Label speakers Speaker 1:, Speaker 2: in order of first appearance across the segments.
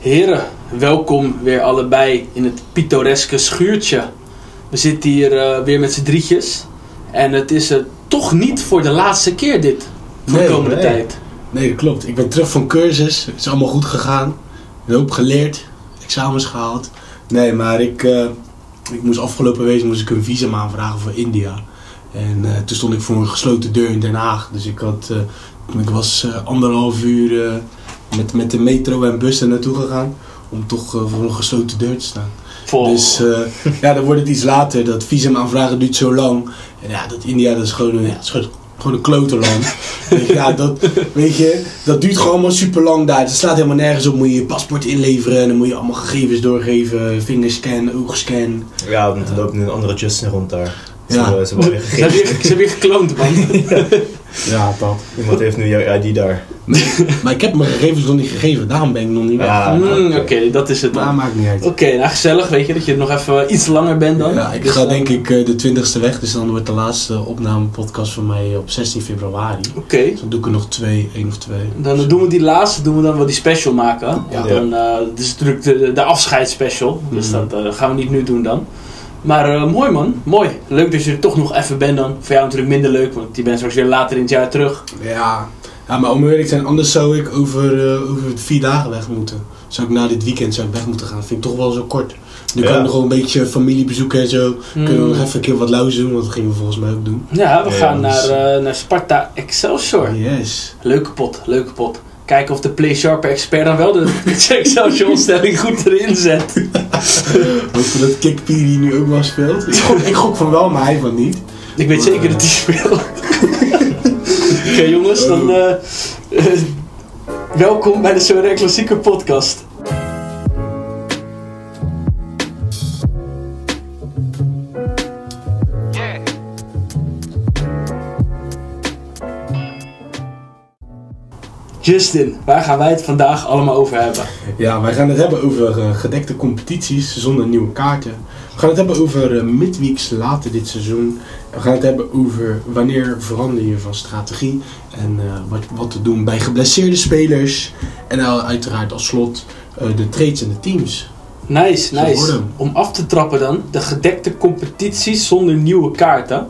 Speaker 1: Heren, welkom weer allebei in het pittoreske schuurtje. We zitten hier eh, weer met z'n drietjes. En het is er toch niet voor de laatste keer dit. Voor
Speaker 2: Nee,
Speaker 1: de komende
Speaker 2: nee.
Speaker 1: tijd.
Speaker 2: Nee, dat klopt. Ik ben terug van cursus. Het is allemaal goed gegaan. Een hoop geleerd. Examens gehaald. Nee, maar ik, eh, ik moest afgelopen week moest ik een visum aanvragen voor India. En eh, toen stond ik voor een gesloten deur in Den Haag. Dus ik, had, eh, ik was eh, anderhalf uur eh, met, met de metro en bus er naartoe gegaan. Om toch eh, voor een gesloten deur te staan.
Speaker 1: Vol.
Speaker 2: Dus eh, ja, dan wordt het iets later. Dat visum aanvragen duurt zo lang. En ja, dat India dat is gewoon een, ja, is gewoon, gewoon een kloterland. Ja, dat, weet je, dat duurt gewoon allemaal super lang daar. Het slaat helemaal nergens op. Moet je je paspoort inleveren. En dan moet je allemaal gegevens doorgeven. Vingerscan, oogscan.
Speaker 3: Ja, want er loopt nu een andere Justin rond daar. Ze
Speaker 2: Ja.
Speaker 3: hebben- ze hebben weer
Speaker 1: Ze hebben
Speaker 3: gegevens.
Speaker 1: weer, ze hebben weer gekloond, man.
Speaker 2: Ja, dat.
Speaker 3: Iemand heeft nu jouw ID daar.
Speaker 2: Maar ik heb mijn gegevens nog niet gegeven. Daarom ben ik nog niet weg.
Speaker 3: Ja,
Speaker 1: Mm, Oké, dat is het
Speaker 2: Maar
Speaker 1: dan.
Speaker 2: maakt niet uit.
Speaker 1: Oké, nou gezellig, weet je, dat je nog even iets langer bent dan.
Speaker 2: Ja, ik
Speaker 1: Dus
Speaker 2: ga
Speaker 1: dan-
Speaker 2: denk ik eh, de 20ste weg. Dus dan wordt de laatste opnamepodcast van mij op 16 februari.
Speaker 1: Oké,
Speaker 2: Dus dan doe ik er nog twee, één of twee.
Speaker 1: dan doen we die laatste, doen we dan wel die special maken.
Speaker 2: Ja.
Speaker 1: Dan, eh, dat is natuurlijk de, de afscheidsspecial, dus
Speaker 2: Mhm.
Speaker 1: dat eh, gaan we niet nu doen dan. Maar eh, mooi man, mooi. Leuk dat je er toch nog even bent dan. Voor jou natuurlijk minder leuk, want je bent straks weer later in het jaar terug.
Speaker 2: Ja. ja, maar om eerlijk te zijn, anders zou ik over, eh, over vier dagen weg moeten. Zou ik na dit weekend zou ik weg moeten gaan. Vind ik toch wel zo kort. Nu kan ik nog wel een beetje familie bezoeken en zo. Kunnen we
Speaker 1: Mm.
Speaker 2: nog even een keer wat lauws doen, want dat gingen we volgens mij ook doen.
Speaker 1: Ja, we
Speaker 3: Ja,
Speaker 1: gaan
Speaker 2: dus-
Speaker 1: naar, eh, naar Sparta Excelsior.
Speaker 2: Yes.
Speaker 1: Leuke pot, leuke pot. Kijken of de Play Sharper expert dan wel de Excelsior stelling goed erin zet.
Speaker 2: Hopen dat Kikpiri nu ook wel speelt. Ik gok, ik gok van wel, maar hij van niet.
Speaker 1: Ik weet zeker dat hij speelt. Oké jongens, dan eh, eh, welkom bij de Sorare Klassieke podcast. Justin, waar gaan wij het vandaag allemaal over hebben?
Speaker 2: Ja, wij gaan het hebben over eh, gedekte competities zonder nieuwe kaarten. We gaan het hebben over eh, midweeks later dit seizoen. We gaan het hebben over wanneer verander je van strategie. En eh, wat, wat te doen bij geblesseerde spelers. En uiteraard als slot de trades en de teams.
Speaker 1: Nice, nice. Om af te trappen dan, de gedekte competities zonder nieuwe kaarten.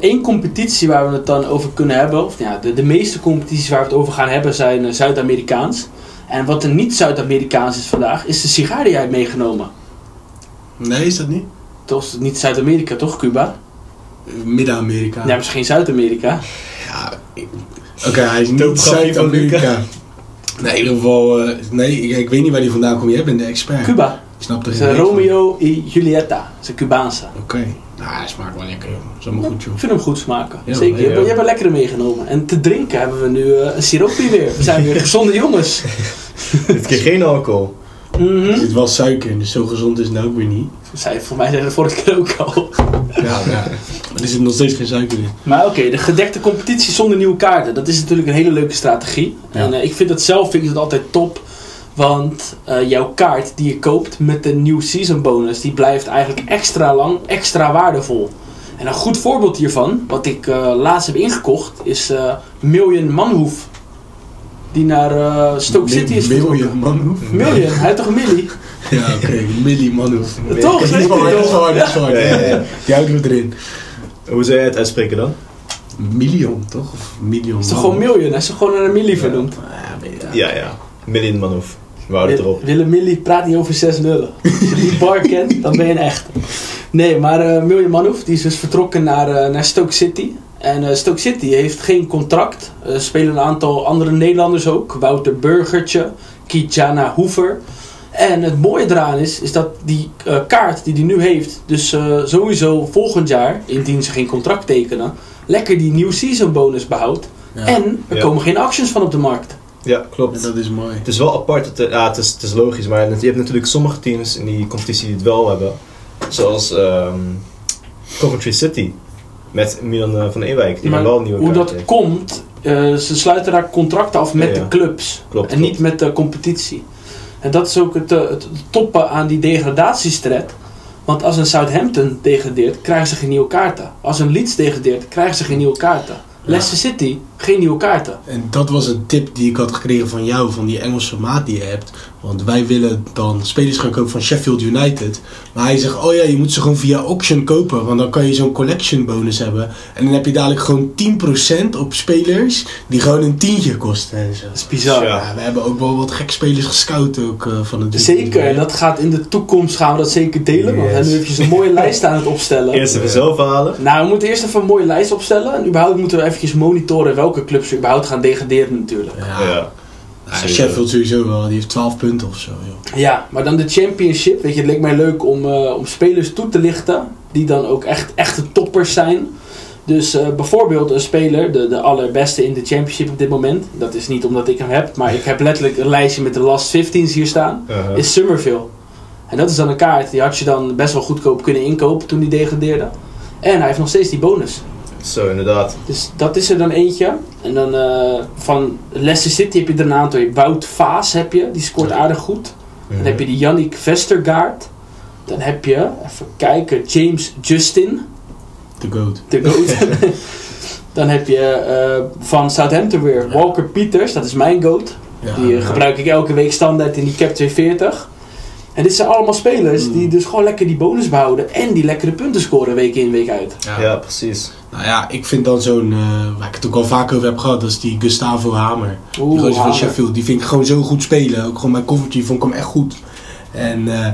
Speaker 1: Eén competitie waar we het dan over kunnen hebben, of ja, de, de meeste competities waar we het over gaan hebben zijn eh, Zuid-Amerikaans. En wat er niet Zuid-Amerikaans is vandaag, is de sigaar die jij hebt meegenomen.
Speaker 2: Nee, is dat niet?
Speaker 1: Toch niet Zuid-Amerika, toch Cuba?
Speaker 2: Eh, Midden-Amerika.
Speaker 1: Ja, misschien Zuid-Amerika.
Speaker 2: Ja, Oké, hij is niet Zuid-Amerika. Nee, in ieder geval, eh, nee, ik, ik weet niet waar die vandaan komt. Jij bent de expert.
Speaker 1: Cuba.
Speaker 2: Ik snap er geen van.
Speaker 1: Romeo y Julieta. Een Cubaanse.
Speaker 2: Oké. Nou, hij smaakt wel lekker, joh. Dat is allemaal goed, joh.
Speaker 1: Ik vind hem goed smaken.
Speaker 2: Ja,
Speaker 1: Zeker. Je,
Speaker 3: ja.
Speaker 1: hebt, je hebt een lekkere meegenomen. En te drinken hebben we nu eh, een siroopje weer. We zijn weer gezonde jongens.
Speaker 3: Dit keer geen alcohol.
Speaker 1: Mhm.
Speaker 2: Er zit wel suiker in, dus zo gezond is het nou ook weer niet.
Speaker 1: Zij, voor mij zei dat vorige keer ook al.
Speaker 2: Ja, ja. Maar er zit nog steeds geen suiker in.
Speaker 1: Maar oké, de gedekte competitie zonder nieuwe kaarten. Dat is natuurlijk een hele leuke strategie.
Speaker 2: Ja.
Speaker 1: En eh, ik vind dat zelf vind ik dat altijd top. Want eh, jouw kaart die je koopt met de new season bonus, die blijft eigenlijk extra lang, extra waardevol. En een goed voorbeeld hiervan, wat ik eh, laatst heb ingekocht, is eh Million Manhoef. Die naar eh, Stoke City is.
Speaker 2: Million Manhoef.
Speaker 1: Million, hij heeft toch een millie?
Speaker 2: Ja, oké. Millie Manhoef.
Speaker 1: Toch,
Speaker 2: Dat is hard, dat is.
Speaker 3: Ja.
Speaker 2: Die houden we erin.
Speaker 3: Hoe zou jij het uitspreken dan?
Speaker 2: Million, toch? Of million.
Speaker 1: Het is toch gewoon Million? Hij is toch gewoon naar een millie vernoemd?
Speaker 2: Ja, weet je.
Speaker 3: Ja, ja. Million Manhoef. Het erop.
Speaker 1: Willem Millie praat niet over 6 nullen. Als je die bar kent, dan ben je een echt. Nee, maar Miljan Manhoef die is dus vertrokken naar, eh, naar Stoke City. En eh, Stoke City heeft geen contract. Er spelen een aantal andere Nederlanders ook. Wouter Burgertje, Kijana Hoever. En het mooie eraan is, is dat die kaart die hij nu heeft, dus sowieso volgend jaar, indien ze geen contract tekenen, lekker die new season bonus behoudt.
Speaker 2: Ja.
Speaker 1: En er
Speaker 3: Ja.
Speaker 1: komen geen actions van op de markt.
Speaker 3: Ja,
Speaker 2: En
Speaker 3: klopt.
Speaker 2: dat is mooi.
Speaker 3: Het is wel apart. Het, eh, ja, het, is, het is logisch, maar je hebt natuurlijk sommige teams in die competitie die het wel hebben. Zoals ehm, Coventry City. Met Milan eh, van Ewijk, die
Speaker 1: Maar
Speaker 3: wel een nieuwe
Speaker 1: Hoe dat
Speaker 3: heeft.
Speaker 1: komt, eh, ze sluiten daar contracten af met
Speaker 3: Ja, ja.
Speaker 1: de clubs.
Speaker 3: Klopt,
Speaker 1: en
Speaker 3: klopt.
Speaker 1: niet met de competitie. En dat is ook het, het toppen aan die degradatiestret. Want als een Southampton degradeert, krijgen ze geen nieuwe kaarten. Als een Leeds degradeert, krijgen ze geen nieuwe kaarten. Leicester City Geen nieuwe kaarten.
Speaker 2: En dat was een tip die ik had gekregen van jou, van die Engelse maat die je hebt. Want wij willen dan spelers gaan kopen van Sheffield United. Maar hij zegt, oh ja, je moet ze gewoon via auction kopen. Want dan kan je zo'n collection bonus hebben. En dan heb je dadelijk gewoon 10% op spelers die gewoon een tientje kosten. En zo.
Speaker 1: Dat is bizar.
Speaker 3: Ja.
Speaker 2: Ja, we hebben ook wel wat gek spelers gescout ook eh, van het
Speaker 1: Zeker, en dat gaat in de toekomst gaan we dat zeker delen. Want
Speaker 2: Yes.
Speaker 1: nu heb je een mooie lijst aan het opstellen.
Speaker 3: Eerst even zelf halen.
Speaker 1: Nou, we moeten eerst even een mooie lijst opstellen. En überhaupt moeten we eventjes monitoren welke clubs er überhaupt gaan degraderen natuurlijk.
Speaker 2: Ja,
Speaker 3: Ja.
Speaker 2: Ja. Sheffield sowieso wel, die heeft 12 punten of zo. Joh.
Speaker 1: Ja, maar dan de championship. Weet je, het leek mij leuk om, eh, om spelers toe te lichten. Die dan ook echt echte toppers zijn. Dus eh, bijvoorbeeld een speler, de, de allerbeste in de championship op dit moment. Dat is niet omdat ik hem heb, maar ik heb letterlijk een lijstje met de last 15's hier staan.
Speaker 3: Uh-huh.
Speaker 1: Is Summerville. En dat is dan een kaart, die had je dan best wel goedkoop kunnen inkopen toen die degradeerde. En hij heeft nog steeds die bonus.
Speaker 3: Zo, inderdaad.
Speaker 1: Dus dat is er dan eentje. En dan eh, van Leicester City heb je er een aantal. Wout Vaas heb je, die scoort aardig goed. Dan heb je die Yannick Vestergaard. Dan heb je, even kijken, James Justin,
Speaker 2: De GOAT.
Speaker 1: de GOAT. dan heb je eh, van Southampton weer Walker Peters, dat is mijn GOAT.
Speaker 2: Ja,
Speaker 1: Die eh,
Speaker 2: ja.
Speaker 1: gebruik ik elke week standaard in die Cap 240. En dit zijn allemaal spelers
Speaker 2: Mm.
Speaker 1: die dus gewoon lekker die bonus behouden. En die lekkere punten scoren week in, week uit.
Speaker 2: Ja.
Speaker 3: Ja, precies.
Speaker 2: Nou ja, ik vind dan zo'n, eh, waar ik het ook al vaak over heb gehad, dat is die Gustavo Hamer. Die
Speaker 1: Oeh,
Speaker 2: gozer van. Sheffield, die vind ik gewoon zo goed spelen. Ook gewoon bij Coventry vond ik hem echt goed. En eh,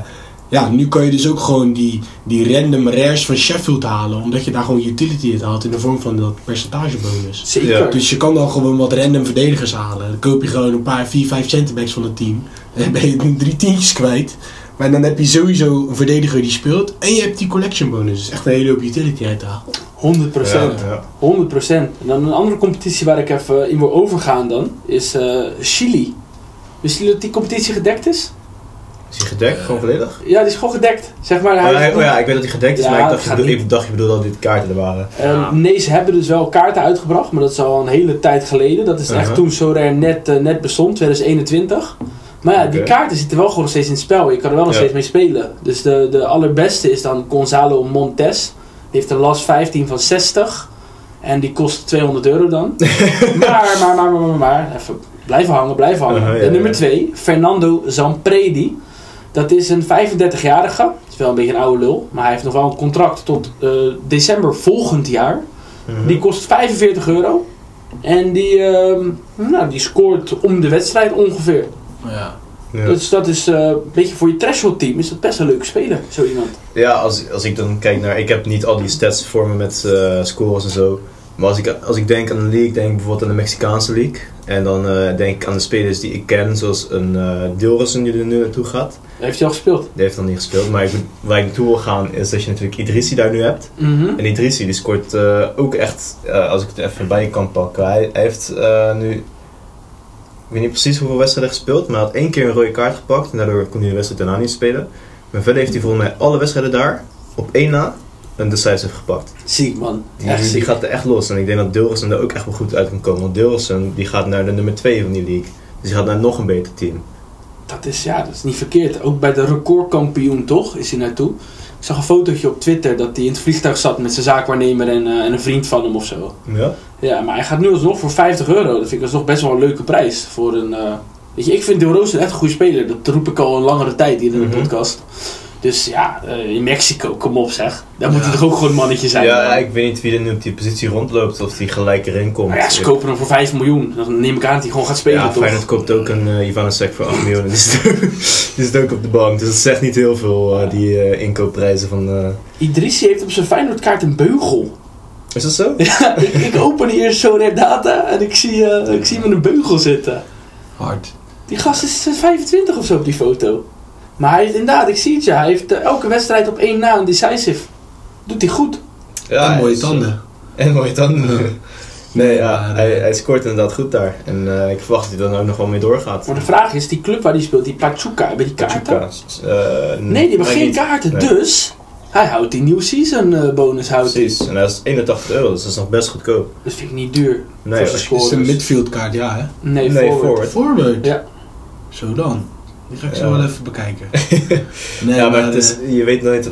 Speaker 2: ja, nu kan je dus ook gewoon die, die random rares van Sheffield halen. Omdat je daar gewoon utility uit haalt in de vorm van dat percentagebonus.
Speaker 1: Zeker.
Speaker 3: Ja,
Speaker 2: Dus je kan dan gewoon wat random verdedigers halen. Dan koop je gewoon een paar 4, 5 centerbacks van het team. En dan ben je drie tientjes kwijt. Maar dan heb je sowieso een verdediger die speelt. En je hebt die collection bonus. Dus echt een hele hoop utility uit te halen.
Speaker 1: 100%.
Speaker 3: Ja, ja.
Speaker 1: 100%. En dan een andere competitie waar ik even in wil overgaan dan, is eh, Chili. Wisten jullie dat die competitie gedekt is?
Speaker 3: Is hij gedekt? Gewoon volledig?
Speaker 1: Ja, die is gewoon gedekt. Zeg maar,
Speaker 3: Oh,
Speaker 1: hij
Speaker 3: ja,
Speaker 1: heeft-
Speaker 3: oh ja, ik weet dat hij gedekt is,
Speaker 1: Ja,
Speaker 3: maar ik dacht, bedoel, ik dacht je bedoelde dat dit kaarten er waren.
Speaker 1: Eh,
Speaker 3: Ja.
Speaker 1: Nee, ze hebben dus wel kaarten uitgebracht, maar dat is al een hele tijd geleden. Dat is echt
Speaker 3: Uh-huh.
Speaker 1: toen Sorare net, eh, net bestond, 2021. Maar ja, die kaarten zitten wel gewoon nog steeds in het spel. Je kan er wel nog
Speaker 3: Ja.
Speaker 1: steeds mee spelen. Dus de, de allerbeste is dan Gonzalo Montes. Die heeft een last 15 van 60. En die kost 200 euro dan. maar, maar, maar, maar, maar, maar. Even blijven hangen, blijven hangen.
Speaker 3: Uh-huh, ja,
Speaker 1: de nummer
Speaker 3: ja.
Speaker 1: 2, Fernando Zampredi. Dat is een 35-jarige. Het is wel een beetje een oude lul. Maar hij heeft nog wel een contract tot eh, december volgend jaar.
Speaker 3: Mhm.
Speaker 1: Die kost 45 euro. En die, ehm, nou, die scoort om de wedstrijd ongeveer.
Speaker 2: Ja.
Speaker 3: Ja.
Speaker 1: Dus dat is eh, een beetje voor je threshold team is dat best een leuke speler, zo iemand.
Speaker 3: Ja, als, als ik dan kijk naar... Ik heb niet al die stats voor me met eh, scores en zo. Maar als ik, als ik denk aan een league, denk ik bijvoorbeeld aan de Mexicaanse league. En dan eh, denk ik aan de spelers die ik ken, zoals een Dilrosun die er nu naartoe gaat.
Speaker 1: Heeft hij al gespeeld?
Speaker 3: Die heeft nog niet gespeeld, maar ik, waar ik naartoe wil gaan is dat je natuurlijk Idrissi daar nu hebt.
Speaker 1: Mhm.
Speaker 3: En Idrissi die scoort eh, ook echt, als ik het even bij kan pakken. Hij, hij heeft nu, ik weet niet precies hoeveel wedstrijden gespeeld, maar hij had één keer een rode kaart gepakt. En daardoor kon hij de wedstrijd daarna niet spelen. Maar verder heeft hij volgens mij alle wedstrijden daar, op één na, een decisive gepakt.
Speaker 1: Ziek man.
Speaker 3: Die,
Speaker 1: Echt
Speaker 3: die gaat er echt los. En ik denk dat Dilrosun er ook echt wel goed uit kan komen. Want Dilrosun die gaat naar de nummer 2 van die league. Dus die gaat naar nog een beter team.
Speaker 1: Dat is, ja, dat is niet verkeerd. Ook bij de recordkampioen toch, is hij naartoe. Ik zag een fotootje op Twitter dat hij in het vliegtuig zat met zijn zaakwaarnemer en, eh, en een vriend van hem of zo.
Speaker 3: Ja?
Speaker 1: Ja, maar hij gaat nu alsnog voor 50 euro. Dat vind ik alsnog best wel een leuke prijs. Voor een, eh, weet je, ik vind Del Rosa echt een goede speler. Dat roep ik al een langere tijd hier in de
Speaker 3: Mhm.
Speaker 1: podcast. Dus ja, eh, in Mexico, kom op zeg. Daar moet
Speaker 2: Ja.
Speaker 1: hij toch ook gewoon een mannetje zijn.
Speaker 3: Ja,
Speaker 1: man.
Speaker 3: ik weet niet wie er nu op die positie rondloopt. Of die gelijk erin komt.
Speaker 1: Maar ja, ze kopen hem voor 5 miljoen. Dan neem ik aan dat hij gewoon gaat spelen,
Speaker 3: Ja? Feyenoord koopt ook een uh, Ivanesek voor 8 miljoen. Die zit, ook, op de bank. Dus dat zegt niet heel veel, eh, die eh, inkoopprijzen van... eh.
Speaker 1: Idrissi heeft op zijn Feyenoordkaart een beugel.
Speaker 3: Is dat zo?
Speaker 1: Ja, ik, ik open hier zo Red Data en ik zie, eh, ik zie hem met een beugel zitten.
Speaker 2: Hard.
Speaker 1: Die gast is 25 of zo op die foto. Maar hij heeft inderdaad, ik zie het ja, hij heeft eh, elke wedstrijd op één na een decisive. Doet hij goed.
Speaker 3: Ja,
Speaker 2: en mooie
Speaker 3: eh,
Speaker 2: tanden.
Speaker 3: En mooie tanden. Nee, ja, hij, hij scoort inderdaad goed daar. En eh, ik verwacht dat hij dan ook nog wel mee doorgaat.
Speaker 1: Maar de vraag is, die club waar hij speelt, die Pachuca, hebben die kaarten?
Speaker 3: Pachuca. Eh,
Speaker 1: Nee, die hebben geen
Speaker 3: niet.
Speaker 1: kaarten.
Speaker 3: Nee.
Speaker 1: Dus, hij houdt die new season bonus. Houdt.
Speaker 3: Precies. En dat is 81 euro, dus dat is nog best goedkoop.
Speaker 1: Dat vind ik niet duur.
Speaker 3: Nee,
Speaker 1: zijn
Speaker 2: Is een midfield kaart, ja hè?
Speaker 1: Nee,
Speaker 3: Nee,
Speaker 1: forward.
Speaker 3: forward.
Speaker 2: Forward.
Speaker 1: Ja.
Speaker 2: Zo dan. Die ga ik zo wel even bekijken. nee,
Speaker 3: ja, maar het
Speaker 2: eh,
Speaker 3: is, je weet nooit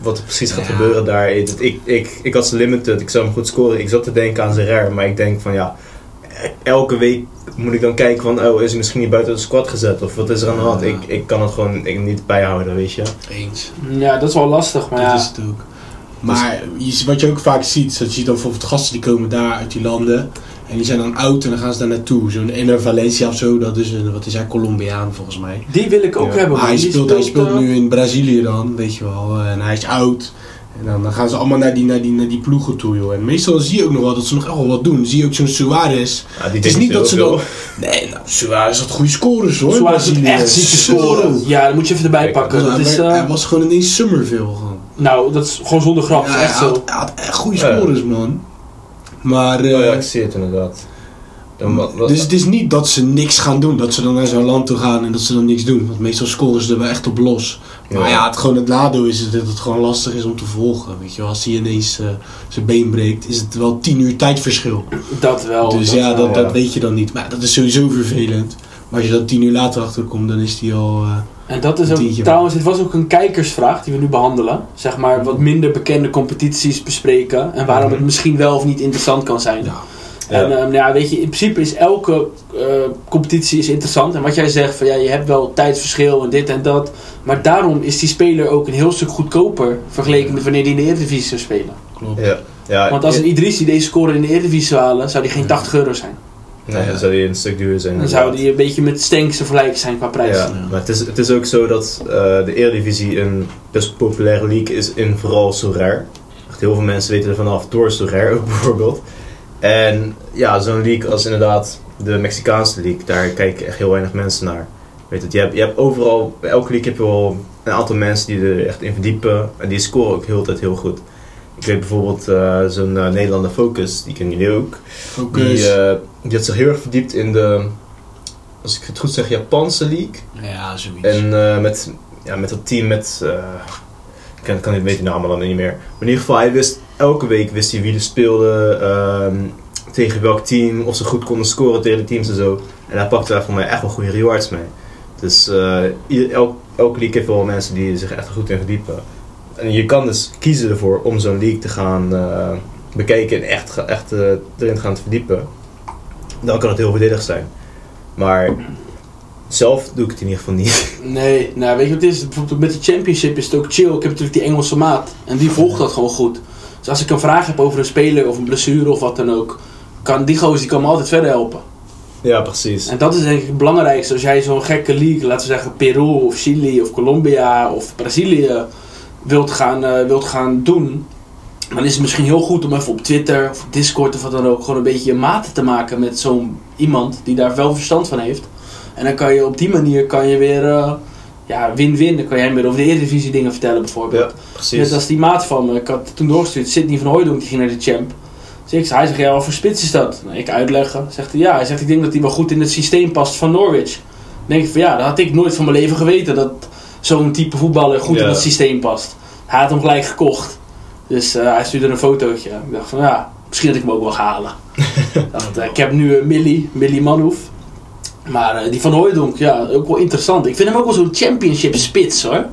Speaker 3: wat er precies gaat
Speaker 2: Ja.
Speaker 3: gebeuren daar. Het- Ik, ik, ik had ze limited, ik zou hem goed scoren. Ik zat te denken aan zijn rare, maar ik denk van ja, elke week moet ik dan kijken van, oh, is hij misschien niet buiten de squad gezet? Of wat is er aan de hand?
Speaker 2: Ja.
Speaker 3: Ik, ik kan het gewoon ik, niet bijhouden, weet je.
Speaker 2: Eens.
Speaker 1: Ja, dat is wel lastig, maar
Speaker 2: dat
Speaker 1: ja.
Speaker 2: is het ook. Maar je, wat je ook vaak ziet, is dat je ziet dan bijvoorbeeld gasten die komen daar uit die landen. En die zijn dan oud en dan gaan ze daar naartoe. Zo'n Ener Valencia of zo, dat is een, wat is hij, Colombiaan volgens mij.
Speaker 1: Die wil ik ook
Speaker 3: Ja.
Speaker 1: hebben.
Speaker 2: Maar hij speelt, hij speelt
Speaker 1: eh,
Speaker 2: nu in Brazilië dan, weet je wel. En hij is oud. En dan, dan gaan ze allemaal naar die, naar, die, naar die ploegen toe, joh. En meestal zie je ook nog wel dat ze nog echt wel wat doen. Dan zie je ook zo'n Suarez.
Speaker 3: Ja, die
Speaker 2: Het is niet dat ze dan... Nee, nou, Suarez had goede scores, hoor.
Speaker 1: Suarez
Speaker 2: Brazilië.
Speaker 1: echt zieke scoren. Ja, dat moet je even erbij
Speaker 3: Kijk,
Speaker 1: pakken.
Speaker 2: hij,
Speaker 1: Dat is,
Speaker 2: werd-
Speaker 1: eh,
Speaker 2: hij was gewoon ineens Summerville gewoon.
Speaker 1: nou, dat is gewoon zonder grap.
Speaker 2: Ja,
Speaker 1: dat is echt
Speaker 2: hij,
Speaker 1: zo.
Speaker 2: had, hij had echt goede
Speaker 3: Ja.
Speaker 2: scores, man. Maar... eh,
Speaker 3: Oh ja, ik zie het inderdaad. Dan, wat, wat-
Speaker 2: dus het is niet dat ze niks gaan doen. Dat ze dan naar zo'n land toe gaan en dat ze dan niks doen. Want meestal scoren ze er wel echt op los. Maar ja, het, gewoon het nadeel is dat het gewoon lastig is om te volgen. Weet je, wel. als hij ineens eh, zijn been breekt, is het wel tien uur tijdverschil.
Speaker 1: Dat wel.
Speaker 2: dus
Speaker 1: dat
Speaker 2: ja,
Speaker 1: wel.
Speaker 2: dat,
Speaker 3: ja.
Speaker 2: dat weet je dan niet. Maar dat is sowieso vervelend. Maar als je dan tien uur later achterkomt, dan is die al... eh,
Speaker 1: En dat is ook, trouwens, dit was ook een kijkersvraag die we nu behandelen. Zeg maar, wat minder bekende competities bespreken. En waarom het
Speaker 3: Mhm.
Speaker 1: misschien wel of niet interessant kan zijn.
Speaker 2: ja.
Speaker 1: En
Speaker 3: Ja.
Speaker 1: ehm, ja, weet je, in principe is elke eh, competitie is interessant. En wat jij zegt, van ja, je hebt wel tijdsverschil en dit en dat. Maar daarom is die speler ook een heel stuk goedkoper vergeleken met wanneer die in de Eredivisie zou spelen.
Speaker 2: klopt.
Speaker 3: ja, ja,
Speaker 1: Want als een Idrissi deze score in de Eredivisie zou halen, zou die geen 80 euro zijn.
Speaker 3: Nee, dan zou die een stuk duurder zijn.
Speaker 1: Dan zou die een beetje met Stenks te vergelijken zijn qua prijs.
Speaker 3: Ja, maar het is, het is ook zo dat eh, de Eredivisie een best populaire league is in vooral Sorare. Echt heel veel mensen weten er vanaf door Sorare ook bijvoorbeeld. En ja, zo'n league als inderdaad de Mexicaanse league, daar kijken echt heel weinig mensen naar. Weet het, je hebt, je hebt overal, bij elke league heb je wel een aantal mensen die er echt in verdiepen. En die scoren ook heel de tijd heel goed. Ik weet bijvoorbeeld eh, zo'n eh, Nederlander Focus, die kennen jullie ook.
Speaker 2: Focus.
Speaker 3: Die, eh, die had zich heel erg verdiept in de, als ik het goed zeg, Japanse league.
Speaker 2: ja, zoiets.
Speaker 3: En met, ja, met dat team met. ik kan, kan niet weten de namen dan niet meer. Maar in ieder geval, hij wist elke week wist hij wie er speelde, ehm, tegen welk team, of ze goed konden scoren tegen de teams en zo. En hij pakte daar voor mij echt wel goede rewards mee. Dus ieder- elk, elke league heeft wel mensen die zich echt goed in verdiepen. En je kan dus kiezen ervoor om zo'n league te gaan eh, bekijken en echt, echt eh, erin te gaan te verdiepen. Dan kan het heel voordelig zijn. Maar zelf doe ik het in ieder geval niet.
Speaker 1: Nee, nou weet je wat het is? Bijvoorbeeld met de championship is het ook chill. Ik heb natuurlijk die Engelse maat. En die volgt dat gewoon goed. Dus als ik een vraag heb over een speler of een blessure of wat dan ook. Kan die gozer die kan me altijd verder helpen.
Speaker 3: Ja, precies.
Speaker 1: En dat is denk ik het belangrijkste. Als jij zo'n gekke league, laten we zeggen Peru of Chili of Colombia of Brazilië wilt gaan, eh, wilt gaan doen. Dan is het misschien heel goed om even op Twitter of op Discord of wat dan ook gewoon een beetje je maten te maken met zo'n iemand die daar wel verstand van heeft. En dan kan je op die manier kan je weer eh, ja, win-win. Dan kan jij meer over de Eredivisie dingen vertellen bijvoorbeeld.
Speaker 3: Ja, precies.
Speaker 1: Net als die maat van me. Ik had toen doorgestuurd. Sidney van Hooijdonk die ging naar de champ. Dus ik, hij zegt, ja, wat voor spits is dat? Nou, ik uitleggen. Zegt hij, ja. Hij zegt, ik denk dat hij wel goed in het systeem past van Norwich. Dan denk ik van, ja, dat had ik nooit van mijn leven geweten. Dat zo'n type voetballer goed in het systeem past. Hij had hem gelijk gekocht. Dus eh, hij stuurde een fotootje. Ik dacht van, ja, misschien dat ik hem ook wel ga halen. Ik dacht, ik heb nu uh, Millie, Millie Manhoef. Maar eh, die van Hooijdonk, ja, ook wel interessant. Ik vind hem ook wel zo'n championship spits, hoor.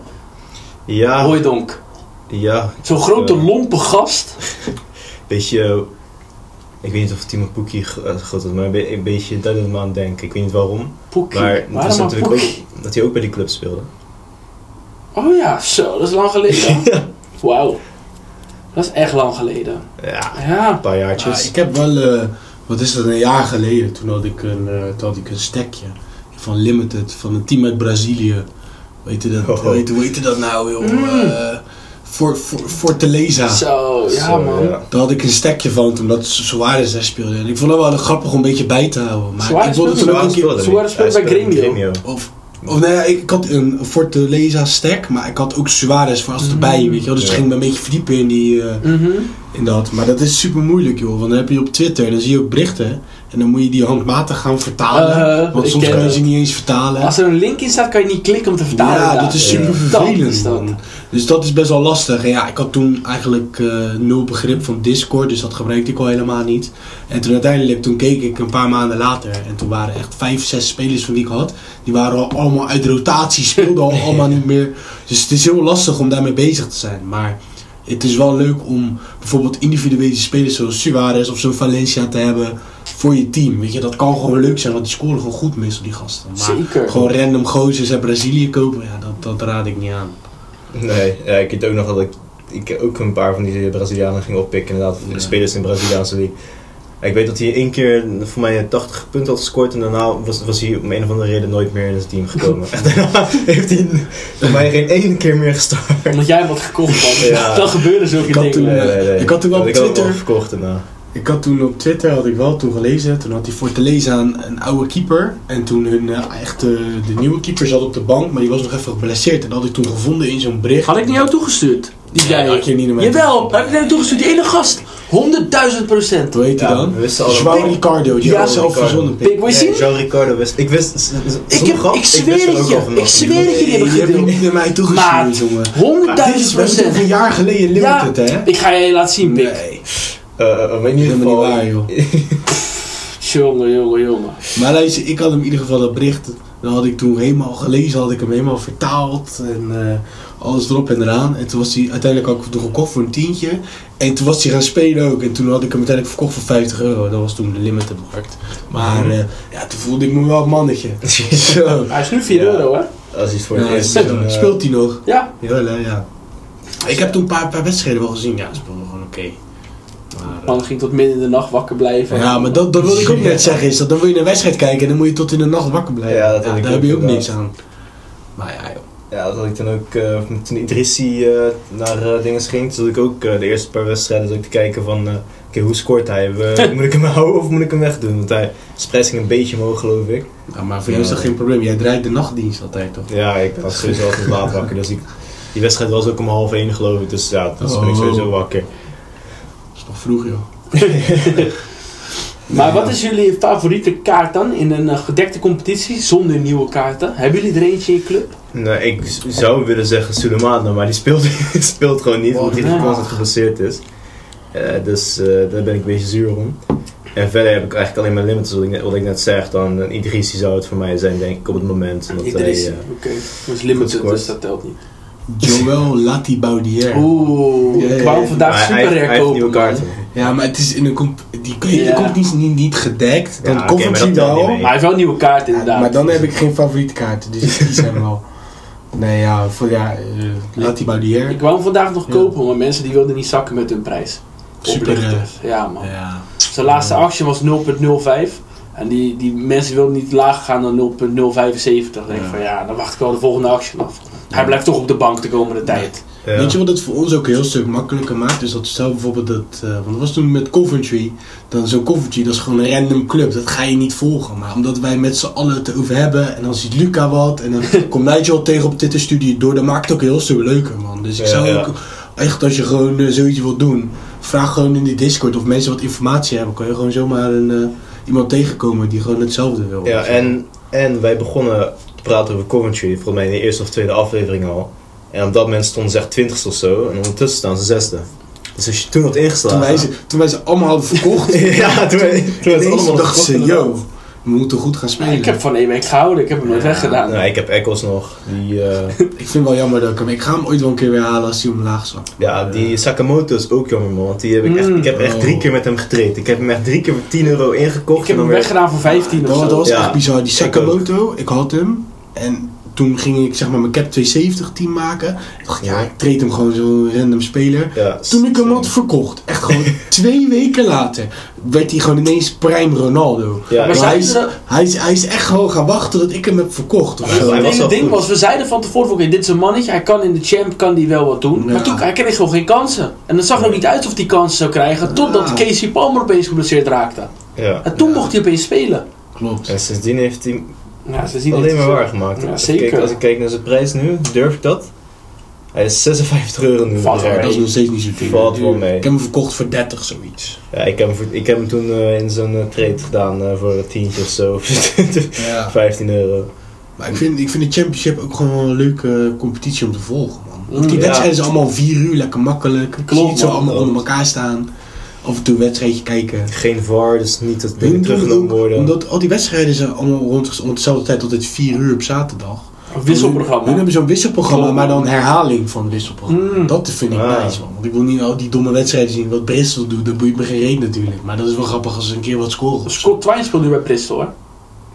Speaker 3: ja,
Speaker 1: Hooijdonk.
Speaker 3: ja,
Speaker 1: Zo'n grote, lompe gast.
Speaker 3: beetje... Ik weet niet of Timo Poekie g- groot was, maar een, be- een beetje dat doet me aan denken. Ik weet niet waarom.
Speaker 1: Poekie.
Speaker 3: Maar het was natuurlijk
Speaker 1: Poekie?
Speaker 3: ook dat hij ook bij die club speelde.
Speaker 1: Oh ja, zo, dat is lang geleden. Wauw. Dat is echt lang geleden.
Speaker 3: Ja,
Speaker 1: Ja.
Speaker 3: een paar
Speaker 2: Ja,
Speaker 3: jaartjes.
Speaker 2: ik heb wel, eh, wat is dat, een jaar geleden, toen had ik een, eh, toen had ik een stekje van Limited, van een team uit Brazilië. Weet je dat,
Speaker 3: Oh.
Speaker 2: weet, hoe heet dat nou, joh?
Speaker 1: Mm.
Speaker 2: Eh, Fort- Fort- Fortaleza.
Speaker 1: Zo, ja
Speaker 3: Zo,
Speaker 1: man.
Speaker 3: ja.
Speaker 2: Daar had ik een stekje van toen dat Suarez daar speelde. En ik vond het wel grappig om een beetje bij te houden. Maar
Speaker 1: Suarez
Speaker 2: ik wilde
Speaker 1: speelde
Speaker 2: toen ook een
Speaker 3: Suarez
Speaker 2: keer...
Speaker 3: speelde
Speaker 1: Suarez bij Gremio.
Speaker 2: Of, of nee, ja, ik, ik had een Fortaleza stek, maar ik had ook Suarez voor als
Speaker 1: Mm.
Speaker 2: erbij, weet je wel. Dus
Speaker 3: Ja.
Speaker 2: ik ging me een beetje verdiepen in die... eh,
Speaker 1: Mhm.
Speaker 2: in dat. Maar dat is super moeilijk, joh. Want dan heb je op Twitter, dan zie je ook berichten. En dan moet je die handmatig gaan vertalen.
Speaker 1: Eh,
Speaker 2: want soms kan je
Speaker 1: het.
Speaker 2: ze niet eens vertalen.
Speaker 1: Als er een link in staat, kan je niet klikken om te vertalen.
Speaker 2: ja, dat is super vervelend.
Speaker 1: dat.
Speaker 2: Dus dat is best wel lastig. En ja, ik had toen eigenlijk eh, nul begrip van Discord, dus dat gebruikte ik al helemaal niet. En toen uiteindelijk, toen keek ik een paar maanden later. En toen waren echt vijf, zes spelers van die ik had. Die waren al allemaal uit rotatie, speelden al allemaal niet meer. Dus het is heel lastig om daarmee bezig te zijn. Maar het is wel leuk om bijvoorbeeld individuele spelers zoals Suarez of zo'n Valencia te hebben. Voor je team. Weet je, dat kan gewoon leuk zijn, want die scoren gewoon goed meestal, die gasten. Maar
Speaker 1: Zeker.
Speaker 2: gewoon random gozers uit Brazilië kopen, ja, dat, dat raad ik niet aan.
Speaker 3: Nee, ja, ik weet ook nog dat ik, ik ook een paar van die Brazilianen ging oppikken. Inderdaad,
Speaker 2: Ja.
Speaker 3: spelers in de Braziliaanse league. Ik weet dat hij één keer voor mij 80 punten had gescoord en daarna was, was hij om een of andere reden nooit meer in het team gekomen. En daarna heeft hij voor mij geen één keer meer gestart.
Speaker 1: Omdat jij wat gekocht had.
Speaker 3: Ja.
Speaker 1: Dan gebeuren zulke
Speaker 2: Ik had
Speaker 1: dingen.
Speaker 2: toen-
Speaker 3: Nee, nee, nee.
Speaker 2: Ik had toen wel op Twitter-
Speaker 3: verkocht daarna.
Speaker 2: Ik had toen op Twitter, had ik wel toen gelezen, toen had hij voor te lezen aan een oude keeper. En toen hun echt, eh, de nieuwe keeper zat op de bank, maar die was nog even geblesseerd. En dat had ik toen gevonden in zo'n bericht.
Speaker 1: Had ik naar jou toegestuurd? Die
Speaker 2: Nee,
Speaker 1: guy.
Speaker 2: had je niet naar mij
Speaker 1: Jawel, heb ik naar jou toegestuurd. Die ene gast. 100.000 procent.
Speaker 2: Hoe heet hij
Speaker 3: Ja,
Speaker 2: dan? João Ricardo, die
Speaker 1: Ja,
Speaker 2: zelf verzonnen.
Speaker 1: Pik, wil je zien?
Speaker 3: Nee, João Ricardo wist. Ik wist.
Speaker 1: Ik, heb,
Speaker 3: grap,
Speaker 1: ik zweer
Speaker 3: er
Speaker 1: het je. Ik zweer het je. Die
Speaker 2: Nee,
Speaker 1: hebben
Speaker 2: die heb je niet naar mij toegestuurd, jongen.
Speaker 1: 100.000
Speaker 2: Dat is toch een
Speaker 1: procent.
Speaker 2: jaar geleden
Speaker 1: Ja.
Speaker 2: het, hè?
Speaker 1: Ik ga je laten zien, Pik.
Speaker 3: In
Speaker 2: dat is
Speaker 3: ieder
Speaker 2: helemaal
Speaker 3: geval.
Speaker 2: niet waar, joh.
Speaker 1: Jongen, jongen, jongen.
Speaker 2: Maar luister, ik had hem in ieder geval dat bericht, dat had ik toen helemaal gelezen, had ik hem helemaal vertaald en eh, alles erop en eraan. En toen was hij uiteindelijk ook toen gekocht voor een tientje. En toen was hij gaan spelen ook. En toen had ik hem uiteindelijk verkocht voor 50 euro. Dat was toen de limited markt. Maar
Speaker 3: Mhm.
Speaker 2: eh, ja, toen voelde ik me wel een mannetje. Zo.
Speaker 1: Hij is nu 4
Speaker 3: Ja.
Speaker 1: euro, hè?
Speaker 3: Als hij het voor
Speaker 2: Ja,
Speaker 3: eerst.
Speaker 2: speelt, hij nog?
Speaker 1: Ja.
Speaker 2: Jawel, hè, ja. Ik heb toen een paar, paar wedstrijden wel gezien. Ja, hij speelde gewoon oké. Maar, eh,
Speaker 1: Man ging tot midden in de nacht wakker blijven.
Speaker 2: ja, maar dat, dat wil ik ook net zeggen. Is dat dan wil je een wedstrijd kijken en dan moet je tot in de nacht wakker blijven.
Speaker 3: Ja, dat
Speaker 2: daar heb je ook niks aan. Maar ja, joh.
Speaker 3: Ja, dat had ik toen ook, eh, toen Idrissi eh, naar eh dingen ging, toen zat ik ook eh, de eerste paar wedstrijden zat ik te kijken van, eh, oké, hoe scoort hij? We- moet ik hem houden of moet ik hem wegdoen? Want hij sprijs ging een beetje omhoog, geloof ik.
Speaker 2: Ja, maar voor jou is dat geen probleem. Jij draait de nachtdienst altijd, toch?
Speaker 3: Ja, ik was sowieso altijd laat wakker, dus ik, die wedstrijd was ook om half één, geloof ik. Dus ja, dan ben ik
Speaker 2: Oh.
Speaker 3: sowieso wakker.
Speaker 2: Vroeg, joh.
Speaker 1: Maar
Speaker 2: Ja.
Speaker 1: wat is jullie favoriete kaart dan in een eh, gedekte competitie zonder nieuwe kaarten? Hebben jullie er eentje in je club?
Speaker 3: Nee, ik zou willen zeggen Sulemana, maar die speelt, speelt gewoon niet, omdat hij
Speaker 1: nee.
Speaker 3: constant geblesseerd is. Eh, dus eh, daar ben ik een beetje zuur om. En verder heb ik eigenlijk alleen maar limits, wat ik net, wat ik net zeg. Dan een Idrissi zou het voor mij zijn, denk ik, op het moment.
Speaker 1: Idrissi.
Speaker 3: hij, eh,
Speaker 1: Oké. Dat is limited, dus dat telt niet.
Speaker 2: Joël Lati Baudier.
Speaker 1: Oeh,
Speaker 2: Ja,
Speaker 1: ik
Speaker 3: maar
Speaker 1: vandaag super
Speaker 3: hij, hij
Speaker 1: rare
Speaker 3: heeft
Speaker 1: kopen.
Speaker 3: nieuwe
Speaker 1: man.
Speaker 3: kaarten.
Speaker 2: Ja, maar het is in een comp die
Speaker 1: Ja.
Speaker 2: competitie is niet, niet gedekt. Dan
Speaker 3: Ja, telt niet mee.
Speaker 1: Maar hij heeft wel een nieuwe kaart
Speaker 2: Ja,
Speaker 1: inderdaad.
Speaker 2: maar dan heb ik geen favoriete kaarten, dus kies hem wel. Nee, ja, voor ja, Lati Baudier.
Speaker 1: Ik wou hem vandaag nog
Speaker 2: Ja.
Speaker 1: kopen, maar mensen die wilden niet zakken met hun prijs.
Speaker 2: Super, eh,
Speaker 1: Ja man.
Speaker 2: Ja.
Speaker 1: Zijn laatste actie was 0.05. En die, die mensen wilden niet lager gaan dan 0.075. Dan denk ik
Speaker 2: Ja.
Speaker 1: van ja, dan wacht ik wel de volgende actie af. Hij blijft toch op de bank de komende tijd.
Speaker 3: Ja.
Speaker 2: Weet je wat het voor ons ook een heel stuk makkelijker maakt? Dus dat stel bijvoorbeeld dat, eh, want dat was toen met Coventry. Dan zo'n Coventry, dat is gewoon een random club. Dat ga je niet volgen. Maar omdat wij met z'n allen het erover hebben. En dan ziet Luca wat. En dan komt Nigel tegen op dit studie door. Dan maakt het ook een heel stuk leuker, man. Dus ik
Speaker 3: Ja,
Speaker 2: zou
Speaker 3: ja.
Speaker 2: ook, echt als je gewoon eh, zoiets wilt doen. Vraag gewoon in die Discord of mensen wat informatie hebben. Kan je gewoon zomaar een, eh, iemand tegenkomen die gewoon hetzelfde wil.
Speaker 3: Ja, en, en wij begonnen praten over Coventry, volgens mij in de eerste of tweede aflevering al. En op dat moment stonden ze echt twintigste of zo, en ondertussen staan ze zesde. Dus als je toen had
Speaker 2: Toen
Speaker 3: ingeslagen...
Speaker 2: wij, ze, toen wij ze allemaal hadden verkocht.
Speaker 3: ja, toen, wij- toen was het
Speaker 2: ineens
Speaker 3: allemaal
Speaker 2: dachten ze, yo, we moeten goed gaan spelen.
Speaker 1: Ik heb van één week gehouden, ik heb hem nooit
Speaker 2: Ja,
Speaker 1: weggedaan.
Speaker 3: Nee, ik heb Echoes nog. Die, eh,
Speaker 2: Ik vind het wel jammer dat ik hem... Ik ga hem ooit wel een keer weer halen als hij omlaag zakt.
Speaker 3: ja, die Sakamoto is ook jammer man, want die heb ik, echt,
Speaker 1: Mm.
Speaker 3: ik heb echt drie
Speaker 2: Oh.
Speaker 3: keer met hem getraind. Ik heb hem echt drie keer voor 10 euro ingekocht.
Speaker 1: Ik heb hem
Speaker 3: weer-
Speaker 1: weggedaan voor 15
Speaker 2: dat,
Speaker 1: of
Speaker 2: dat
Speaker 1: zo.
Speaker 2: was
Speaker 3: Ja.
Speaker 2: echt bizar. Die
Speaker 3: Ik
Speaker 2: Sakamoto, ik had hem. En toen ging ik zeg maar mijn cap 270 team maken. Ik dacht, ja, ik treed hem gewoon zo'n random speler.
Speaker 3: Ja,
Speaker 2: Toen ik hem had verkocht, echt gewoon twee weken later, werd hij gewoon ineens prime Ronaldo.
Speaker 3: Ja,
Speaker 1: Maar
Speaker 2: Maar hij,
Speaker 1: zeiden
Speaker 2: is,
Speaker 1: dat-
Speaker 2: hij, is, hij is echt gewoon gaan wachten tot ik hem heb verkocht. Of
Speaker 3: Ja,
Speaker 2: zo.
Speaker 3: hij
Speaker 1: Het ding
Speaker 3: goed.
Speaker 1: was, we zeiden van tevoren, oké, dit is een mannetje, hij kan in de champ, kan die wel wat doen.
Speaker 2: Ja.
Speaker 1: Maar toen, hij kreeg gewoon geen kansen. En het zag er niet uit of hij kansen zou krijgen, totdat
Speaker 2: Ja.
Speaker 1: Casey Palmer opeens geblesseerd raakte.
Speaker 3: ja.
Speaker 1: En toen
Speaker 2: Ja.
Speaker 1: mocht hij opeens spelen.
Speaker 2: Klopt.
Speaker 3: En sindsdien heeft hij
Speaker 1: Ja, ze zien
Speaker 3: alleen maar
Speaker 1: zo.
Speaker 3: waar gemaakt.
Speaker 1: Ja,
Speaker 3: Als ik
Speaker 1: zeker.
Speaker 3: kijk- als ik kijk naar zijn prijs nu, durf ik dat? Hij is 56 euro nu.
Speaker 1: Valt.
Speaker 2: Dat is nog steeds niet zo.
Speaker 3: Valt wel mee.
Speaker 2: Ik heb hem verkocht voor 30 zoiets.
Speaker 3: Ja, ik heb hem, voor- ik heb hem toen eh, in zo'n eh, trade gedaan eh, voor een tientje of zo.
Speaker 2: Ja.
Speaker 3: 15 euro.
Speaker 2: Maar ik vind, ik vind de Championship ook gewoon wel een leuke competitie om te volgen, man. Ook die
Speaker 1: Mm,
Speaker 2: wedstrijden zijn allemaal vier uur, lekker makkelijk. Ik zie
Speaker 1: Klopt,
Speaker 2: het zo
Speaker 1: man.
Speaker 2: allemaal onder elkaar staan. Af en toe een wedstrijdje kijken.
Speaker 3: Geen VAR, dus niet dat dingen teruggenomen worden.
Speaker 2: Omdat al die wedstrijden zijn allemaal rond, rond dezelfde tijd, tot het vier uur op zaterdag.
Speaker 1: Een wisselprogramma.
Speaker 2: Hun hebben zo'n wisselprogramma, maar dan herhaling van het wisselprogramma.
Speaker 1: Mm.
Speaker 2: Dat vind ik
Speaker 3: Ah.
Speaker 2: nice, man. Want ik wil niet al die domme wedstrijden zien. Wat Bristol doet, dat boeit me geen reet natuurlijk. Maar dat is wel grappig als ze een keer wat scoren.
Speaker 1: Scott Twine speelt nu bij Bristol, hè?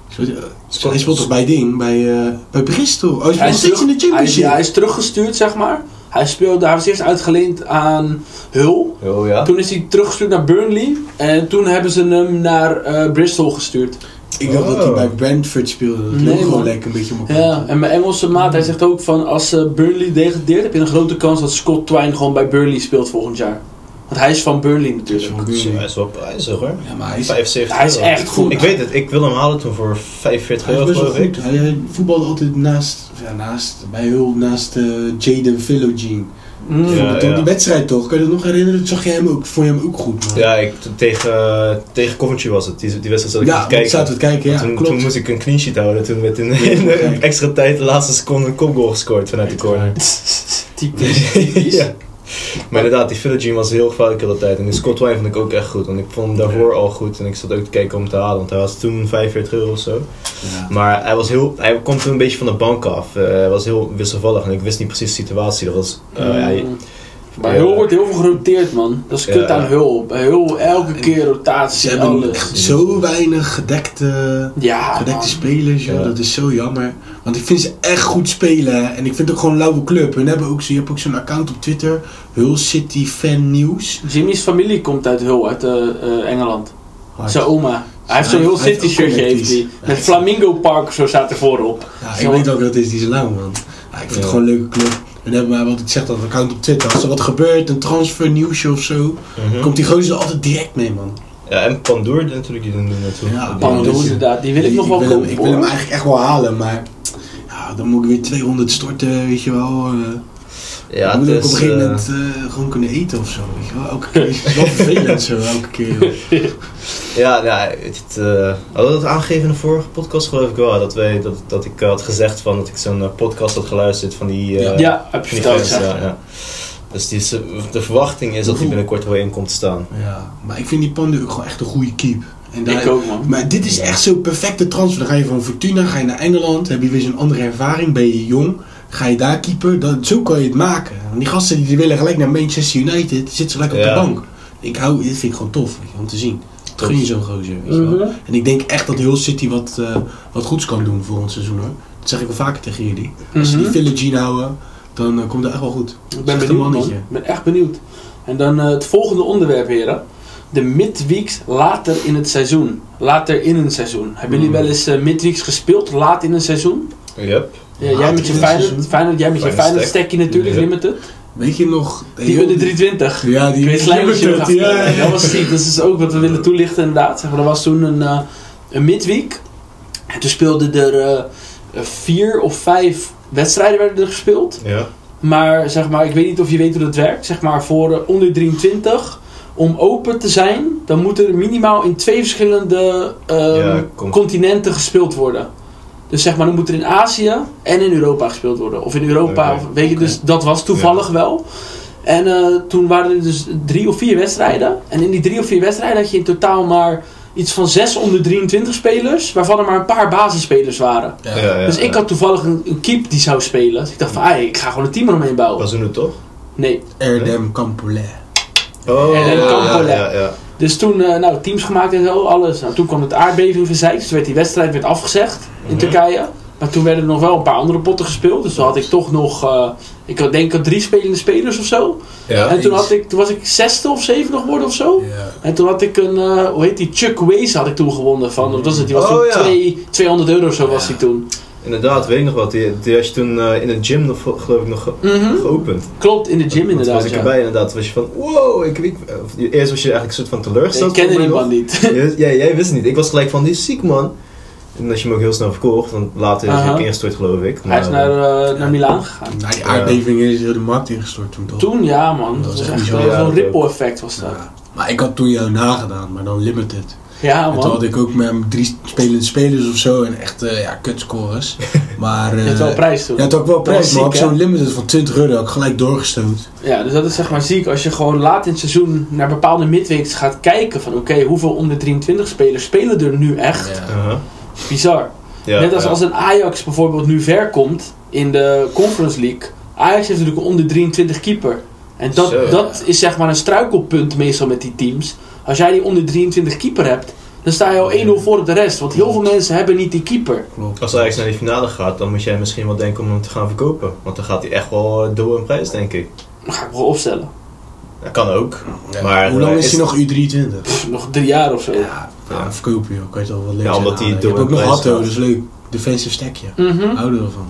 Speaker 2: Zo, eh, Hij speelt toch bij Ding, bij, eh, bij Bristol? Oh, hij speelt nog in de
Speaker 1: hij, ja, hij is teruggestuurd, zeg maar. Hij, speelde, hij was eerst uitgeleend aan Hull.
Speaker 3: Ja.
Speaker 1: Toen is hij teruggestuurd naar Burnley. En toen hebben ze hem naar eh, Bristol gestuurd.
Speaker 2: Ik dacht dat hij
Speaker 3: Oh.
Speaker 2: bij Brentford speelde. Dat
Speaker 1: Nee,
Speaker 2: gewoon lekker een beetje op elkaar.
Speaker 1: Ja, en mijn Engelse maat, hij zegt ook van als eh, Burnley degradeert, heb je een grote kans dat Scott Twine gewoon bij Burnley speelt volgend jaar. Want hij is van Burnley natuurlijk.
Speaker 2: Van Burnley.
Speaker 3: Hij is wel prijzig hoor.
Speaker 2: Ja, maar hij is,
Speaker 3: 75
Speaker 1: Hij is
Speaker 3: euro.
Speaker 1: echt goed.
Speaker 3: Ik weet het, ik wil hem halen toen voor 45
Speaker 2: hij is
Speaker 3: euro geloof ik.
Speaker 2: Hij, hij voetbalde altijd naast, ja, naast bij Hull, naast eh, Jaden Philogene.
Speaker 1: Mm.
Speaker 3: Ja.
Speaker 2: Ja, Die wedstrijd toch? Kan je dat nog herinneren? Toen zag je hem ook, vond je hem ook goed, man.
Speaker 3: Ja, ik, tegen, tegen Coventry was het. Die, die wedstrijd zat ik
Speaker 2: ja
Speaker 3: te kijken.
Speaker 2: zaten we te kijken, ja,
Speaker 3: toen,
Speaker 2: klopt.
Speaker 3: toen moest ik een clean sheet houden. Toen werd in,
Speaker 2: Ja,
Speaker 3: in de extra tijd de laatste seconde een kopgoal gescoord vanuit de corner.
Speaker 1: Typisch. typisch.
Speaker 3: ja. Maar inderdaad, die Philogene was heel gevaarlijk de tijd. En die Scott Wine vond ik ook echt goed. Want ik vond hem daarvoor al goed. En ik zat ook te kijken om hem te halen. Want hij was toen 45 euro of zo.
Speaker 2: Ja.
Speaker 3: Maar hij, was heel, hij kwam toen een beetje van de bank af. Eh, hij was heel wisselvallig. En ik wist niet precies de situatie. Dat was, eh,
Speaker 1: Mm. Bij Hull wordt heel veel geroteerd, man. Dat is kut
Speaker 3: Ja.
Speaker 1: aan Hull. Bij Hull elke keer
Speaker 2: Ze
Speaker 1: rotatie,
Speaker 2: hebben
Speaker 1: alles.
Speaker 2: echt zo weinig gedekte,
Speaker 1: Ja,
Speaker 2: gedekte
Speaker 1: man.
Speaker 2: spelers, joh.
Speaker 3: Ja.
Speaker 2: dat is zo jammer. Want ik vind ze echt goed spelen. En ik vind het ook gewoon een lauwe club. Hun hebben ook, je hebt ook zo'n account op Twitter, Hull City Fan News.
Speaker 1: Jimmy's familie komt uit Hull, uit eh, eh, Engeland.
Speaker 2: Hard.
Speaker 1: Zijn oma. Hij heeft zo'n Hull City shirtje heeft hij. Met Flamingo Park zo staat er voorop.
Speaker 2: Ja, ik
Speaker 1: Zo.
Speaker 2: weet ook dat het is, die is lauw, man. Ja, ik vind het gewoon een leuke club. En hebben maar wat ik zeg, dat account op Twitter. Als er wat gebeurt, een transfer nieuwsje of zo,
Speaker 3: Mhm.
Speaker 2: komt die gozer er altijd direct mee, man.
Speaker 3: ja, en Pandoor natuurlijk, die doen naartoe.
Speaker 2: Ja,
Speaker 3: Die-
Speaker 1: Pandoor, inderdaad. Die wil ik nog wel kopen,
Speaker 2: Ik wil hem eigenlijk echt wel halen, maar ja, dan moet ik weer 200 storten, weet je wel. eh.
Speaker 3: Ja,
Speaker 2: dan moet ik op een gegeven
Speaker 3: eh,
Speaker 2: moment eh, gewoon kunnen eten of zo, weet je wel. Elke keer is het wel vervelend zo, elke keer.
Speaker 3: Ja, ja het, eh, hadden we dat aangegeven in de vorige podcast geloof ik wel. Dat, wij, dat, dat ik had gezegd van dat ik zo'n podcast had geluisterd van die, eh,
Speaker 1: Ja, heb je verteld, ja.
Speaker 3: Ja, ja. Dus die, de verwachting is dat hij binnenkort wel in komt te staan.
Speaker 2: Ja, maar ik vind die Pandu ook gewoon echt een goede keep. En daar-
Speaker 1: Ik ook, man.
Speaker 2: Maar dit is echt zo'n perfecte transfer. Dan ga je van Fortuna, ga je naar Engeland, heb je weer zo'n andere ervaring, ben je jong, ga je daar keeper. Dat, zo kan je het maken. Want die gasten die willen gelijk naar Manchester United, die zitten ze lekker op
Speaker 3: Ja.
Speaker 2: de bank. Ik hou, dit vind ik gewoon tof je, om te zien.
Speaker 3: Tof.
Speaker 2: Gun je zo'n gozer, weet je wel.
Speaker 1: Mhm.
Speaker 2: En ik denk echt dat Hull City wat, eh, wat goeds kan doen volgend seizoen hoor. Dat zeg ik wel vaker tegen jullie. Als ze die
Speaker 1: Mhm.
Speaker 2: Philogene houden, dan eh, komt het echt wel goed.
Speaker 1: Ik ben benieuwd, man. Ik ben echt benieuwd. En dan eh, het volgende onderwerp, heren. De midweeks later in het seizoen. Later in een seizoen. Hebben jullie
Speaker 2: Mm.
Speaker 1: wel eens eh, midweeks gespeeld, laat in een seizoen?
Speaker 3: Yep.
Speaker 1: Ja, jij met je Feyenoord, jij met je
Speaker 3: Feyenoord
Speaker 1: stekje natuurlijk,
Speaker 3: Ja.
Speaker 1: limited.
Speaker 2: Weet je nog?
Speaker 1: Die onder 320.
Speaker 2: Ja, die
Speaker 1: Ik weet slijmertje nog
Speaker 2: ja, ja, ja.
Speaker 1: Dat was ziek. Dat is ook wat we willen toelichten inderdaad. Zeg maar, er was toen een, eh, een midweek. En toen speelden er eh, vier of vijf wedstrijden werden er gespeeld.
Speaker 3: Ja.
Speaker 1: Maar zeg maar, ik weet niet of je weet hoe dat werkt. Zeg maar voor onder 23, om open te zijn, dan moet er minimaal in twee verschillende ehm,
Speaker 3: Ja,
Speaker 1: continenten gespeeld worden. Dus zeg maar, dan moet er in Azië en in Europa gespeeld worden. Of in Europa, weet je, dus dat was toevallig wel. En eh, toen waren er dus drie of vier wedstrijden. En in die drie of vier wedstrijden had je in totaal maar iets van zes onder 23 spelers, waarvan er maar een paar basisspelers waren.
Speaker 3: Ja, ja,
Speaker 1: dus ik had toevallig een, een keep die zou spelen. Dus ik dacht van, ah, ik ga gewoon een team eromheen bouwen.
Speaker 3: Was toen het toch?
Speaker 1: Nee.
Speaker 2: Erdem Campolet.
Speaker 3: Oh,
Speaker 1: En een
Speaker 3: ja,
Speaker 1: Campolet.
Speaker 3: ja, ja.
Speaker 1: Dus toen, eh, nou, teams gemaakt en zo, alles. Nou, toen kwam het aardbeving van Zeist. Dus werd die wedstrijd werd afgezegd in
Speaker 3: Mhm.
Speaker 1: Turkije. Maar toen werden er nog wel een paar andere potten gespeeld. Dus toen had ik toch nog, eh, ik had, denk ik drie spelende spelers of zo.
Speaker 3: Ja.
Speaker 1: en toen, had ik, toen was ik zesde of zevende geworden of zo.
Speaker 2: Ja.
Speaker 1: En toen had ik een, eh, hoe heet die, Chuck Waze had ik toen gewonnen. Van, wat was het? Die was
Speaker 3: Oh,
Speaker 1: toen
Speaker 3: ja.
Speaker 1: twee, 200 euro of zo was die toen.
Speaker 3: Inderdaad, weet ik nog wat. Die, die had je toen eh, in een gym nog, geloof ik nog ge-
Speaker 1: Mhm.
Speaker 3: geopend.
Speaker 1: Klopt, in de gym
Speaker 3: Want toen
Speaker 1: inderdaad.
Speaker 3: was ik
Speaker 1: ja.
Speaker 3: erbij inderdaad. Toen was je van, wow, ik, ik, eerst was je eigenlijk een soort van
Speaker 1: Ik
Speaker 3: teleurgesteld.
Speaker 1: kende
Speaker 3: voor
Speaker 1: die man niet.
Speaker 3: Ja, jij wist het niet. Ik was gelijk van, die is ziek man. En dan is je hem ook heel snel verkocht, want later is hij ook ingestort geloof ik.
Speaker 1: Hij is naar, eh, naar Milaan gegaan.
Speaker 2: Na die aardbeving is heel de markt ingestort toen toch?
Speaker 1: Toen, ja man.
Speaker 2: Dat
Speaker 1: Dat
Speaker 2: was
Speaker 1: was
Speaker 2: echt
Speaker 3: Ja,
Speaker 1: zo'n
Speaker 3: dat
Speaker 1: ripple effect was dat.
Speaker 2: Ja. Maar ik had toen jou nagedaan, maar dan limited.
Speaker 1: Ja
Speaker 2: en toen
Speaker 1: man.
Speaker 2: had ik ook met drie spelende spelers of zo en echt eh, ja, kutscores. Maar
Speaker 1: Je hebt
Speaker 2: eh,
Speaker 1: wel prijs toen.
Speaker 2: ja, het had ook wel prijs, maar op zo'n limited van 20 euro had ik gelijk doorgestoot.
Speaker 1: Ja, dus dat is zeg maar ziek als je gewoon laat in het seizoen naar bepaalde midweeks gaat kijken van oké, hoeveel onder 23 spelers spelen er nu echt?
Speaker 2: Ja.
Speaker 3: Aha.
Speaker 1: Bizar.
Speaker 3: Ja,
Speaker 1: Net als
Speaker 3: ja.
Speaker 1: als een Ajax bijvoorbeeld nu ver komt in de Conference League. Ajax heeft natuurlijk een onder 23 keeper. En dat,
Speaker 3: Zo,
Speaker 1: dat is zeg maar een struikelpunt meestal met die teams. Als jij die onder 23 keeper hebt, dan sta je al 1-0 voor op de rest. Want heel veel mensen hebben niet die keeper.
Speaker 2: Klopt.
Speaker 3: Als Ajax naar die finale gaat, dan moet jij misschien wel denken om hem te gaan verkopen. Want dan gaat hij echt wel eh, door in prijs, denk ik.
Speaker 1: Dan ga ik wel opstellen.
Speaker 3: Dat kan ook.
Speaker 2: Ja.
Speaker 3: Maar,
Speaker 2: Hoe lang
Speaker 3: eh,
Speaker 2: is hij nog U23?
Speaker 1: Pff, nog drie jaar of zo.
Speaker 2: Ja, ja. verkopen joh. Kan je toch wel leuk
Speaker 3: Ja, omdat hij door
Speaker 2: Je hebt ook
Speaker 3: een
Speaker 2: nog
Speaker 3: prijs
Speaker 2: Hatto, is leuk. Defensive stackje.
Speaker 1: Mhm.
Speaker 2: Houden we van.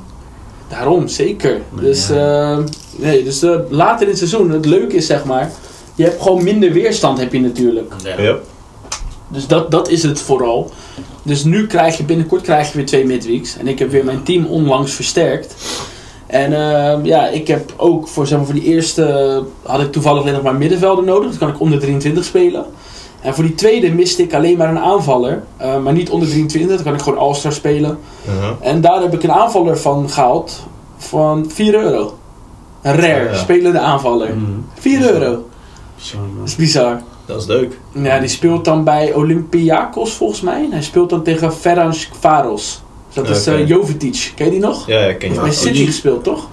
Speaker 1: Daarom, zeker.
Speaker 2: Maar
Speaker 1: Dus,
Speaker 2: ja.
Speaker 1: eh, nee, dus eh, later in het seizoen, het leuke is zeg maar, je hebt gewoon minder weerstand heb je natuurlijk.
Speaker 3: Ja.
Speaker 1: Dus dat, dat is het vooral. Dus nu krijg je binnenkort krijg je weer twee midweeks. En ik heb weer mijn team onlangs versterkt. En ehm, ja, ik heb ook voor, zeg maar, voor die eerste had ik toevallig alleen nog maar middenvelder nodig. Dus kan ik onder 23 spelen. En voor die tweede miste ik alleen maar een aanvaller. eh, maar niet onder 23, dan kan ik gewoon All-Star spelen.
Speaker 3: Uh-huh.
Speaker 1: En daar heb ik een aanvaller van gehaald van 4 euro. Een rare,
Speaker 3: Ja.
Speaker 1: spelende aanvaller.
Speaker 2: Mhm.
Speaker 1: 4 euro. Dat is bizar.
Speaker 3: Dat is leuk.
Speaker 1: Ja, die speelt dan bij Olympiakos volgens mij. En hij speelt dan tegen Ferenc Varos. Dat is eh, Jovetic. Ken je die nog?
Speaker 3: Ja, ja, ken je
Speaker 1: Hij heeft bij City
Speaker 2: die-
Speaker 1: gespeeld, toch?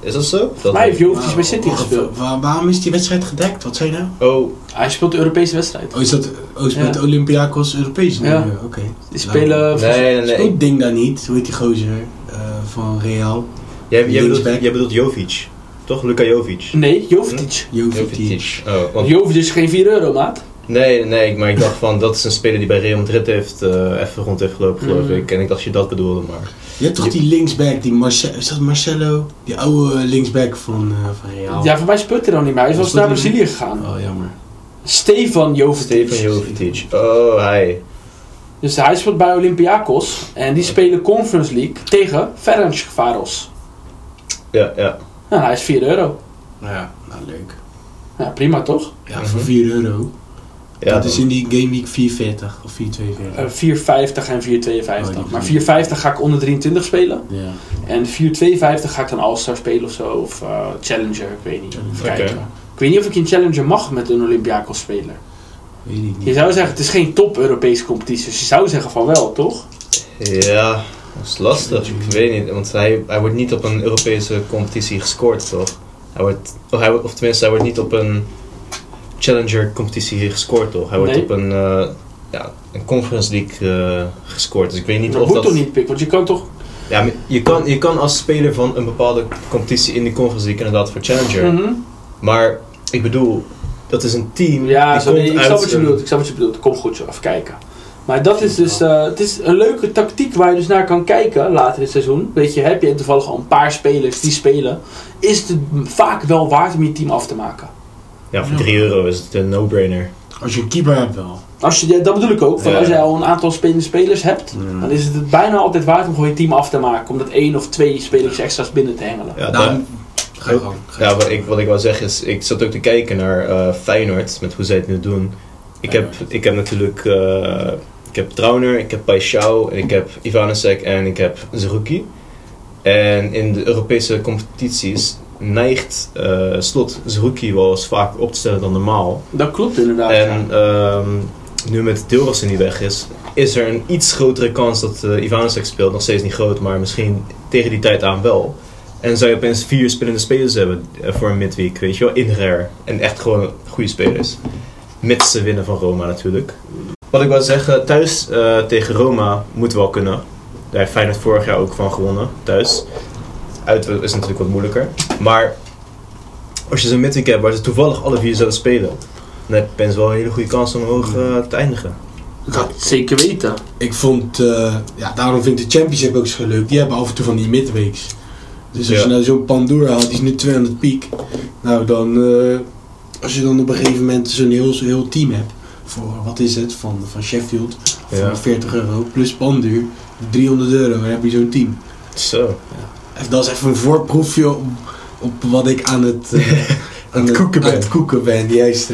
Speaker 3: Is dat zo? Dat
Speaker 1: mij heeft Jovetic bij City gespeeld.
Speaker 2: Waar- waarom is die wedstrijd gedekt? Wat zei je nou?
Speaker 3: Oh,
Speaker 1: Hij speelt de Europese wedstrijd.
Speaker 2: Oh, is dat oh,
Speaker 1: Ja.
Speaker 2: Olympiakos Europees?
Speaker 1: Ja.
Speaker 2: Ja. Oké.
Speaker 1: Die spelen...
Speaker 3: nee, nee, nee.
Speaker 2: Speelt Ding daar niet? Hoe heet die gozer eh, van Real?
Speaker 3: Jij, jij, bedoelt, jij bedoelt Jovic. Toch? Luka Jovic.
Speaker 1: Nee, Jovetic.
Speaker 2: Jovetic.
Speaker 3: Oh, want,
Speaker 1: Jovetic is geen 4 euro, maat.
Speaker 3: nee, nee, maar ik dacht van dat is een speler die bij Real Madrid heeft, eh, even rond heeft gelopen, geloof
Speaker 1: Mhm.
Speaker 3: ik. En ik dacht je dat bedoelde, maar.
Speaker 2: Je hebt toch die linksback, die Marce is dat Marcelo? Die oude linksback van, eh, van Real.
Speaker 1: Ja, voor mij speelt hij dan niet meer. Hij is wel eens
Speaker 2: Speelt
Speaker 1: naar Brazilië gegaan.
Speaker 2: Oh, jammer.
Speaker 1: Stefan Jovetic.
Speaker 3: Stefan Jovetic. Oh, hij.
Speaker 1: Dus hij speelt bij Olympiakos. En die spelen Conference League tegen Ferenc Varos.
Speaker 3: Ja, ja.
Speaker 1: Nou, hij is 4 euro.
Speaker 2: Ja, nou leuk.
Speaker 1: Ja, prima toch?
Speaker 2: Ja,
Speaker 3: Mhm.
Speaker 2: voor 4 euro.
Speaker 3: ja
Speaker 2: dat is in die Game Week 440 of 442.
Speaker 1: Eh, 4,50 en 4,52.
Speaker 2: Oh, die-
Speaker 1: maar 4,50 ga ik onder 23 spelen.
Speaker 2: ja.
Speaker 1: En 4,52 ga ik dan All-Star spelen of zo. Of eh, Challenger, ik weet niet. Even
Speaker 3: Oké.
Speaker 1: kijken. Ik weet niet of ik in Challenger mag met een Olympiakos speler.
Speaker 2: Weet ik niet.
Speaker 1: Je zou zeggen, het is geen top Europese competitie. Dus je zou zeggen van wel, toch?
Speaker 3: Ja, dat is lastig. Ik weet niet, want hij, hij wordt niet op een Europese competitie gescoord, toch? Hij wordt, of, hij, wordt- of tenminste, hij wordt niet op een Challenger competitie gescoord, toch? Hij wordt op een, eh, ja, een Conference League eh, gescoord. Dus ik weet niet
Speaker 1: dat
Speaker 3: of
Speaker 1: moet
Speaker 3: dat...
Speaker 1: toch niet, Pik? Want je kan toch...
Speaker 3: Ja, je kan, je kan als speler van een bepaalde competitie in die Conference League inderdaad voor Challenger.
Speaker 1: Mhm.
Speaker 3: Maar ik bedoel, dat is een team
Speaker 1: Ja,
Speaker 3: die
Speaker 1: sorry,
Speaker 3: komt
Speaker 1: ik snap wat je bedoelt. Ik snap wat je bedoelt. Kom goed zo, even kijken. Maar dat is dus eh, het is een leuke tactiek waar je dus naar kan kijken later in het seizoen. Weet je, heb je toevallig al een paar spelers die spelen, is het vaak wel waard om je team af te maken.
Speaker 3: Ja, voor 3 euro is het een no-brainer.
Speaker 2: Als je een keeper hebt wel.
Speaker 1: Als je, ja, dat bedoel ik ook. Van
Speaker 3: Ja.
Speaker 1: Als jij al een aantal spelende spelers hebt,
Speaker 2: Ja.
Speaker 1: dan is het bijna altijd waard om gewoon je team af te maken. Om dat één of twee spelers extra's binnen te hengelen.
Speaker 3: Ja,
Speaker 2: Nou,
Speaker 3: daar-
Speaker 2: ga je gang. Ga je
Speaker 3: Ja, wat ik, wat ik wou zeggen is, ik zat ook te kijken naar eh, Feyenoord, met hoe zij het nu doen. Ik heb, ik heb natuurlijk, eh, ik heb Trauner, ik heb Paixão, ik heb Ivanusek en ik heb Zerouki. En in de Europese competities neigt eh, Slot Zerouki wel eens vaak op te stellen dan normaal.
Speaker 1: Dat klopt inderdaad.
Speaker 3: En
Speaker 1: ja.
Speaker 3: ehm, nu met Dilrosun die weg is, is er een iets grotere kans dat uh, Ivanusek speelt. Nog steeds niet groot, maar misschien tegen die tijd aan wel. En zou je opeens vier spelende spelers hebben eh, voor een midweek, weet je wel, in rare. En echt gewoon goede spelers. Mits ze winnen van Roma natuurlijk. Wat ik wil zeggen, thuis eh, tegen Roma moeten we wel kunnen. Daar heeft Feyenoord vorig jaar ook van gewonnen, thuis. Uit is natuurlijk wat moeilijker. Maar als je zo'n midweek hebt waar ze toevallig alle vier zouden spelen, dan heb je wel een hele goede kans om hoog eh, te eindigen.
Speaker 1: Dat zeker weten.
Speaker 2: Ik vond, eh, ja, daarom vind ik de Championship ook zo leuk. Die hebben af en toe van die midweeks. Dus als
Speaker 3: Ja.
Speaker 2: je nou zo'n Pandora had, die is nu 200 piek. Nou, dan, eh, als je dan op een gegeven moment zo'n heel, zo'n heel team hebt. Voor, wat is het, van, van Sheffield. Voor
Speaker 3: Ja.
Speaker 2: 40 euro. Plus Panduur, 300 euro. Dan heb je zo'n team.
Speaker 3: Zo.
Speaker 2: En dat is even een voorproefje op, op wat ik aan het, eh, aan
Speaker 3: het koeken
Speaker 2: aan
Speaker 3: ben.
Speaker 2: het koeken ben. Die juiste.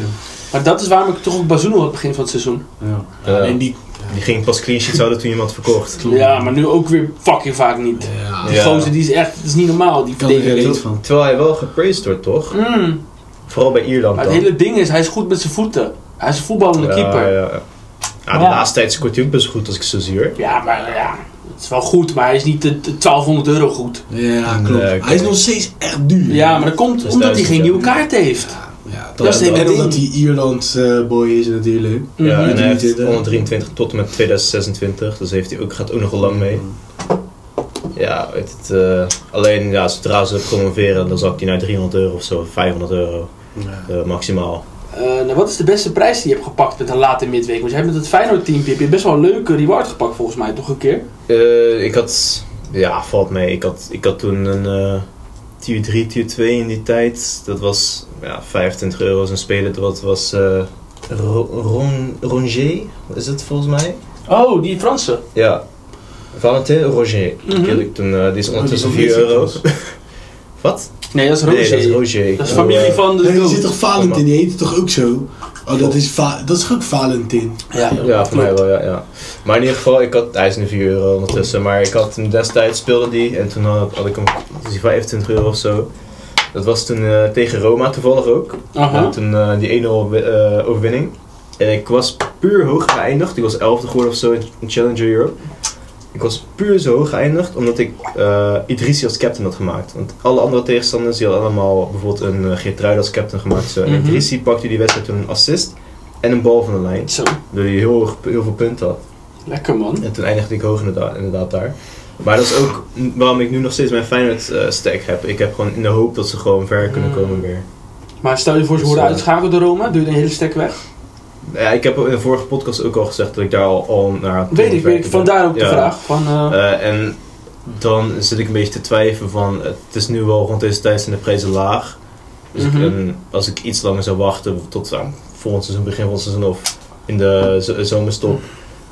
Speaker 1: Maar dat is waarom ik toch ook Bazoen had het begin van het seizoen.
Speaker 2: Ja.
Speaker 3: Ja.
Speaker 2: En die,
Speaker 3: Die ging pas clean sheets houden toen iemand verkocht.
Speaker 2: Klopt.
Speaker 1: Ja, maar nu ook weer fucking vaak niet.
Speaker 2: ja,
Speaker 1: Die
Speaker 3: Ja.
Speaker 1: gozer die is echt, dat is niet normaal. Die
Speaker 2: kan er reet van.
Speaker 3: Terwijl hij wel gepraised wordt, toch?
Speaker 1: Mm.
Speaker 3: Vooral bij Ierland
Speaker 1: Maar
Speaker 3: dan.
Speaker 1: het hele ding is, hij is goed met zijn voeten. Hij is een voetballende
Speaker 3: ja,
Speaker 1: keeper.
Speaker 3: Ja,
Speaker 1: Ja,
Speaker 3: ja. Ja, de
Speaker 1: Ja.
Speaker 3: laatste tijd scoort hij ook best goed als ik zo zie hoor.
Speaker 1: maar ja, Het is wel goed, maar hij is niet de, de 1200 euro goed.
Speaker 2: Ja, klopt. Hij is nog steeds echt duur.
Speaker 1: Ja, maar dat komt
Speaker 3: Dat is
Speaker 1: omdat hij geen
Speaker 3: ja.
Speaker 1: nieuwe kaart heeft.
Speaker 2: Ja, ja,
Speaker 1: Dat is
Speaker 2: en omdat hij Ierland eh, boy is natuurlijk.
Speaker 3: Ja, en hij heeft
Speaker 2: 23.
Speaker 3: 123 tot en met 2026, dus heeft hij ook, gaat ook nog lang mee. Ja, weet het, eh, alleen ja, zodra ze promoveren, dan zakt hij naar 300 euro of zo, 500 euro
Speaker 2: Ja.
Speaker 3: eh, maximaal.
Speaker 1: Eh, nou, wat is de beste prijs die je hebt gepakt met een late midweek? Want jij hebt met het Feyenoord teampje heb je best wel een leuke reward gepakt volgens mij, toch een keer?
Speaker 3: Eh, ik had, ja, valt mee. Ik had, ik had toen een eh tier 3, tier 2 in die tijd. Dat was ja, 25 euro een speler. Dat was eh Ro- Ron, Rongier, is het volgens mij?
Speaker 1: Oh, die Franse.
Speaker 3: Ja, Valentin Roger.
Speaker 1: Mhm.
Speaker 3: Die, had ik toen, die is ondertussen
Speaker 2: Oh, die
Speaker 3: 4
Speaker 2: van
Speaker 3: euro.
Speaker 2: Frans.
Speaker 3: Wat?
Speaker 1: Nee, dat is Roger.
Speaker 3: Nee, dat is Roger.
Speaker 1: Dat is
Speaker 3: Oh,
Speaker 1: familie
Speaker 3: eh,
Speaker 1: van de
Speaker 2: Nee, die
Speaker 1: goat.
Speaker 2: zit toch Valentin, die heet toch ook zo? Oh, dat is, Va dat is ook Valentin.
Speaker 1: Ja,
Speaker 3: Ja, voor mij wel, ja, ja. Maar in ieder geval, ik had, hij is nu 4 euro ondertussen, maar ik had hem destijds speelde die en toen had, had ik hem, was die 25 euro of zo. Dat was toen eh, tegen Roma toevallig ook.
Speaker 1: Aha.
Speaker 3: En toen eh, die 1-0 eh, overwinning. En ik was puur hoog geëindigd, ik was 11e geworden of zo in Challenger Europe. Ik was puur zo hoog geëindigd omdat ik eh Idrissi als captain had gemaakt. Want alle andere tegenstanders die hadden allemaal bijvoorbeeld een uh, Geertruid als captain gemaakt. Zo. En
Speaker 1: Mhm.
Speaker 3: Idrissi pakte die wedstrijd toen een assist en een bal van de lijn.
Speaker 1: Zo,
Speaker 3: Door hij heel, veel punten had.
Speaker 1: lekker man.
Speaker 3: En toen eindigde ik hoog inderdaad, inderdaad daar. Maar dat is ook waarom ik nu nog steeds mijn Feyenoord eh, stack heb. Ik heb gewoon in de hoop dat ze gewoon ver kunnen komen weer.
Speaker 1: Maar stel je voor ze
Speaker 3: Dus,
Speaker 1: worden
Speaker 3: eh,
Speaker 1: uitgeschakeld door Roma, doe je de hele stek weg?
Speaker 3: Ja, ik heb in de vorige podcast ook al gezegd dat ik daar al, al naar
Speaker 1: Weet ik, weet ik. Vandaar ook de
Speaker 3: Ja.
Speaker 1: vraag. Van, eh,
Speaker 3: Eh, en dan zit ik een beetje te twijfelen van, het is nu wel rond deze tijd zijn de prijzen laag. Dus ik-
Speaker 1: Mhm.
Speaker 3: en als ik iets langer zou wachten tot uh, volgend seizoen, begin van het seizoen of in de zomerstop,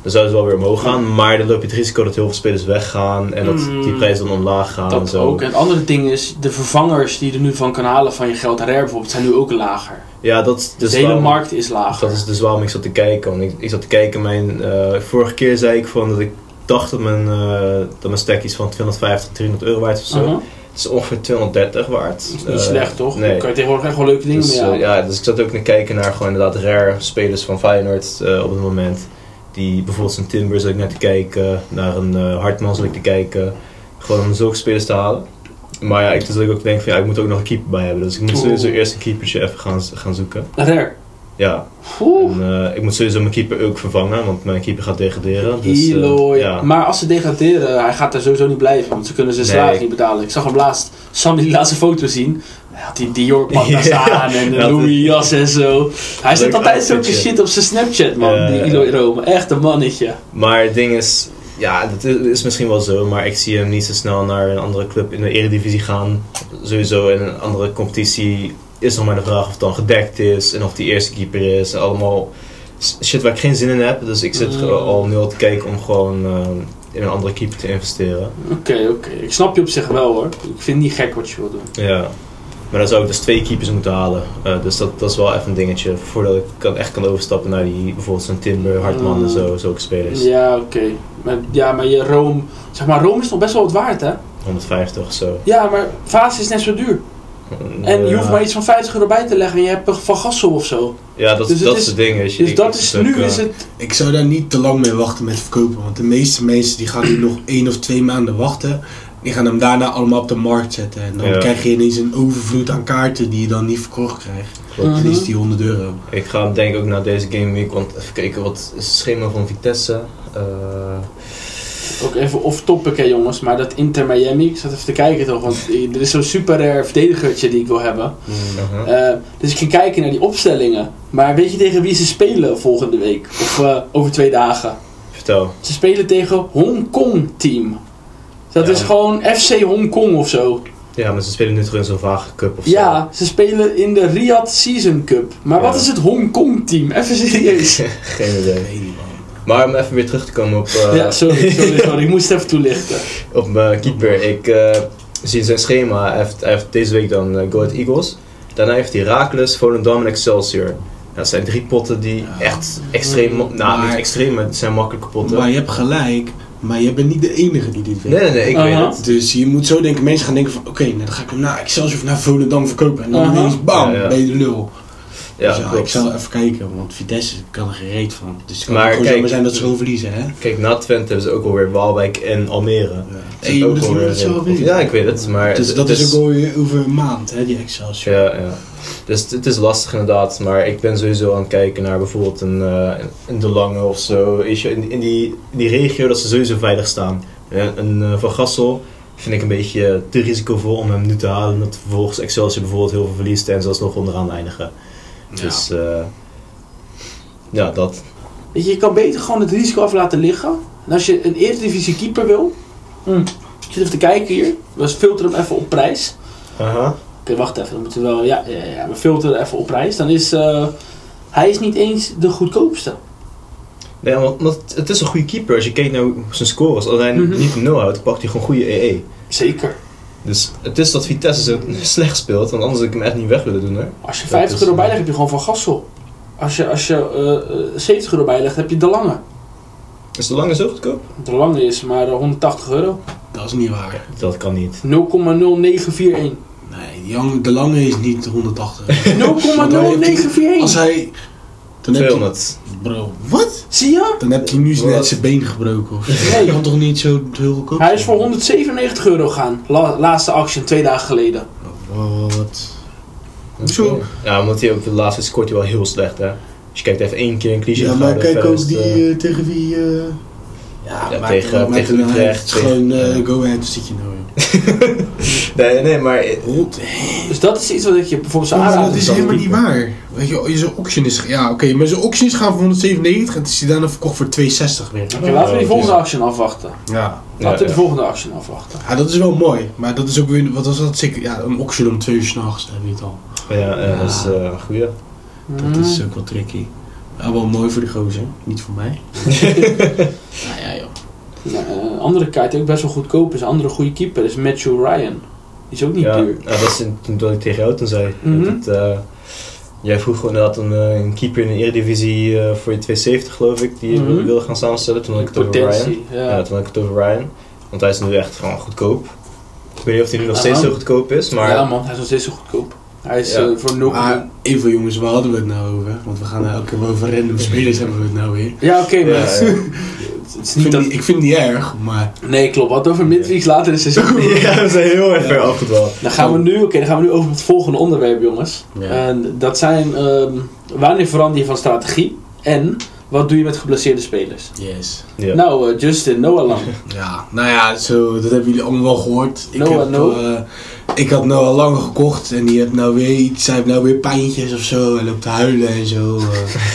Speaker 3: dan zou het wel weer omhoog gaan. Maar dan loop je het risico dat heel veel spelers weggaan en dat
Speaker 1: Mm.
Speaker 3: die prijzen dan omlaag gaan en
Speaker 1: dat
Speaker 3: zo.
Speaker 1: ook. En het andere ding is, de vervangers die je er nu van kan halen van je geld rare bijvoorbeeld, zijn nu ook lager.
Speaker 3: Ja, dat,
Speaker 1: Dus de hele
Speaker 3: waarom-
Speaker 1: markt is lager.
Speaker 3: Dat is dus waarom ik zat te kijken. Want ik, ik zat te kijken, mijn, eh, vorige keer zei ik van dat ik dacht dat mijn, eh dat mijn stack iets van 250, 300 euro waard of zo. Het is ongeveer 230 waard.
Speaker 1: Dat is niet
Speaker 3: Eh,
Speaker 1: slecht toch?
Speaker 3: Nee.
Speaker 1: Dan kan je tegenwoordig echt wel leuke dingen
Speaker 3: Dus,
Speaker 1: mee
Speaker 3: ja, dus ik zat ook te kijken naar gewoon inderdaad rare spelers van Feyenoord op het moment. Die bijvoorbeeld zijn Timber zat ik naar te kijken, naar een eh, Hartman zat ik te kijken. Gewoon om zulke spelers te halen. Maar ja, ik, dus dat ik ook denk van ja, ik moet ook nog een keeper bij hebben. Dus ik moet sowieso eerst een keepertje even gaan, gaan zoeken.
Speaker 1: Rare.
Speaker 3: Ja, en, eh, ik moet sowieso mijn keeper ook vervangen, want mijn keeper gaat degraderen. Dus, eh, ja.
Speaker 1: Maar als ze degraderen, hij gaat er sowieso niet blijven, want ze kunnen zijn
Speaker 3: Nee.
Speaker 1: salaris niet betalen. Ik zag hem laatst, Sammy die laatste foto zien. Hij had die Dior daar
Speaker 3: Ja.
Speaker 1: staan en een Louis jas en zo. Hij zet altijd zulke shit op zijn Snapchat, man. Die. Eloy Rome. Echt een mannetje.
Speaker 3: Maar het ding is, ja, dat is misschien wel zo, maar ik zie hem niet zo snel naar een andere club in de Eredivisie gaan. Sowieso in een andere competitie is nog maar de vraag of het dan gedekt is en of die eerste keeper is. Allemaal shit waar ik geen zin in heb. Dus ik zit
Speaker 1: Mm.
Speaker 3: al nu al te kijken om gewoon eh, in een andere keeper te investeren.
Speaker 1: Oké, oké. Ik snap je op zich wel hoor. Ik vind het niet gek wat je wil doen.
Speaker 3: Ja. Maar dan zou ik dus twee keepers moeten halen. Eh, dus dat, dat is wel even een dingetje. Voordat ik kan, echt kan overstappen naar die bijvoorbeeld zo'n Timber, Hartman en zo, zulke spelers.
Speaker 1: Ja, oké. Maar, ja, maar je Rome... Zeg maar, Rome is nog best wel wat waard, hè?
Speaker 3: 150 of zo.
Speaker 1: Ja, maar Vaas is net zo duur. En je hoeft maar iets van 50 euro bij te leggen en je hebt Van Gassel of zo.
Speaker 3: Ja, dat,
Speaker 1: Dus
Speaker 3: dat
Speaker 1: is-
Speaker 3: is het ding.
Speaker 1: Dus dat is, nu
Speaker 3: eh,
Speaker 1: is het...
Speaker 2: Ik zou daar niet te lang mee wachten met verkopen. Want de meeste mensen die gaan nu nog één of twee maanden wachten. Die gaan hem daarna allemaal op de markt zetten. En dan
Speaker 3: Ja.
Speaker 2: krijg je ineens een overvloed aan kaarten die je dan niet verkocht krijgt.
Speaker 3: klopt.
Speaker 2: En is die 100 euro.
Speaker 3: Ik ga denk ik ook naar deze game week, want even kijken wat is het schema van Vitesse. Eh,
Speaker 1: Ook even off topic hè jongens, maar dat Inter Miami, ik zat even te kijken toch, want er is zo'n super rare verdedigertje die ik wil hebben.
Speaker 3: uh-huh.
Speaker 1: Eh, dus ik ging kijken naar die opstellingen. Maar weet je tegen wie ze spelen volgende week? Of eh, over twee dagen?
Speaker 3: Vertel.
Speaker 1: Ze spelen tegen Hongkong team. Dat
Speaker 3: Ja.
Speaker 1: is gewoon FC Hongkong of zo.
Speaker 3: Ja, maar ze spelen nu terug in zo'n vage cup of zo.
Speaker 1: Ja, ze spelen in de Riyadh Season Cup. Maar wat is het Hongkong team? Even serieus.
Speaker 3: Geen idee. Maar om even weer terug te komen op, eh,
Speaker 1: ja, sorry, sorry, sorry. Ik moest het even toelichten.
Speaker 3: op mijn keeper. Ik eh, zie zijn schema. Hij heeft, hij heeft deze week dan uh, Go Ahead Eagles. Daarna heeft hij Heracles, Volendam en Excelsior. Ja, dat zijn drie potten die
Speaker 2: Ja.
Speaker 3: echt extreem... mo- Nou,
Speaker 2: Maar-
Speaker 3: niet extreem, maar het zijn makkelijke potten.
Speaker 2: Maar je hebt gelijk. Maar je bent niet de enige die dit weet.
Speaker 3: Nee, nee, nee, ik weet het.
Speaker 2: Dus je moet zo denken, mensen gaan denken van oké, nou, dan ga ik hem naar Excelsior of naar Volendam verkopen. En dan
Speaker 1: Aha.
Speaker 2: ineens bam,
Speaker 3: Ja, ja.
Speaker 2: ben je de lul.
Speaker 3: Ja,
Speaker 2: dus ja, ik zal even kijken, want Vitesse kan er gereed van. Dus het kan
Speaker 3: Maar
Speaker 2: gewoon
Speaker 3: kijk-
Speaker 2: zomaar zijn dat ze gewoon verliezen, hè?
Speaker 3: Kijk, na Twente hebben ze ook alweer Waalwijk en Almere.
Speaker 2: Ja. Hey, je moet het, het zelf weten.
Speaker 3: Ja, ik weet het, maar...
Speaker 2: Dus dat is ook alweer over een maand, hè, die Excelsior.
Speaker 3: Ja, ja. Dus het- is lastig inderdaad, maar ik ben sowieso aan het kijken naar bijvoorbeeld een, eh, een De Lange of zo. In, in, die, in die regio dat ze sowieso veilig staan. Ja, een eh, Van Gassel vind ik een beetje te risicovol om hem nu te halen. Dat vervolgens Excelsior bijvoorbeeld heel veel verliest en zelfs nog onderaan eindigen. Dus eh, ja, dat.
Speaker 1: Weet je, je kan beter gewoon het risico af laten liggen. En als je een Eredivisie keeper wil... Hm. Ik zit even te kijken hier. We filteren hem even op prijs.
Speaker 3: Aha.
Speaker 1: Oké, wacht even. Dan moeten we wel... Ja, ja, ja, we filteren even op prijs. Dan is... eh, hij is niet eens de goedkoopste.
Speaker 3: Nee, want, want het is een goede keeper. Als je kijkt naar zijn scores, als hij
Speaker 1: Mhm.
Speaker 3: niet een 0 houdt, pakt hij gewoon goede EE.
Speaker 1: Zeker.
Speaker 3: Dus het is dat Vitesse zo slecht speelt, want anders had ik hem echt niet weg willen doen hoor.
Speaker 1: Als je
Speaker 3: Dat
Speaker 1: 50
Speaker 3: is,
Speaker 1: euro
Speaker 3: eh,
Speaker 1: bijlegt, heb je gewoon Van Gassel. Als je, als je eh, eh, 70 euro bijlegt, heb je De Lange.
Speaker 3: Is de lange zo goedkoop?
Speaker 1: De Lange is maar eh, 180 euro. 0,0941.
Speaker 2: Dat is niet waar.
Speaker 3: Dat kan niet.
Speaker 2: Nee, die Jan- de lange is niet 180.
Speaker 1: 0,0941.
Speaker 2: Als hij... Dan heb je,
Speaker 3: 200.
Speaker 2: bro, wat?
Speaker 1: Zie je?
Speaker 2: Dan heb je nu
Speaker 3: Wat?
Speaker 2: net zijn been gebroken of zo.
Speaker 1: Nee.
Speaker 2: Dat kan toch niet zo heel goedkoop
Speaker 1: Hij is voor 197 euro gaan. La- laatste actie twee dagen geleden.
Speaker 2: Wat? Hoezo?
Speaker 3: Oké. Ja, omdat hij ook de laatste scoort hij wel heel slecht hè. Als je kijkt, heeft één keer een cliché
Speaker 2: Ja, maar kijk ook die
Speaker 3: eh,
Speaker 2: eh, tegen wie... eh, ja,
Speaker 3: tegen- tegen. Utrecht,
Speaker 2: Het is gewoon eh, go ahead, zit je nou.
Speaker 3: Nee, nee, maar...
Speaker 1: Dus dat is iets wat je bijvoorbeeld zou aanraden.
Speaker 2: dat is helemaal niet waar. Weet je, je zo'n auction is... Ja, oké, maar zo'n auction is gaan voor 197 en het is die daarna verkocht voor 260 weer.
Speaker 1: Oké, laten we die volgende action afwachten.
Speaker 2: Ja.
Speaker 1: Laten we
Speaker 3: ja.
Speaker 1: de volgende action afwachten.
Speaker 2: Ja, dat is wel mooi. Maar dat is ook weer... Wat was dat? Zeker, ja, een auction om twee uur s'nachts, heb je het al.
Speaker 3: Ja, ja, dat is eh, een goeie.
Speaker 2: Dat is ook wel tricky. Ja, wel mooi voor de gozer. Niet voor mij. nou ja, joh.
Speaker 1: Nou, een andere kaart die ook best wel goedkoop is, een andere goede keeper, is Matthew Ryan. Die is ook niet
Speaker 3: Ja,
Speaker 1: duur.
Speaker 3: ja, dat is in- toen dat ik tegen jou toen zei.
Speaker 1: Mhm.
Speaker 3: dat eh, jij vroeg gewoon inderdaad een, eh, een keeper in de Eredivisie eh, voor je 270 geloof ik, die je
Speaker 1: Mhm.
Speaker 3: wilde gaan samenstellen. Toen had ik het over Ryan.
Speaker 1: Potentie. Ja.
Speaker 3: Ja, toen had ik het over Ryan. Want hij is nu echt gewoon goedkoop. Ik weet niet of hij nu nog
Speaker 1: Ja,
Speaker 3: steeds
Speaker 1: man.
Speaker 3: zo goedkoop is, maar...
Speaker 1: ja man, hij is nog steeds zo goedkoop. Hij is
Speaker 3: Ja.
Speaker 1: eh, voor 0,
Speaker 2: Maar even jongens, waar hadden we het nou over? Want we gaan nou elke keer wel over random spelers hebben we het nou weer.
Speaker 1: Ja, oké, maar
Speaker 3: Ja,
Speaker 1: het,
Speaker 3: ja.
Speaker 1: het is
Speaker 2: Ik
Speaker 1: niet
Speaker 2: vind,
Speaker 1: dat...
Speaker 2: die- ik vind het niet erg, maar...
Speaker 1: Nee, klopt. Wat over midweeks later in het seizoen.
Speaker 3: Ja, we zijn heel erg ver afgedwaald.
Speaker 1: Dan gaan we nu, oké, dan gaan we nu over het volgende onderwerp, jongens.
Speaker 2: Ja.
Speaker 1: En dat zijn, ehm, wanneer verander je van strategie? En wat doe je met geblesseerde spelers?
Speaker 2: Yes.
Speaker 3: Ja.
Speaker 1: Nou, eh, Justin, Noah Lang.
Speaker 2: Ja, nou ja, zo, dat hebben jullie allemaal wel gehoord. Ik,
Speaker 1: Noah,
Speaker 2: heb,
Speaker 1: Noah.
Speaker 2: eh, ik had Noah lang gekocht en die heeft nou weer iets, hij heeft nou weer pijntjes of zo. Hij loopt te huilen en zo. eh.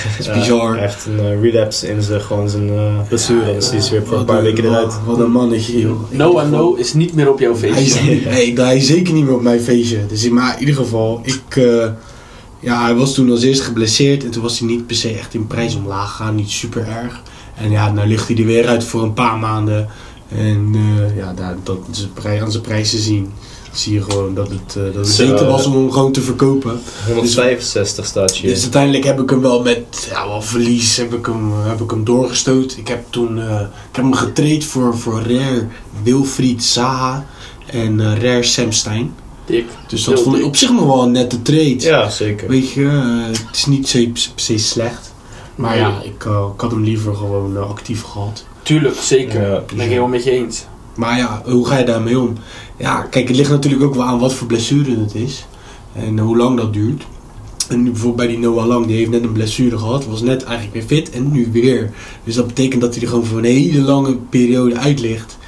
Speaker 2: Het is
Speaker 3: Ja,
Speaker 2: bizar.
Speaker 3: hij heeft een eh, relapse in zijn, gewoon zijn eh blessure.
Speaker 2: Ja,
Speaker 3: dus die is weer voor een paar weken eruit.
Speaker 2: Wat een mannetje, joh.
Speaker 1: Noah No is niet meer op jouw
Speaker 2: Hij is,
Speaker 1: feestje.
Speaker 2: niet- nee, hij is zeker niet meer op mijn feestje. Dus, maar in ieder geval, ik, eh, ja, hij was toen als eerst geblesseerd en toen was hij niet per se echt in prijs omlaag gegaan, niet super erg. En ja, nou ligt hij er weer uit voor een paar maanden. En eh, ja, daar, dat aan zijn prijzen zien, zie je gewoon dat het, eh, dat het
Speaker 3: Zo,
Speaker 2: beter was om hem gewoon te verkopen.
Speaker 3: 165 staat hier.
Speaker 2: Dus uiteindelijk heb ik hem wel met ja, wel verlies heb ik hem, heb ik hem doorgestoot. Ik heb toen eh, ik heb hem getraind voor, voor Rare Wilfried Zaha en Rare Samstein.
Speaker 1: Dik.
Speaker 2: Dus dat vond ik op zich nog wel een nette trade.
Speaker 3: Ja, zeker.
Speaker 2: Weet je, eh, het is niet per se slecht. Maar ja, ik, eh, ik had hem liever gewoon eh, actief gehad.
Speaker 1: Tuurlijk, zeker. Ben ik helemaal met je eens.
Speaker 2: Maar ja, hoe ga je daarmee om? Ja, kijk, het ligt natuurlijk ook wel aan wat voor blessure het is. En hoe lang dat duurt. En nu bijvoorbeeld bij die Noah Lang, die heeft net een blessure gehad. Was net eigenlijk weer fit en nu weer. Dus dat betekent dat hij er gewoon voor een hele lange periode uit ligt.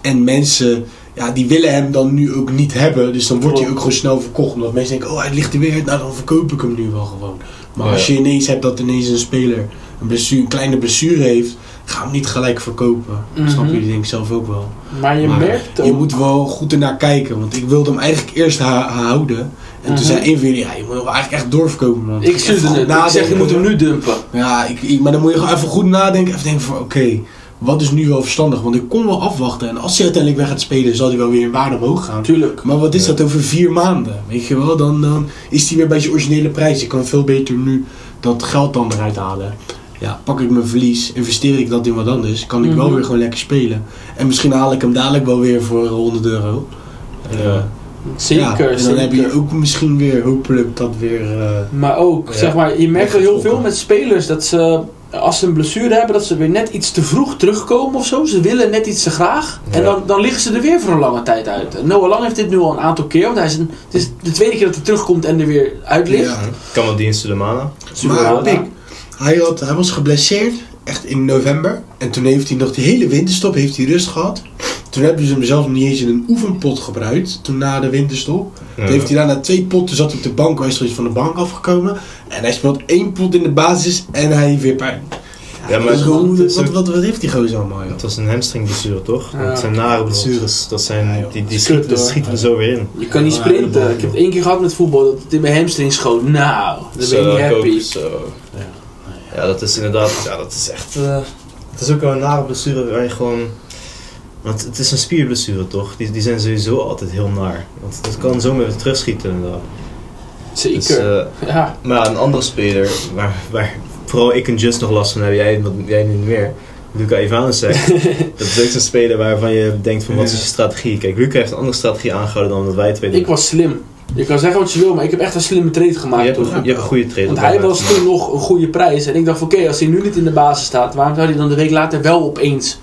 Speaker 2: En mensen, ja, die willen hem dan nu ook niet hebben. Dus dan wordt hij ook gewoon snel verkocht. Omdat mensen denken, oh hij ligt er weer. Nou dan verkoop ik hem nu wel gewoon. Maar
Speaker 3: Ja.
Speaker 2: als je ineens hebt dat ineens een speler een, blessure, een kleine blessure heeft. Ga hem niet gelijk verkopen.
Speaker 1: Mhm.
Speaker 2: snappen jullie denk ik zelf ook wel.
Speaker 1: Maar je
Speaker 2: Maar
Speaker 1: merkt ook...
Speaker 2: Je moet wel goed ernaar kijken, want ik wilde hem eigenlijk eerst houden. En
Speaker 1: Mhm.
Speaker 2: toen zei een van jullie, ja, je moet hem eigenlijk echt doorverkopen. Man.
Speaker 1: Ik het.
Speaker 2: goed
Speaker 1: Ik zeg, je moet hem nu dumpen.
Speaker 2: Ja, ik, ik- maar dan moet je gewoon even goed nadenken. Even denken van, oké, wat is nu wel verstandig? Want ik kon wel afwachten. En als hij uiteindelijk weg gaat spelen, zal hij wel weer in waarde omhoog gaan.
Speaker 1: Tuurlijk.
Speaker 2: Maar wat is
Speaker 3: Ja.
Speaker 2: dat over vier maanden? Weet je wel, dan, dan is hij weer bij zijn originele prijs. Ik kan veel beter nu dat geld dan eruit halen. Ja, pak ik mijn verlies, investeer ik dat in wat anders, kan ik wel
Speaker 1: Mhm.
Speaker 2: weer gewoon lekker spelen. En misschien haal ik hem dadelijk wel weer voor 100 euro. Eh,
Speaker 3: Ja.
Speaker 1: Zeker,
Speaker 2: Ja, en dan
Speaker 1: zeker.
Speaker 2: heb je ook misschien weer hopelijk dat weer... eh,
Speaker 1: Maar ook,
Speaker 3: Ja.
Speaker 1: zeg maar, je merkt wel heel veel met spelers dat ze, als ze een blessure hebben, dat ze weer net iets te vroeg terugkomen of zo. Ze willen net iets te graag. En
Speaker 3: Ja.
Speaker 1: dan, dan liggen ze er weer voor een lange tijd uit. En Noah Lang heeft dit nu al een aantal keer, want hij is een, het is de tweede keer dat hij terugkomt en er weer uit ligt.
Speaker 2: Ja.
Speaker 3: Kan wel dienst Sulemana.
Speaker 1: Super
Speaker 2: maar hij, had, hij was geblesseerd, echt in november. En toen heeft hij nog die hele winterstop heeft hij rust gehad. Toen hebben ze hem zelfs niet eens in een oefenpot gebruikt, toen na de winterstop.
Speaker 3: Ja.
Speaker 2: Toen heeft hij daarna twee potten, zat hij op de bank, hij is er van de bank afgekomen. En hij speelt één pot in de basis en hij heeft weer pijn.
Speaker 3: Ja, maar
Speaker 2: Dus
Speaker 3: het
Speaker 2: wat,
Speaker 3: ook-
Speaker 2: wat, wat heeft die gozer allemaal, joh?
Speaker 3: Het was een hamstringblessure, toch?
Speaker 1: Ja.
Speaker 3: Dat zijn nare blessures. Dat zijn,
Speaker 2: Ja,
Speaker 3: die, die schieten, er zo weer in.
Speaker 1: Je kan niet sprinten. Ik heb het één keer gehad met voetbal, dat het in mijn hamstring schoot. Nou, dan ben
Speaker 3: Zo,
Speaker 1: je niet happy.
Speaker 3: ook, zo. Ja, dat is inderdaad, ja, dat is echt... eh, het is ook wel een nare blessure waar je gewoon... Want het is een spierblessure, toch? Die, die zijn sowieso altijd heel naar. Want het kan zomaar weer terugschieten, inderdaad.
Speaker 1: Zeker.
Speaker 3: Dus, eh,
Speaker 1: ja.
Speaker 3: maar een andere speler, waar, waar vooral ik en Just nog last van hebben, jij, jij nu niet meer. Luca Ivanusek. dat is ook zo'n speler waarvan je denkt van wat is je strategie? Kijk, Luca heeft een andere strategie aangehouden dan wat wij twee doen.
Speaker 1: Ik was slim. Je kan zeggen wat je wil, maar ik heb echt een slimme trade
Speaker 3: je,
Speaker 1: gemaakt
Speaker 3: hebt,
Speaker 1: toen.
Speaker 3: een- je hebt een goede trainer.
Speaker 1: Want hij was toen nog een goede prijs. En ik dacht, oké, als hij nu niet in de basis staat, waarom zou hij dan de week later wel opeens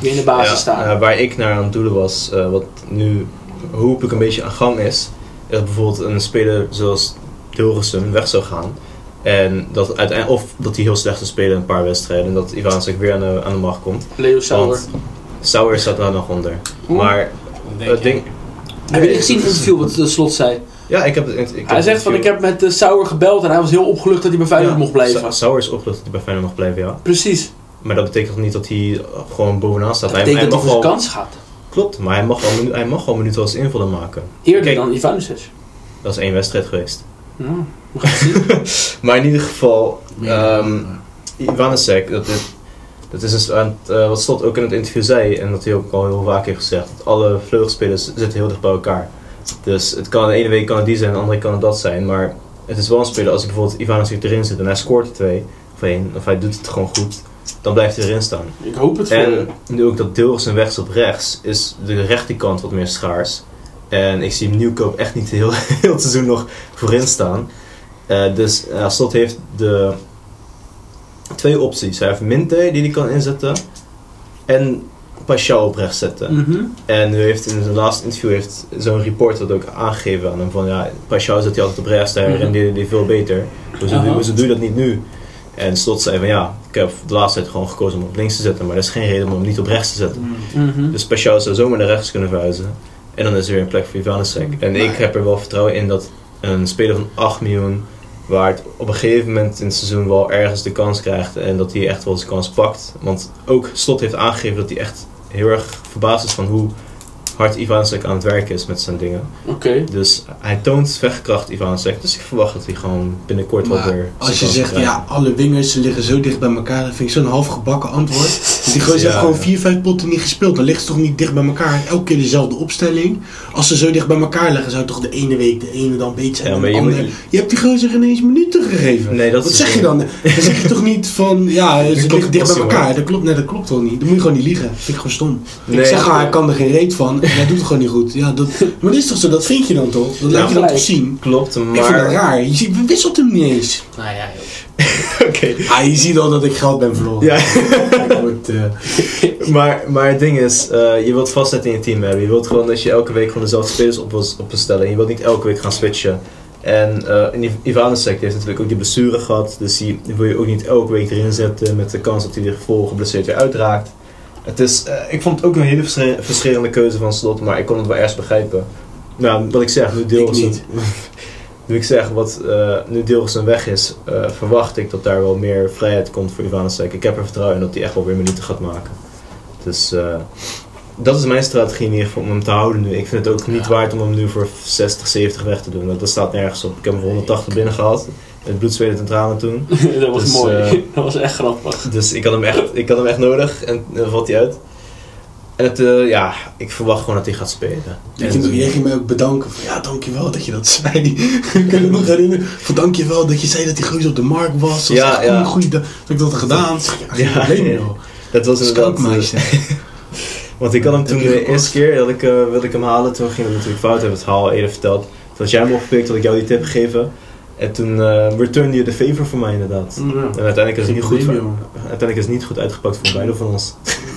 Speaker 1: weer in de basis
Speaker 3: ja,
Speaker 1: staan?
Speaker 3: eh, waar ik naar aan het doelen was, eh, wat nu hopelijk een beetje aan gang is, is dat bijvoorbeeld een speler zoals Dilgersum weg zou gaan. En dat uiteindelijk, of dat hij heel slecht zou spelen een paar wedstrijden en dat Ivanusek weer aan de, aan de macht komt.
Speaker 1: Leo Sauer.
Speaker 3: Sauer staat daar nog onder.
Speaker 1: Oeh.
Speaker 3: Maar het ding...
Speaker 1: Heb je niet gezien in het interview wat de slot zei?
Speaker 3: Ja, ik heb het... Ik, ik
Speaker 1: Hij
Speaker 3: heb
Speaker 1: zegt van, ik heb met uh, Sauer gebeld en hij was heel opgelucht dat hij bij Feyenoord
Speaker 3: Ja,
Speaker 1: mocht blijven.
Speaker 3: Sa- Sauer is opgelucht dat hij bij Feyenoord mag blijven, ja.
Speaker 1: Precies.
Speaker 3: Maar dat betekent niet dat hij gewoon bovenaan staat.
Speaker 1: Dat
Speaker 3: Hij,
Speaker 1: betekent
Speaker 3: hij
Speaker 1: dat hij voor
Speaker 3: wel,
Speaker 1: kans gaat.
Speaker 3: Klopt, maar hij mag, al minu- hij mag al minuten als invaller maken.
Speaker 1: Eerder
Speaker 3: Kijk.
Speaker 1: dan Ivanovic.
Speaker 3: Dat is één wedstrijd geweest.
Speaker 1: Ja, we gaan het zien.
Speaker 3: Maar in ieder geval, Ivanusek, dat, is- dat is het, eh, wat Slot ook in het interview zei, en dat hij ook al heel vaak heeft gezegd, dat alle vleugelspelers zitten heel dicht bij elkaar. Dus het kan de ene week kan het die zijn, de andere week kan het dat zijn, maar het is wel een speler, als hij bijvoorbeeld Ivanusek erin zit en hij scoort er twee, of één, of hij doet het gewoon goed, dan blijft hij erin staan.
Speaker 1: Ik hoop het voor je.
Speaker 3: En nu ook dat Dilgersen weg is op rechts, is de rechterkant wat meer schaars. En ik zie Nieuwkoop echt niet heel, heel het seizoen nog voorin staan. Eh, dus uh, Slot heeft de twee opties. Hij heeft Minte die hij kan inzetten. En Pashao op rechts zetten.
Speaker 1: Mhm.
Speaker 3: En nu heeft in zijn laatste interview heeft zo'n reporter dat ook aangegeven aan hem. Van ja, Pashao zet hij altijd op rechts, daar en die, die veel beter. Hoezo,
Speaker 1: Aha.
Speaker 3: doe, hoezo doe je dat niet nu? En Slot zei van ja, ik heb de laatste tijd gewoon gekozen om op links te zetten. Maar er is geen reden om hem niet op rechts te zetten.
Speaker 1: Mhm.
Speaker 3: Dus Pashao zou zomaar naar rechts kunnen verhuizen. En dan is er weer een plek voor Ivanusek. En ik heb er wel vertrouwen in dat een speler van 8 miljoen waard op een gegeven moment in het seizoen wel ergens de kans krijgt. En dat hij echt wel zijn kans pakt. Want ook Slot heeft aangegeven dat hij echt heel erg verbaasd is van hoe hard Ivanusek aan het werken is met zijn dingen.
Speaker 1: Oké.
Speaker 3: Dus hij toont vechtkracht Ivanusek. Dus ik verwacht dat hij gewoon binnenkort wel
Speaker 2: Maar
Speaker 3: weer
Speaker 2: als je zegt, ja, alle wingers ze liggen zo dicht bij elkaar, dat vind ik zo'n halfgebakken antwoord. Want die gozer
Speaker 3: Ja,
Speaker 2: heeft gewoon
Speaker 3: ja.
Speaker 2: vier, vijf potten niet gespeeld. Dan liggen ze toch niet dicht bij elkaar. Elke keer dezelfde opstelling. Als ze zo dicht bij elkaar liggen, zou toch de ene week de ene dan beter zijn
Speaker 3: Ja,
Speaker 2: dan
Speaker 3: maar
Speaker 2: de
Speaker 3: je
Speaker 2: andere.
Speaker 3: moet-
Speaker 2: Je hebt die gozer ineens minuten gegeven.
Speaker 3: Nee, dat
Speaker 2: Wat
Speaker 3: is
Speaker 2: zeg je dan? Dan zeg je toch niet van, ja, ze liggen dicht bij elkaar. Dat klopt, nee, dat klopt wel niet. Dan moet je gewoon niet liegen. vind ik gewoon stom.
Speaker 3: Nee,
Speaker 2: ik zeg,
Speaker 3: dat-
Speaker 2: ah, hij kan er geen reet van. En hij doet het gewoon niet goed. Ja, dat, maar dat is toch zo, dat vind je dan toch? Dat laat je dan toch zien.
Speaker 3: Klopt,
Speaker 2: Ik vind dat
Speaker 3: maar...
Speaker 2: raar. Je ziet, we wisselt hem niet eens.
Speaker 1: Nou ja,
Speaker 3: Oké.
Speaker 2: Ah, je ziet al dat ik geld ben verloren.
Speaker 3: Ja.
Speaker 2: Ik word, eh,
Speaker 3: Maar, maar het ding is, eh, je wilt vastheid in je team hebben. Je wilt gewoon dat je elke week gewoon dezelfde spelers op wil, op wil stellen. En je wilt niet elke week gaan switchen. En uh, Ivanusek heeft natuurlijk ook die blessure gehad. Dus die, wil je ook niet elke week erin zetten met de kans dat hij er vol geblesseerd weer uitraakt. Het is, eh, ik vond het ook een hele frustrerende keuze van Slot, maar ik kon het wel ergens begrijpen. Nou, wat ik zeg, nu Dilgersen,
Speaker 2: niet.
Speaker 3: nu ik zeg, wat, eh, nu Dilgersen weg is, eh, verwacht ik dat daar wel meer vrijheid komt voor Ivanusek. Ik heb er vertrouwen in dat hij echt wel weer minuten gaat maken. Dus eh, dat is mijn strategie in ieder geval om hem te houden nu. Ik vind het ook niet
Speaker 2: Ja.
Speaker 3: waard om hem nu voor 60, 70 weg te doen. Dat, dat staat nergens op. Ik heb hem voor 180 binnen gehad. Met bloed, zweet en tranen toen.
Speaker 1: dat was
Speaker 3: Dus,
Speaker 1: mooi. dat was echt grappig.
Speaker 3: Dus ik had hem echt, ik had hem echt nodig en dan valt hij uit. En het, eh, ja, ik verwacht gewoon dat hij gaat spelen.
Speaker 2: Jij ging, jij ging mij ook bedanken van ja, dankjewel dat je dat zei. ik kan me nog herinneren. Van dankjewel dat je zei dat die gozer op de markt was. Dat
Speaker 3: Ja, ja.
Speaker 2: een goede dat ik dat had gedaan. Ja,
Speaker 3: Ja, ja.
Speaker 2: joh.
Speaker 3: Dat was inderdaad...
Speaker 2: Scoutmeisje.
Speaker 3: Want ik had hem toen de eerste keer dat ik, eh, wilde ik hem halen. Toen ging het natuurlijk fout. Heb het verhaal al eerder verteld. Toen had jij hem opgepikt, had ik jou die tip gegeven. En toen eh returnde je de favor voor mij inderdaad.
Speaker 1: Ja.
Speaker 3: En uiteindelijk is het niet goed, uiteindelijk is het niet goed uitgepakt voor beide van ons.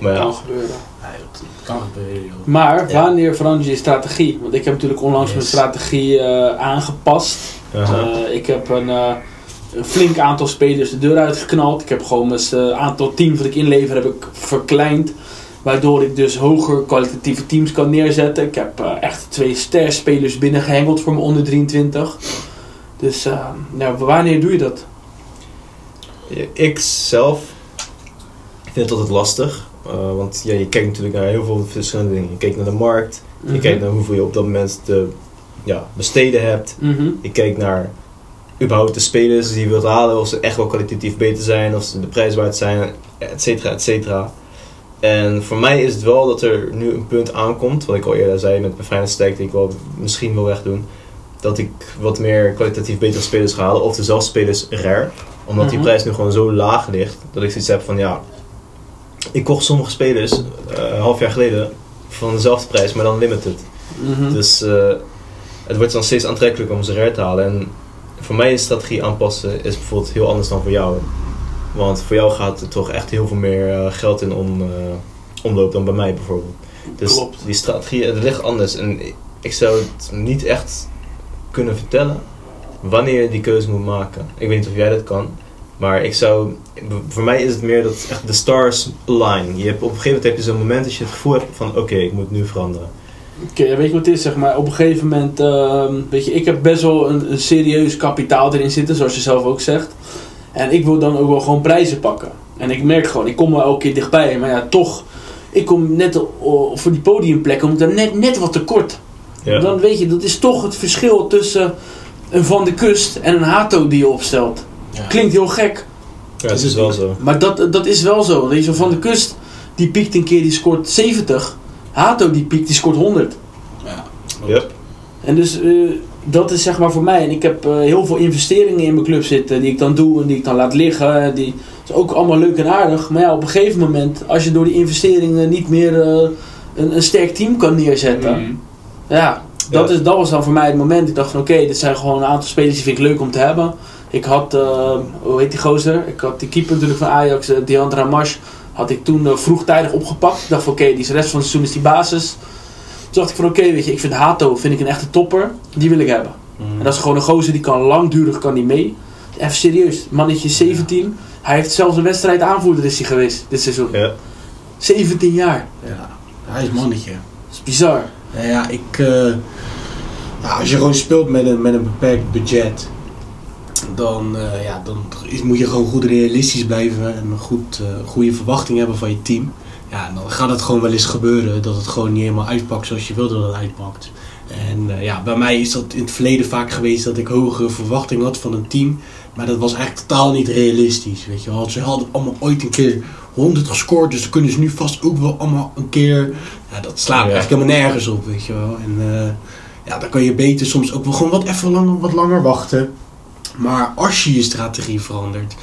Speaker 3: Maar ja.
Speaker 1: kan gebeuren.
Speaker 2: Nee, dat kan gebeuren, joh.
Speaker 1: Maar wanneer verander je je strategie? Want ik heb natuurlijk onlangs mijn strategie eh, aangepast.
Speaker 3: Aha.
Speaker 1: Eh, ik heb een, eh, een flink aantal spelers de deur uitgeknald. Ik heb gewoon mijn eh, aantal teams dat ik inlever heb ik verkleind. Waardoor ik dus hoger kwalitatieve teams kan neerzetten. Ik heb echt twee sterspelers binnengehengeld voor mijn onder 23. Dus nou, wanneer doe je dat?
Speaker 3: Ik zelf vind het altijd lastig. Eh, want ja, je kijkt natuurlijk naar heel veel verschillende dingen. Je kijkt naar de markt. Je
Speaker 1: Mhm.
Speaker 3: kijkt naar hoeveel je op dat moment te ja, besteden hebt.
Speaker 1: Mhm.
Speaker 3: Je kijkt naar überhaupt de spelers die je wilt halen. Of ze echt wel kwalitatief beter zijn. Of ze de prijs waard zijn. Et cetera, et cetera. En voor mij is het wel dat er nu een punt aankomt. Wat ik al eerder zei met bevrijdingsstijk. Die ik wel misschien wil wegdoen. Dat ik wat meer kwalitatief betere spelers ga halen. Of dezelfde spelers rare. Omdat die
Speaker 1: Mhm.
Speaker 3: prijs nu gewoon zo laag ligt. Dat ik zoiets heb van ja. Ik kocht sommige spelers eh, een half jaar geleden. Van dezelfde prijs, maar dan limited.
Speaker 1: Mhm.
Speaker 3: Dus eh, het wordt dan steeds aantrekkelijker om ze rare te halen. En voor mij is strategie aanpassen is bijvoorbeeld heel anders dan voor jou. Want voor jou gaat er toch echt heel veel meer eh, geld in om, omloop dan bij mij bijvoorbeeld. Dus
Speaker 1: Klopt.
Speaker 3: die strategie, het ligt anders. En ik zou het niet echt kunnen vertellen wanneer je die keuze moet maken. Ik weet niet of jij dat kan. Maar ik zou, voor mij is het meer dat echt de stars align. Je hebt, op een gegeven moment heb je zo'n moment dat je het gevoel hebt van oké, ik moet nu veranderen.
Speaker 1: Oké, weet je wat het is? Zeg maar, op een gegeven moment, ehm, weet je, ik heb best wel een, een serieus kapitaal erin zitten, zoals je zelf ook zegt. En ik wil dan ook wel gewoon prijzen pakken. En ik merk gewoon, ik kom wel elke keer dichtbij, maar ja, toch, ik kom net voor die podiumplekken, dan net, net wat tekort.
Speaker 3: Ja.
Speaker 1: Dan weet je, dat is toch het verschil tussen een Van de Kust en een Hato die je opstelt.
Speaker 2: Ja.
Speaker 1: Klinkt heel gek,
Speaker 3: Ja, het is wel zo.
Speaker 1: maar dat, dat is wel zo. Weet je, Van de Kust, die piekt een keer, die scoort 70. Hato, die piekt, die scoort 100.
Speaker 2: Ja.
Speaker 3: Yep.
Speaker 1: En dus eh, dat is zeg maar voor mij. En ik heb eh, heel veel investeringen in mijn club zitten die ik dan doe en die ik dan laat liggen. Die is ook allemaal leuk en aardig. Maar ja, op een gegeven moment, als je door die investeringen niet meer eh, een, een sterk team kan neerzetten.
Speaker 2: Mhm.
Speaker 1: Ja, dat,
Speaker 3: Ja.
Speaker 1: is, dat was dan voor mij het moment. Ik dacht van oké, dit zijn gewoon een aantal spelers die vind ik leuk om te hebben. Ik had, eh, hoe heet die gozer? Ik had die keeper natuurlijk van Ajax, uh, Deandra Marsh, had ik toen eh, vroegtijdig opgepakt. Ik dacht van oké, die is de rest van het seizoen is die basis. Toen dacht ik van oké, weet je, ik vind Hato vind ik een echte topper. Die wil ik hebben.
Speaker 2: Mhm.
Speaker 1: En dat is gewoon een gozer die kan langdurig kan die mee. Even serieus, mannetje 17. Hij heeft zelfs een wedstrijd aanvoerder is hij geweest dit seizoen.
Speaker 3: Ja.
Speaker 1: 17 jaar.
Speaker 2: Ja, hij is mannetje.
Speaker 1: Dat is bizar.
Speaker 2: Nou ja, ik, eh, ja, als je gewoon speelt met een, met een beperkt budget, dan, eh, ja, dan is, moet je gewoon goed realistisch blijven en een goed, eh, goede verwachting hebben van je team. Ja, dan gaat het gewoon wel eens gebeuren dat het gewoon niet helemaal uitpakt zoals je wilde dat het uitpakt. En eh, ja, bij mij is dat in het verleden vaak geweest dat ik hogere verwachtingen had van een team. Maar dat was eigenlijk totaal niet realistisch, weet je wel. Ze hadden allemaal ooit een keer 100 gescoord, dus dan kunnen ze nu vast ook wel allemaal een keer... Ja, dat slaat
Speaker 3: Ja.
Speaker 2: eigenlijk helemaal nergens op, weet je wel. En ja, dan kan je beter soms ook wel gewoon wat even langer, wat langer wachten. Maar als je je strategie verandert,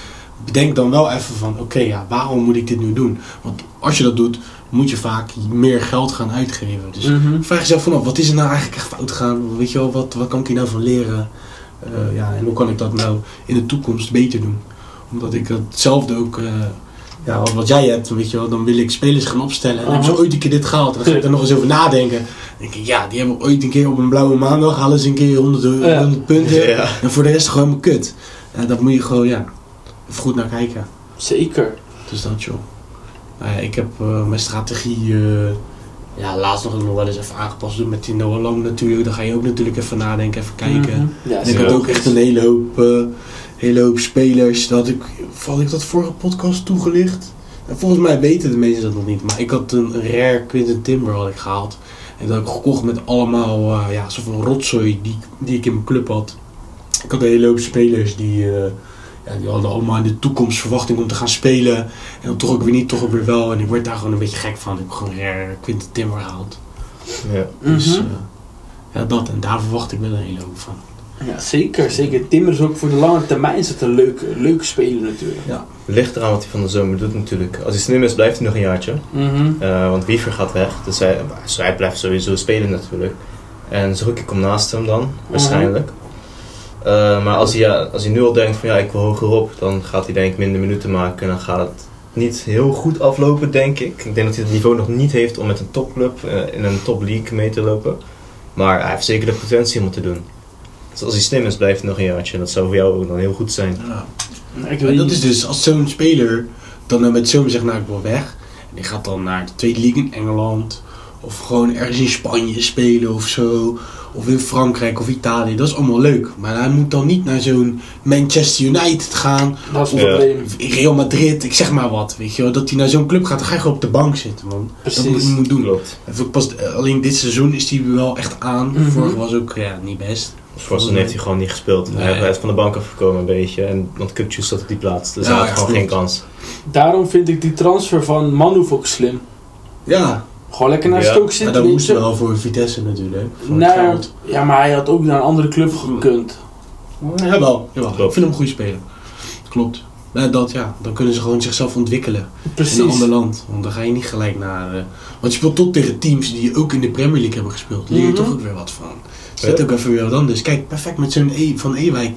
Speaker 2: bedenk dan wel even van... Oké, ja, waarom moet ik dit nu doen? Want als je dat doet, moet je vaak meer geld gaan uitgeven. Dus
Speaker 1: Mhm.
Speaker 2: vraag jezelf van, wat is er nou eigenlijk echt fout gegaan? Weet je wel, wat, wat kan ik hier nou van leren? Eh, ja, en hoe kan ik dat nou in de toekomst beter doen? Omdat ik hetzelfde ook, eh, ja, wat, wat jij hebt, weet je wel, dan wil ik spelers gaan opstellen. En dan hebben ze
Speaker 1: Aha.
Speaker 2: ooit een keer dit gehaald. Dan ga ik er nog eens over nadenken. Dan denk ik, ja, die hebben ooit een keer op een blauwe maandag, halen ze een keer 100, euro-
Speaker 1: Ja.
Speaker 2: 100 punten.
Speaker 3: Ja.
Speaker 2: En voor de rest gewoon mijn kut. Ja, dat moet je gewoon, ja, even goed naar kijken.
Speaker 1: Zeker.
Speaker 2: Dus dat joh. Nou ja, ik heb eh, mijn strategie eh, ja, laatst nog, nog wel eens even aangepast doen met die Noah Lang natuurlijk. Dan ga je ook natuurlijk even nadenken, even kijken.
Speaker 1: Mhm. Ja,
Speaker 2: En ik had ook echt een hele hoop, eh, hele hoop spelers. Dat had ik, had ik dat vorige podcast toegelicht? En volgens mij weten de mensen dat nog niet. Maar ik had een rare Quinten Timber had ik gehaald. En dat had ik gekocht met allemaal eh ja, soort van rotzooi die, die ik in mijn club had. Ik had een hele hoop spelers die, eh, ja, die hadden allemaal in de toekomst verwachting om te gaan spelen. En dan toch ook weer niet, toch ook weer wel. En ik werd daar gewoon een beetje gek van. Ik heb gewoon rare Quinten Timber gehaald.
Speaker 3: Ja.
Speaker 2: Dus
Speaker 1: Mhm.
Speaker 2: eh, ja, dat. En daar verwacht ik wel een hele hoop van.
Speaker 1: Ja, zeker. zeker. Timmer is ook voor de lange termijn is het een leuke, leuke speler natuurlijk.
Speaker 3: Ligt eraan wat hij van de zomer doet natuurlijk. Als hij slim is, blijft hij nog een jaartje.
Speaker 1: Mhm.
Speaker 3: Eh, want Wiever gaat weg, dus hij, dus hij blijft sowieso spelen natuurlijk. En Zerouki komt naast hem dan, waarschijnlijk. Eh, maar als hij, ja, als hij nu al denkt van ja, ik wil hogerop, dan gaat hij denk ik minder minuten maken. En dan gaat het niet heel goed aflopen, denk ik. Ik denk dat hij het niveau nog niet heeft om met een topclub eh, in een top league mee te lopen. Maar hij heeft zeker de potentie om het te doen. Dus als hij slim is, blijft hij nog een jaartje. En dat zou voor jou ook dan heel goed zijn.
Speaker 2: Ja. En dat is dus als zo'n speler dan eh, met zomer zegt, nou ik wil weg. En die gaat dan naar de tweede league in Engeland. Of gewoon ergens in Spanje spelen of zo. Of in Frankrijk of Italië. Dat is allemaal leuk. Maar hij moet dan niet naar zo'n Manchester United gaan.
Speaker 1: Dat is
Speaker 3: Ja.
Speaker 2: Of Real Madrid, ik zeg maar wat. Weet je wel. Dat hij naar zo'n club gaat, dan ga je gewoon op de bank zitten man. Dat moet je niet doen.
Speaker 3: Klopt.
Speaker 2: Pas, eh, alleen dit seizoen is hij wel echt aan.
Speaker 1: Mhm.
Speaker 2: Vorig was ook ja, niet best.
Speaker 3: Voor zijn heeft hij gewoon niet gespeeld.
Speaker 2: Nee.
Speaker 3: Hij is van de bank afgekomen een beetje. En, want Kukcu zat op die plaats. Dus
Speaker 2: Ja,
Speaker 3: hij had
Speaker 2: ja,
Speaker 3: gewoon
Speaker 2: klopt.
Speaker 3: geen kans.
Speaker 1: Daarom vind ik die transfer van Manhoef ook slim.
Speaker 2: Ja,
Speaker 1: Gewoon lekker naar
Speaker 3: Ja,
Speaker 1: Stoke City.
Speaker 2: maar dat moest
Speaker 1: je.
Speaker 2: wel voor Vitesse natuurlijk. Voor
Speaker 1: Nou, ja, maar hij had ook naar een andere club gekund.
Speaker 2: Jawel, jawel.
Speaker 3: Klopt.
Speaker 2: Ik vind hem een goede speler. Klopt. Nou, dat ja, dan kunnen ze gewoon zichzelf ontwikkelen in een
Speaker 1: Precies.
Speaker 2: ander land. Want dan ga je niet gelijk naar. eh, want je speelt tot tegen teams die ook in de Premier League hebben gespeeld. Leer je
Speaker 1: Mhm.
Speaker 2: toch ook weer wat van. Zet
Speaker 3: Ja.
Speaker 2: ook even weer wat anders. Kijk, perfect met zo'n e van Ewijk.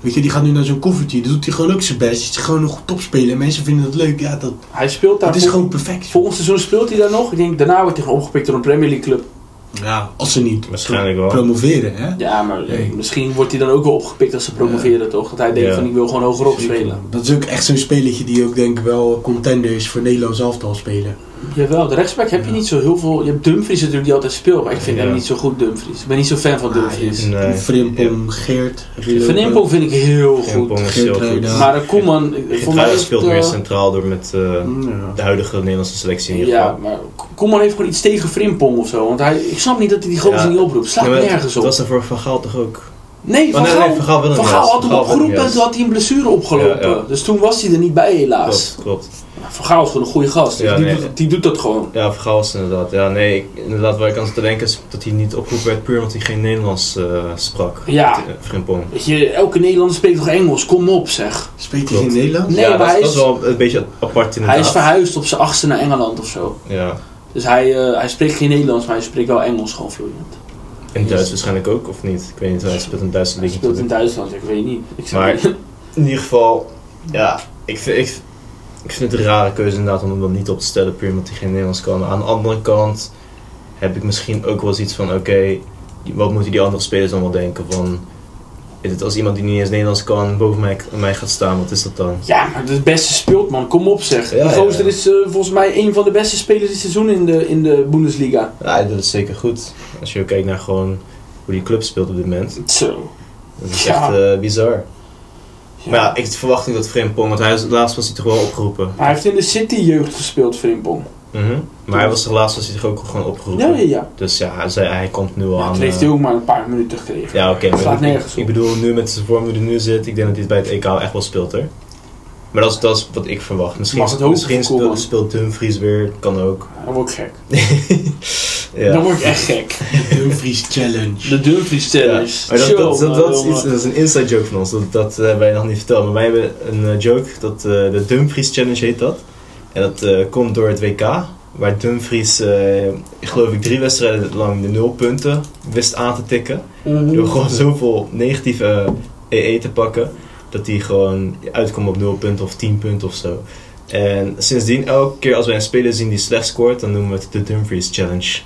Speaker 2: Weet je, die gaat nu naar zo'n koffertje. Dan doet hij gewoon ook zijn best. Die is gewoon nog topspelen. En mensen vinden dat leuk. Ja, dat,
Speaker 1: Hij speelt daar
Speaker 2: dat is
Speaker 1: vol-
Speaker 2: gewoon perfect.
Speaker 1: Volgend seizoen speelt hij daar nog. Ik denk, daarna wordt hij gewoon opgepikt door een Premier League club.
Speaker 2: Ja, als ze niet
Speaker 3: Waarschijnlijk wel.
Speaker 2: promoveren, hè?
Speaker 1: Ja, maar
Speaker 2: Nee.
Speaker 1: misschien wordt hij dan ook wel opgepikt als ze promoveren, toch? Dat hij denkt
Speaker 3: Ja.
Speaker 1: van, ik wil gewoon hogerop spelen.
Speaker 2: Dat is ook echt zo'n spelletje die ook denk ik wel contender is voor Nederlands elftal spelen.
Speaker 1: Jawel, de rechtsback heb je
Speaker 2: Ja.
Speaker 1: niet zo heel veel. Je hebt Dumfries natuurlijk die altijd speelt, maar ik vind
Speaker 3: Ja.
Speaker 1: hem niet zo goed, Dumfries. Ik ben niet zo fan van
Speaker 2: Ah,
Speaker 1: Dumfries.
Speaker 3: Nee.
Speaker 2: Frimpong, Geert.
Speaker 1: Van Impong vind ik heel
Speaker 3: Frimpong
Speaker 1: goed.
Speaker 3: is heel
Speaker 2: Geert
Speaker 3: goed.
Speaker 1: Maar de Koeman, ik- voor mij
Speaker 3: speelt meer
Speaker 1: eh,
Speaker 3: centraal door met eh,
Speaker 2: Ja.
Speaker 3: de huidige Nederlandse selectie in ieder
Speaker 1: Ja,
Speaker 3: geval.
Speaker 1: maar Koeman heeft gewoon iets tegen Frimpong of zo. Want hij, ik snap niet dat hij die gozer
Speaker 3: Ja.
Speaker 1: niet oproept. Slaat
Speaker 3: Ja,
Speaker 1: nergens
Speaker 3: Dat
Speaker 1: op.
Speaker 3: was er voor Van Gaal toch ook?
Speaker 1: Nee, Van
Speaker 3: Oh, nee,
Speaker 1: Gaal,
Speaker 3: nee, Van Gaal
Speaker 1: Van. Gaal had hem opgeroepen en toen had hij een blessure opgelopen.
Speaker 3: Ja, ja.
Speaker 1: Dus toen was hij er niet bij helaas.
Speaker 3: Klopt, klopt.
Speaker 1: Van Gaal is gewoon een goede gast. Dus
Speaker 3: Ja,
Speaker 1: die,
Speaker 3: nee.
Speaker 1: doet, die doet dat gewoon.
Speaker 3: Ja, Van Gaal was het inderdaad. Ja, nee, ik- inderdaad, waar ik aan zat te denken is dat hij niet opgeroepen werd puur omdat hij geen Nederlands eh, sprak.
Speaker 1: Ja.
Speaker 3: Eh, Frimpong.
Speaker 1: Weet je, elke Nederlander spreekt toch Engels? Kom op zeg.
Speaker 2: Spreekt hij geen Nederlands?
Speaker 1: Nee,
Speaker 3: ja,
Speaker 1: maar
Speaker 3: dat,
Speaker 1: hij
Speaker 3: dat is
Speaker 1: is-
Speaker 3: wel een beetje apart inderdaad.
Speaker 1: Hij is verhuisd op zijn achtste naar Engeland of zo.
Speaker 3: Ja,
Speaker 1: Dus hij, eh, hij spreekt geen Nederlands, maar hij spreekt wel Engels gewoon vloeiend.
Speaker 3: in Duits waarschijnlijk ook, of niet? Ik weet niet, hij speelt in Duitse
Speaker 1: Hij speelt in. Duitsland, ik weet niet. Ik
Speaker 3: Maar-
Speaker 1: niet.
Speaker 3: In ieder geval, ja, ik vind, ik, ik vind het een rare keuze inderdaad om hem dan niet op te stellen, puur omdat hij geen Nederlands kan. Maar aan de andere kant heb ik misschien ook wel zoiets van, oké, wat moeten die andere spelers dan wel denken van... Is het als iemand die niet eens Nederlands kan boven mij, mij gaat staan, wat is dat dan?
Speaker 1: Ja, maar de beste speelt man, kom op zeg.
Speaker 3: Ja,
Speaker 1: die gozer
Speaker 3: ja.
Speaker 1: is eh, volgens mij een van de beste spelers dit seizoen in de, in de Bundesliga.
Speaker 3: Ja, dat is zeker goed. Als je ook kijkt naar gewoon hoe die club speelt op dit moment.
Speaker 1: Zo.
Speaker 3: Dat is
Speaker 1: Ja.
Speaker 3: echt bizar. Maar ja, ik verwacht niet dat Frimpong, want hij is, laatst was hij toch wel opgeroepen.
Speaker 1: Hij heeft in de City jeugd gespeeld, Frimpong.
Speaker 3: Mhm. Maar hij was toch laatst was hij toch ook gewoon opgeroepen.
Speaker 1: Ja, ja, ja.
Speaker 3: Dus ja, hij, zei, hij komt nu al
Speaker 1: ja
Speaker 3: aan.
Speaker 1: toen heeft
Speaker 3: eh,
Speaker 1: hij ook maar een paar minuten gekregen.
Speaker 3: Ja, oké. maar
Speaker 1: Slaat
Speaker 3: ik-
Speaker 1: nergens
Speaker 3: ik, bedoel, nu met zijn vorm die er nu zit, ik denk dat hij het bij het EK echt wel speelt, hoor. Maar dat is, dat is wat ik verwacht. Misschien,
Speaker 1: het
Speaker 3: misschien speelt, speelt Dumfries weer, kan ook.
Speaker 1: Dan word ik gek.
Speaker 3: ja.
Speaker 1: Dan word ik echt gek.
Speaker 2: Dumfries Challenge.
Speaker 1: De Dumfries
Speaker 3: Ja,
Speaker 1: Challenge.
Speaker 3: maar dat, dat, dat,
Speaker 1: Jongen,
Speaker 3: dat is, dat is een inside joke van ons, dat, dat eh, wij nog niet vertellen. Maar wij hebben een eh, joke, dat, eh, de Dumfries Challenge heet dat. En dat eh, komt door het WK, waar Dumfries, eh, ik geloof ik, drie wedstrijden lang de nul punten wist aan te tikken. Door gewoon zoveel negatieve EE te pakken, dat hij gewoon uitkomt op 0 punten of 10 punten of zo. En sindsdien, elke keer als wij een speler zien die slecht scoort, dan noemen we het de Dumfries Challenge.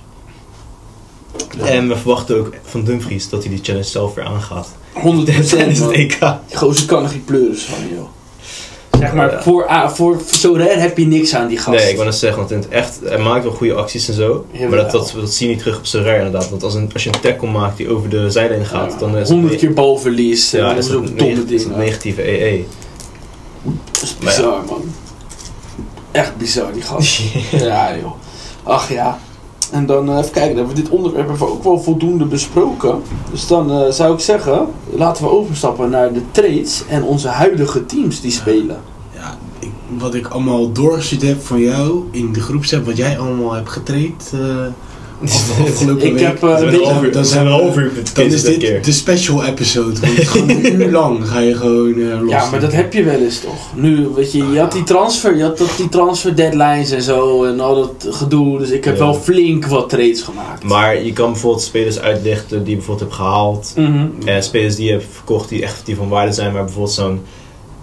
Speaker 3: En we verwachten ook van Dumfries dat hij die challenge zelf weer aangaat.
Speaker 1: 100%
Speaker 3: Tijdens het. EK.
Speaker 1: Die gozer kan er geen pleuris van, joh. Zeg maar, voor, ah, voor, voor zo heb je niks aan die gast.
Speaker 3: Nee, ik wou net zeggen, want in het echt, hij maakt wel goede acties en zo. Maar dat, dat, dat zie je niet terug op rare inderdaad. Want als, een, als je een tackle maakt die over de zijlijn gaat,
Speaker 1: Ja,
Speaker 3: dan is het
Speaker 1: 100
Speaker 3: ne-
Speaker 1: keer balverlies.
Speaker 3: ja,
Speaker 1: Ja, dat
Speaker 3: is het
Speaker 1: ook domme
Speaker 3: het
Speaker 1: dingen.
Speaker 3: negatieve E EE.
Speaker 1: Dat is
Speaker 3: ja.
Speaker 1: bizar, man. Echt bizar, die gast. ja, joh. Ach ja. En dan eh, even kijken, dan hebben we dit onderwerp hebben we ook wel voldoende besproken. Dus dan eh, zou ik zeggen, laten we overstappen naar de trades en onze huidige teams die spelen.
Speaker 2: Ja, ik, wat ik allemaal doorgezien heb van jou in de groepsapp, wat jij allemaal hebt getraind, eh,
Speaker 1: Ik heb, eh,
Speaker 3: een
Speaker 2: dan
Speaker 3: we zijn
Speaker 2: we-
Speaker 3: uur
Speaker 2: Dan is
Speaker 3: dit keer.
Speaker 2: de special episode. Want gewoon een uur lang ga je gewoon eh los.
Speaker 1: Ja, maar dat heb je wel eens toch? Nu, weet je, je had die transfer, je had dat, die transfer deadlines en zo en al dat gedoe. Dus ik heb
Speaker 3: Ja.
Speaker 1: wel flink wat trades gemaakt.
Speaker 3: Maar je kan bijvoorbeeld spelers uitlichten die je bijvoorbeeld hebt gehaald.
Speaker 1: Mhm.
Speaker 3: En spelers die je hebt verkocht die echt die van waarde zijn. Maar bijvoorbeeld zo'n,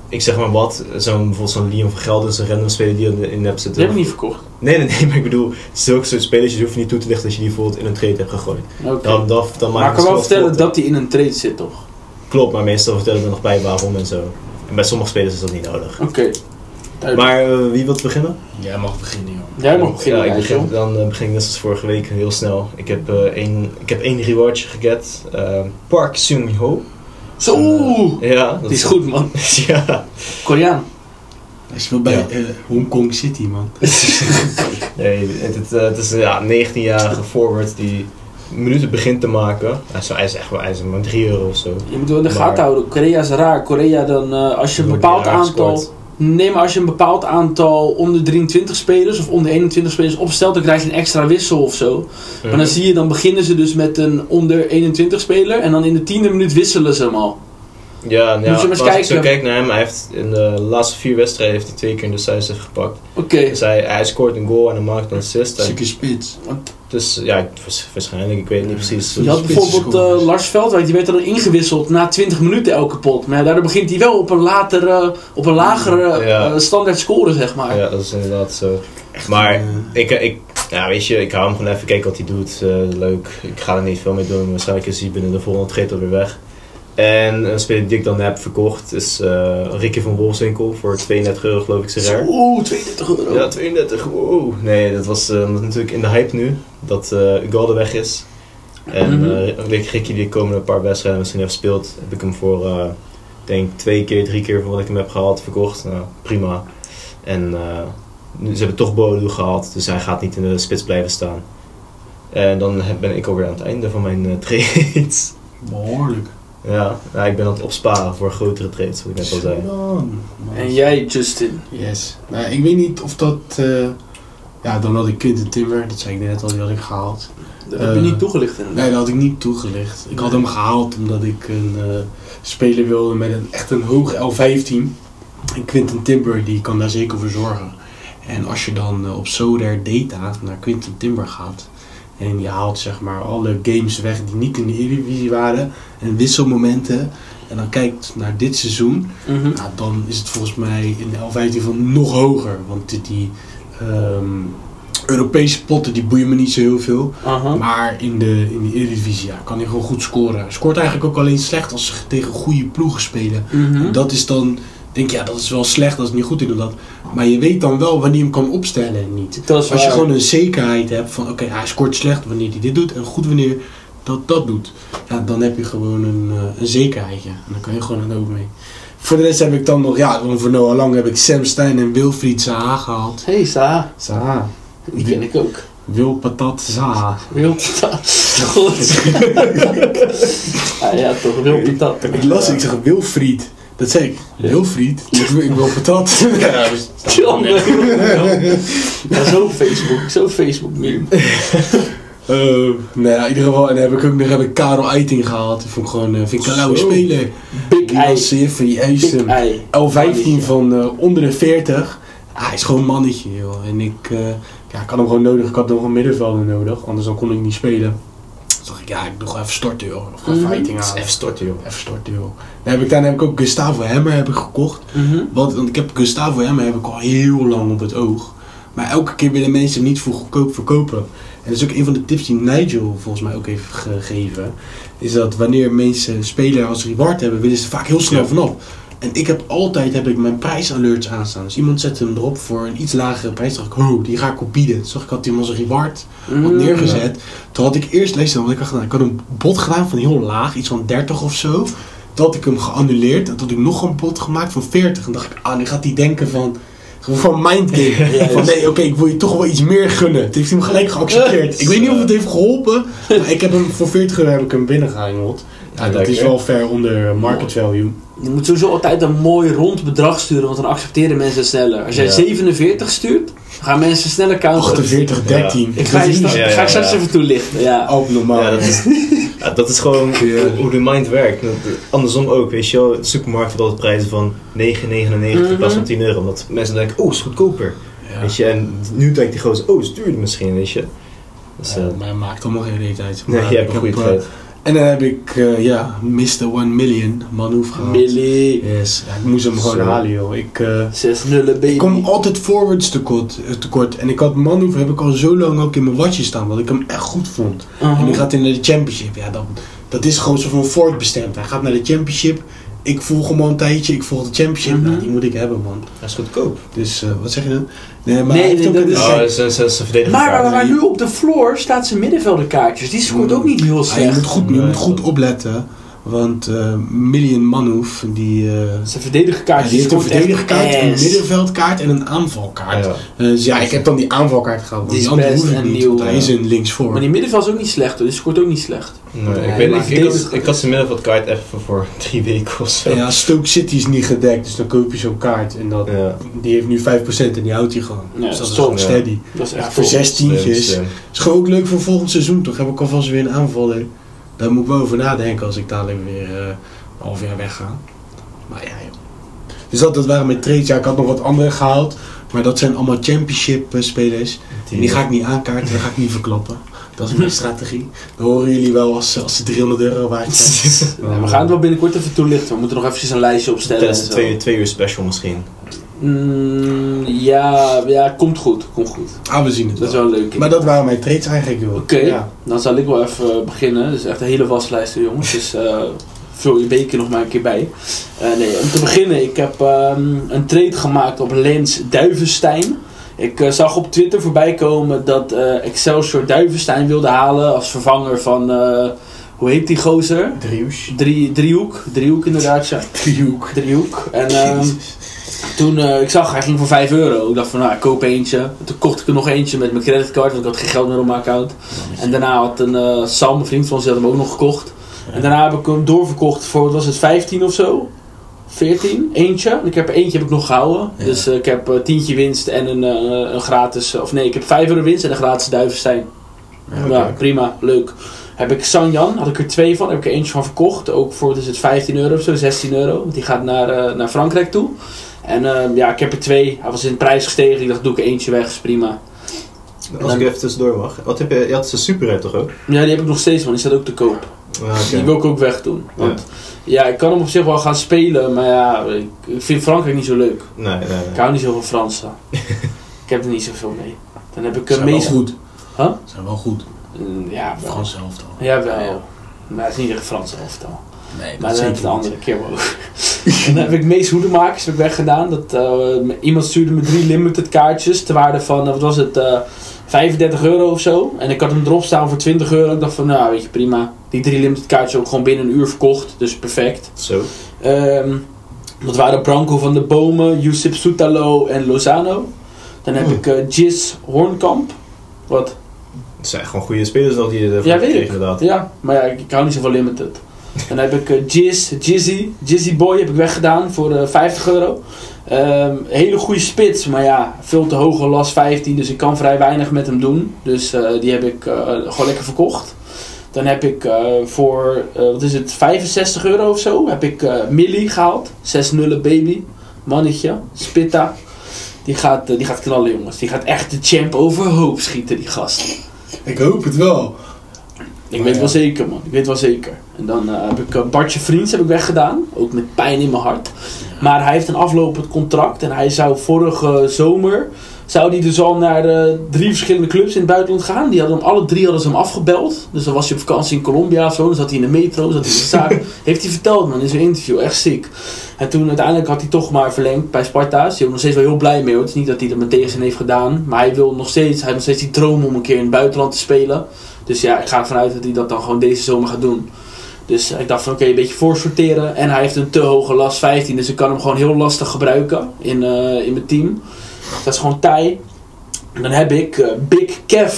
Speaker 3: ik zeg maar wat, zo'n bijvoorbeeld zo'n Leon van Gelder is een random speler die je in hebt
Speaker 1: Die
Speaker 3: zitten.
Speaker 1: heb ik niet verkocht.
Speaker 3: Nee, nee, nee, maar ik bedoel, zulke soort spelers, je hoeft niet toe te lichten dat je die bijvoorbeeld in een trade hebt gegooid.
Speaker 1: Oké.
Speaker 3: Dan, dan, dan
Speaker 1: maar ik kan wel vertellen
Speaker 3: voort.
Speaker 1: dat hij in een trade zit, toch?
Speaker 3: Klopt, maar meestal vertellen we er nog bij waarom en zo. En bij sommige spelers is dat niet nodig.
Speaker 1: Oké.
Speaker 3: Maar eh, wie wil beginnen?
Speaker 2: Jij mag beginnen, joh.
Speaker 1: Jij mag beginnen,
Speaker 3: Ja, ik begin, dan eh, begin ik net als vorige week heel snel. Ik heb eh, één, ik heb één rewardje geget. Park Seung-ho.
Speaker 1: Zo, oeh,
Speaker 3: Ja, dat
Speaker 1: die is goed man.
Speaker 3: ja.
Speaker 1: Koreaan.
Speaker 2: Hij speelt bij
Speaker 3: Ja.
Speaker 2: eh, Hongkong City, man.
Speaker 3: Nee, het, het, eh, het is een ja, 19-jarige forward die minuten begint te maken. Hij is, hij is echt wel, hij is maar 3 euro of zo.
Speaker 1: Je moet wel in de
Speaker 3: Maar-
Speaker 1: gaten houden. Korea is raar. Korea dan, eh, als je een bepaald aantal...
Speaker 3: gescoord.
Speaker 1: Nee, maar als je een bepaald aantal onder 23 spelers of onder 21 spelers opstelt, dan krijg je een extra wissel of zo. Maar dan
Speaker 3: Mhm.
Speaker 1: zie je, dan beginnen ze dus met een onder 21 speler en dan in de tiende minuut wisselen ze hem al.
Speaker 3: Ja, nou,
Speaker 1: Moet je maar eens
Speaker 3: als ik
Speaker 1: kijken.
Speaker 3: zo kijk naar hem, hij heeft in de laatste vier wedstrijden heeft hij twee keer een decisive gepakt.
Speaker 1: Oké.
Speaker 3: Dus hij, hij scoort een goal en hij maakt een assist.
Speaker 2: Stukken spits.
Speaker 3: Dus ja, ik- waars- waarschijnlijk, ik weet het niet precies.
Speaker 1: Je had bijvoorbeeld eh, Lars Veldwijk, die werd dan ingewisseld na 20 minuten elke pot. Maar ja, daardoor begint hij wel op een, latere, op een lagere
Speaker 3: Ja.
Speaker 1: eh, standaard score, zeg maar.
Speaker 3: Ja, dat is inderdaad zo. Maar
Speaker 2: Eh,
Speaker 3: ik, ik, ja, weet je, ik hou hem gewoon even kijken wat hij doet. eh, leuk. Ik ga er niet veel mee doen. Waarschijnlijk is hij binnen de volgende trade alweer weg. En een speler die ik dan heb verkocht is eh Ricky van Wolfswinkel voor 32 euro geloof ik.
Speaker 1: Oeh, 32 euro.
Speaker 3: Ja, 32. Wow. Nee, dat was eh, natuurlijk in de hype nu. Dat eh Ugalde weg is. En Ricky die komende paar wedstrijden misschien heeft gespeeld. Heb ik hem voor, eh, denk twee keer, drie keer voor wat ik hem heb gehaald verkocht. Nou, prima. En eh, ze hebben toch Bodo gehaald. Dus hij gaat niet in de spits blijven staan. En dan ben ik alweer aan het einde van mijn trades.
Speaker 2: Behoorlijk.
Speaker 3: Ja, nou, ik ben aan het opsparen voor grotere trades, wat ik net al zei.
Speaker 1: En jij, Justin?
Speaker 2: Yes. Nou, ik weet niet of dat... eh, ja, dan had ik Quinten Timber. Dat zei ik net al, die had ik gehaald.
Speaker 1: Dat heb je
Speaker 2: Eh,
Speaker 1: niet toegelicht inderdaad.
Speaker 2: Nee, dat had ik niet toegelicht. Ik had hem gehaald omdat ik een eh, speler wilde met een, echt een hoog L15. En Quinten Timber die kan daar zeker voor zorgen. En als je dan op Soder Data naar Quinten Timber gaat. En je haalt zeg maar alle games weg die niet in de Eredivisie waren. En wisselmomenten. En dan kijkt naar dit seizoen.
Speaker 1: Mhm.
Speaker 2: Nou, dan is het volgens mij in de L15 van nog hoger. Want die, die ehm, Europese potten die boeien me niet zo heel veel. Maar in de, in de Eredivisie ja, kan hij gewoon goed scoren. Hij scoort eigenlijk ook alleen slecht als ze tegen goede ploegen spelen.
Speaker 1: Mhm.
Speaker 2: Dat is dan, denk je, ja, dat is wel slecht als het niet goed is. Dat. Maar je weet dan wel wanneer je hem kan opstellen en niet.
Speaker 1: Dat is
Speaker 2: Als je gewoon een zekerheid hebt van, oké, hij scoort slecht wanneer hij dit doet en goed wanneer dat dat doet. Ja, dan heb je gewoon een, eh, een zekerheidje. En dan kan je gewoon een hoop mee. Voor de rest heb ik dan nog, ja, voor Noah Lang heb ik Sam Stein en Wilfried Zaha gehaald.
Speaker 1: Hey, Sa.
Speaker 2: Zaha.
Speaker 1: Die ken ik ook.
Speaker 2: Wil Patat Zaha.
Speaker 1: Wil Goed. ah, ja, toch. Wil patat.
Speaker 2: Ik las, ik zeg Wilfried. Dat zei ik. Wilfried? Ik wil, ik wil patat. Ja, dus-
Speaker 1: Ja, zo Facebook. Zo Facebook meme.
Speaker 2: Eh, nou ja, in ieder geval. En dan heb ik ook nog heb ik Karel Eiting gehaald. Die vond ik gewoon, eh, vind ik een lauwe
Speaker 3: Zo.
Speaker 2: speler.
Speaker 1: Big
Speaker 2: Die
Speaker 1: Eye.
Speaker 2: was zeer van die
Speaker 1: Big
Speaker 2: juiste
Speaker 1: Eye.
Speaker 2: L15 van eh, onder de 40. Ah, hij is gewoon een mannetje, joh. En ik, eh, ja, ik had hem gewoon nodig. Ik had nog een middenvelder nodig. Anders dan kon ik niet spelen. Toen dacht ik, ja, ik doe gewoon even storten, joh. Of gewoon
Speaker 1: Mhm.
Speaker 2: fighting halen.
Speaker 3: even storten, joh.
Speaker 2: Even storten, joh. Dan heb ik, daarna heb ik ook Gustavo Hemmer heb ik gekocht.
Speaker 1: Mhm.
Speaker 2: Want, want ik heb Gustavo Hemmer heb ik al heel lang op het oog. Maar elke keer willen mensen hem niet voor goedkoop verkopen. En dat is ook een van de tips die Nigel volgens mij ook heeft gegeven. Is dat wanneer mensen spelen als reward hebben, willen ze vaak heel snel
Speaker 3: Ja.
Speaker 2: vanaf. En ik heb altijd heb ik mijn prijsalerts aanstaan. Dus iemand zet hem erop voor een iets lagere prijs. dacht ik, oh, die ga ik op bieden. Zag ik, had hij hem als een reward wat neergezet. Toen had ik eerst, dan, wat ik had gedaan. Ik had een bod gedaan van heel laag, iets van 30 of zo. Toen had ik hem geannuleerd. En toen had ik nog een bod gemaakt van 40. En dacht ik, ah, nu gaat hij denken van... Van mindgame.
Speaker 1: Ja,
Speaker 2: van
Speaker 1: dus-
Speaker 2: nee, oké, ik wil je toch wel iets meer gunnen. Het heeft hij hem gelijk geaccepteerd. Ik weet niet of het heeft geholpen, maar ik heb hem voor 40 euro heb ik hem binnengehaald. Ja, dat is wel ver onder market value.
Speaker 1: Je moet sowieso altijd een mooi rond bedrag sturen, want dan accepteren mensen het sneller. Als jij
Speaker 3: Ja.
Speaker 1: 47 stuurt, gaan mensen sneller counteren.
Speaker 2: 48, 13.
Speaker 1: Ik ga je, straks-
Speaker 3: Ja,
Speaker 1: ik straks
Speaker 3: ja.
Speaker 1: even toelichten. Ja.
Speaker 2: ook normaal.
Speaker 3: Ja, dat is, ja, dat is gewoon hoe, hoe de mind werkt. Dat- Andersom ook, weet je wel. De supermarkt heeft altijd prijzen van 9,99 in plaats van 10 euro. Omdat mensen denken, oh, is goedkoper.
Speaker 2: Ja.
Speaker 3: Weet je, en nu denkt die gozer, oh, is duurder misschien, weet je. Dus,
Speaker 2: Ja,
Speaker 3: eh,
Speaker 2: maar hij maakt allemaal geen reet uit.
Speaker 3: nee, je hebt een goede
Speaker 2: eh,
Speaker 3: tijd.
Speaker 2: En dan heb ik, eh, ja, Mr. 1 Million, gehaald.
Speaker 1: Millie.
Speaker 2: Yes, ja, ik moest hem gewoon halen, joh. Ik, eh,
Speaker 1: 6 nullen baby.
Speaker 2: ik kom altijd forwards tekort, eh, tekort. En ik had Manouf heb ik al zo lang ook in mijn watje staan, dat ik hem echt goed vond. En nu gaat naar de championship. Ja, dat, dat is gewoon zo van bestemd. Hij gaat naar de championship. Ik volg hem al een tijdje. Ik volg de championship.
Speaker 1: Mhm.
Speaker 2: Nou, die moet ik hebben, man.
Speaker 3: Dat is goedkoop.
Speaker 2: Dus, eh, wat zeg je dan? Nee, maar
Speaker 1: Nee, nee, dat is-
Speaker 3: Oh, is een verdediging.
Speaker 1: Maar, maar, maar nu op de floor staat zijn middenvelderkaartjes. Die scoort ook niet heel
Speaker 2: Ah, je
Speaker 1: slecht.
Speaker 2: moet goed, je moet goed opletten. Want eh Million Manouf, die, eh,
Speaker 1: Zijn verdedigingkaartjes
Speaker 2: die heeft een verdedigkaart, een middenveldkaart en een aanvalkaart.
Speaker 3: Ja.
Speaker 2: Eh, dus ja, ik heb dan die aanvalkaart gehaald. Want
Speaker 1: Die
Speaker 2: die,
Speaker 1: is
Speaker 2: andere
Speaker 1: best
Speaker 2: hoef ik
Speaker 1: en
Speaker 2: niet,
Speaker 1: nieuw,
Speaker 2: want hij is een linksvoor.
Speaker 1: Maar die middenveld is ook niet slecht hoor. Die scoort ook niet slecht.
Speaker 3: Nee,
Speaker 1: Nee,
Speaker 3: ik, ik, had, ik had zijn middenveldkaart even voor drie weken of zo.
Speaker 2: Ja, Stoke City is niet gedekt, dus dan koop je zo'n kaart. En dat,
Speaker 3: Ja.
Speaker 2: die heeft nu 5% en die houdt hij gewoon.
Speaker 1: Ja,
Speaker 2: dus dat is gewoon
Speaker 3: Ja.
Speaker 2: steady.
Speaker 1: Dat is echt
Speaker 2: voor
Speaker 1: top.
Speaker 2: zes tientjes.
Speaker 3: Slim, slim.
Speaker 2: is gewoon ook leuk voor volgend seizoen, toch? Heb ik alvast weer een aanvaller. Daar moet ik wel over nadenken als ik dadelijk weer eh, een half jaar wegga. Maar ja, joh. Dus dat, dat waren mijn trades. Ja, ik had nog wat andere gehaald. Maar dat zijn allemaal championship eh, spelers. En die ga ik niet aankaarten, die ga ik niet verklappen. Dat is mijn strategie. Dan horen jullie wel als, als ze 300 euro waard zijn.
Speaker 1: Ja, we gaan het wel binnenkort even toelichten. We moeten nog eventjes een lijstje opstellen.
Speaker 3: Tijdens
Speaker 1: en
Speaker 3: de
Speaker 1: zo.
Speaker 3: twee, twee uur special misschien.
Speaker 1: Mm, ja, ja, komt goed. Komt goed.
Speaker 2: Ah, we zien het
Speaker 1: Dat is
Speaker 2: wel.
Speaker 1: wel leuk.
Speaker 2: Maar dat waren mijn trades eigenlijk, joh.
Speaker 1: Oké,
Speaker 2: Ja.
Speaker 1: dan zal ik wel even eh, beginnen. Het is echt een hele waslijst, jongens. Dus eh, vul je beker nog maar een keer bij. Eh, nee, om te beginnen, ik heb ehm, een trade gemaakt op Lens Duivenstein. Ik zag op Twitter voorbij komen dat eh, Excelsior Duivenstein wilde halen als vervanger van, eh, hoe heet die gozer?
Speaker 2: Driehoes.
Speaker 1: Drie, driehoek, driehoek inderdaad, ja.
Speaker 2: Driehoek.
Speaker 1: Driehoek. En ehm, toen, eh, ik zag, hij ging voor 5 euro. Ik dacht van, nou, ik koop eentje. Toen kocht ik er nog eentje met mijn creditcard, want ik had geen geld meer op mijn account. En daarna had een eh, Sam, een vriend van ons, die had hem ook nog gekocht. En daarna heb ik hem doorverkocht voor, wat was het, 15 of zo? 14, eentje. En ik heb eentje heb ik nog gehouden.
Speaker 2: Ja.
Speaker 1: Dus eh, ik heb tientje winst en een, een gratis, of nee, ik heb 5 euro winst en een gratis duivenstein. Ja, prima, leuk. Heb ik Sanjan, had ik er twee van, heb ik er eentje van verkocht. Ook voor, wat is het, 15 euro of zo, 16 euro. Want die gaat naar, naar Frankrijk toe. En eh, ja, ik heb er twee. Hij was in prijs gestegen. Ik dacht, doe ik er eentje weg, is prima.
Speaker 3: Als ik even tussendoor mag. Wat heb je, je had ze super uit toch ook?
Speaker 1: Ja, die heb ik nog steeds, want die staat ook te koop.
Speaker 3: Ah.
Speaker 1: Die wil ik ook wegdoen. Want ja. ik kan hem op zich wel gaan spelen, maar ja, ik, ik vind Frankrijk niet zo leuk.
Speaker 3: Nee, nee, nee.
Speaker 1: Ik hou niet zo van Fransen. ik heb er niet zoveel mee. Dan heb ik een
Speaker 2: wel
Speaker 1: meest...
Speaker 2: goed.
Speaker 1: Huh?
Speaker 2: Zijn wel goed.
Speaker 1: Mm, Ja, wel.
Speaker 2: Frans elftal.
Speaker 1: Jawel.
Speaker 2: Ja.
Speaker 1: Maar het is niet echt Frans elftal.
Speaker 2: Nee,
Speaker 1: Maar dan heb ik de andere keer wel. en dan heb ik meest hoedemakers heb ik weggedaan. Dat, eh, iemand stuurde me drie limited kaartjes. Te waarde van, eh, wat was het, eh 35 euro of zo. En ik had hem erop staan voor 20 euro. Ik dacht van, nou weet je, prima. Die drie limited kaartjes ook gewoon binnen een uur verkocht. Dus perfect.
Speaker 3: Zo.
Speaker 1: Ehm, dat waren Branco van de Bomen, Yusuf Soutalo en Lozano. Dan heb
Speaker 2: Hmm.
Speaker 1: ik Giz Hornkamp. Wat?
Speaker 3: Het zijn gewoon goede spelers nog die je ervoor
Speaker 1: Ja,
Speaker 3: kreeg, inderdaad.
Speaker 1: Ja, maar ja, ik, ik hou niet zo van limited. Dan heb ik eh Jizz, Jizzy, Jizzy Boy heb ik weggedaan voor eh 50 euro. Ehm, hele goede spits, maar ja, veel te hoge last 15, dus ik kan vrij weinig met hem doen. Dus eh, die heb ik eh, gewoon lekker verkocht. Dan heb ik eh, voor, eh, wat is het, 65 euro of zo, heb ik eh Millie gehaald. 6 nullen baby, mannetje, Spitta. Die gaat, eh, die gaat knallen jongens, die gaat echt de champ overhoop schieten die gast.
Speaker 2: Ik hoop het wel.
Speaker 1: Ik weet
Speaker 2: ja.
Speaker 1: wel zeker, man. Ik weet wel zeker. En dan eh, heb ik eh, Bartje Vriends heb ik weggedaan. Ook met pijn in mijn hart. Maar hij heeft een aflopend contract. En hij zou vorige zomer... Zou hij dus al naar eh, drie verschillende clubs in het buitenland gaan. Die hadden hem, alle drie hadden ze hem afgebeld. Dus dan was hij op vakantie in Colombia of zo. Dan zat hij in de metro. Zat hij in de zaak. heeft hij verteld, man. In zijn interview. Echt ziek. En toen uiteindelijk had hij toch maar verlengd bij Sparta. Dus hij is nog steeds wel heel blij mee. Het is niet dat hij er meteen zin heeft gedaan. Maar hij wil nog steeds... Hij heeft nog steeds die droom om een keer in het buitenland te spelen. Dus ja, ik ga ervan uit dat hij dat dan gewoon deze zomer gaat doen. Dus ik dacht van oké, een beetje voorsorteren. En hij heeft een te hoge last 15, dus ik kan hem gewoon heel lastig gebruiken in, eh, in mijn team. Dat is gewoon. En dan heb ik eh, Big Kev.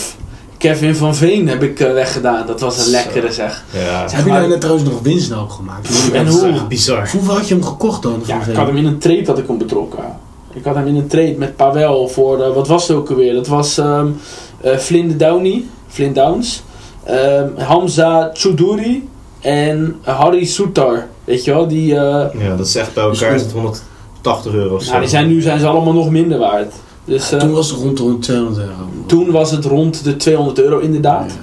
Speaker 1: Kevin van Veen heb ik eh, weggedaan. Dat was een
Speaker 3: Zo.
Speaker 1: lekkere zeg.
Speaker 3: Ja,
Speaker 1: Zeg
Speaker 2: Heb je daar net trouwens nog winst nou op gemaakt?
Speaker 1: En
Speaker 3: dat is
Speaker 1: hoe?
Speaker 3: bizar.
Speaker 2: Hoeveel had je hem gekocht dan?
Speaker 1: Ja, ik had hem in een trade had ik hem betrokken. Ik had hem in een trade met Pavel voor, wat was het ook alweer? Dat was ehm eh Flynn Downey, Flynn Downs, ehm, Hamza Choudhury en Harry Soutar. Weet je wel, die, eh,
Speaker 3: Ja, dat echt bij elkaar is het 180 euro of zo.
Speaker 1: nou, die zijn, nu zijn ze allemaal nog minder waard. Dus eh,
Speaker 2: Toen was het rond de 200 euro.
Speaker 1: toen was het rond de 200 euro inderdaad.
Speaker 2: Ja.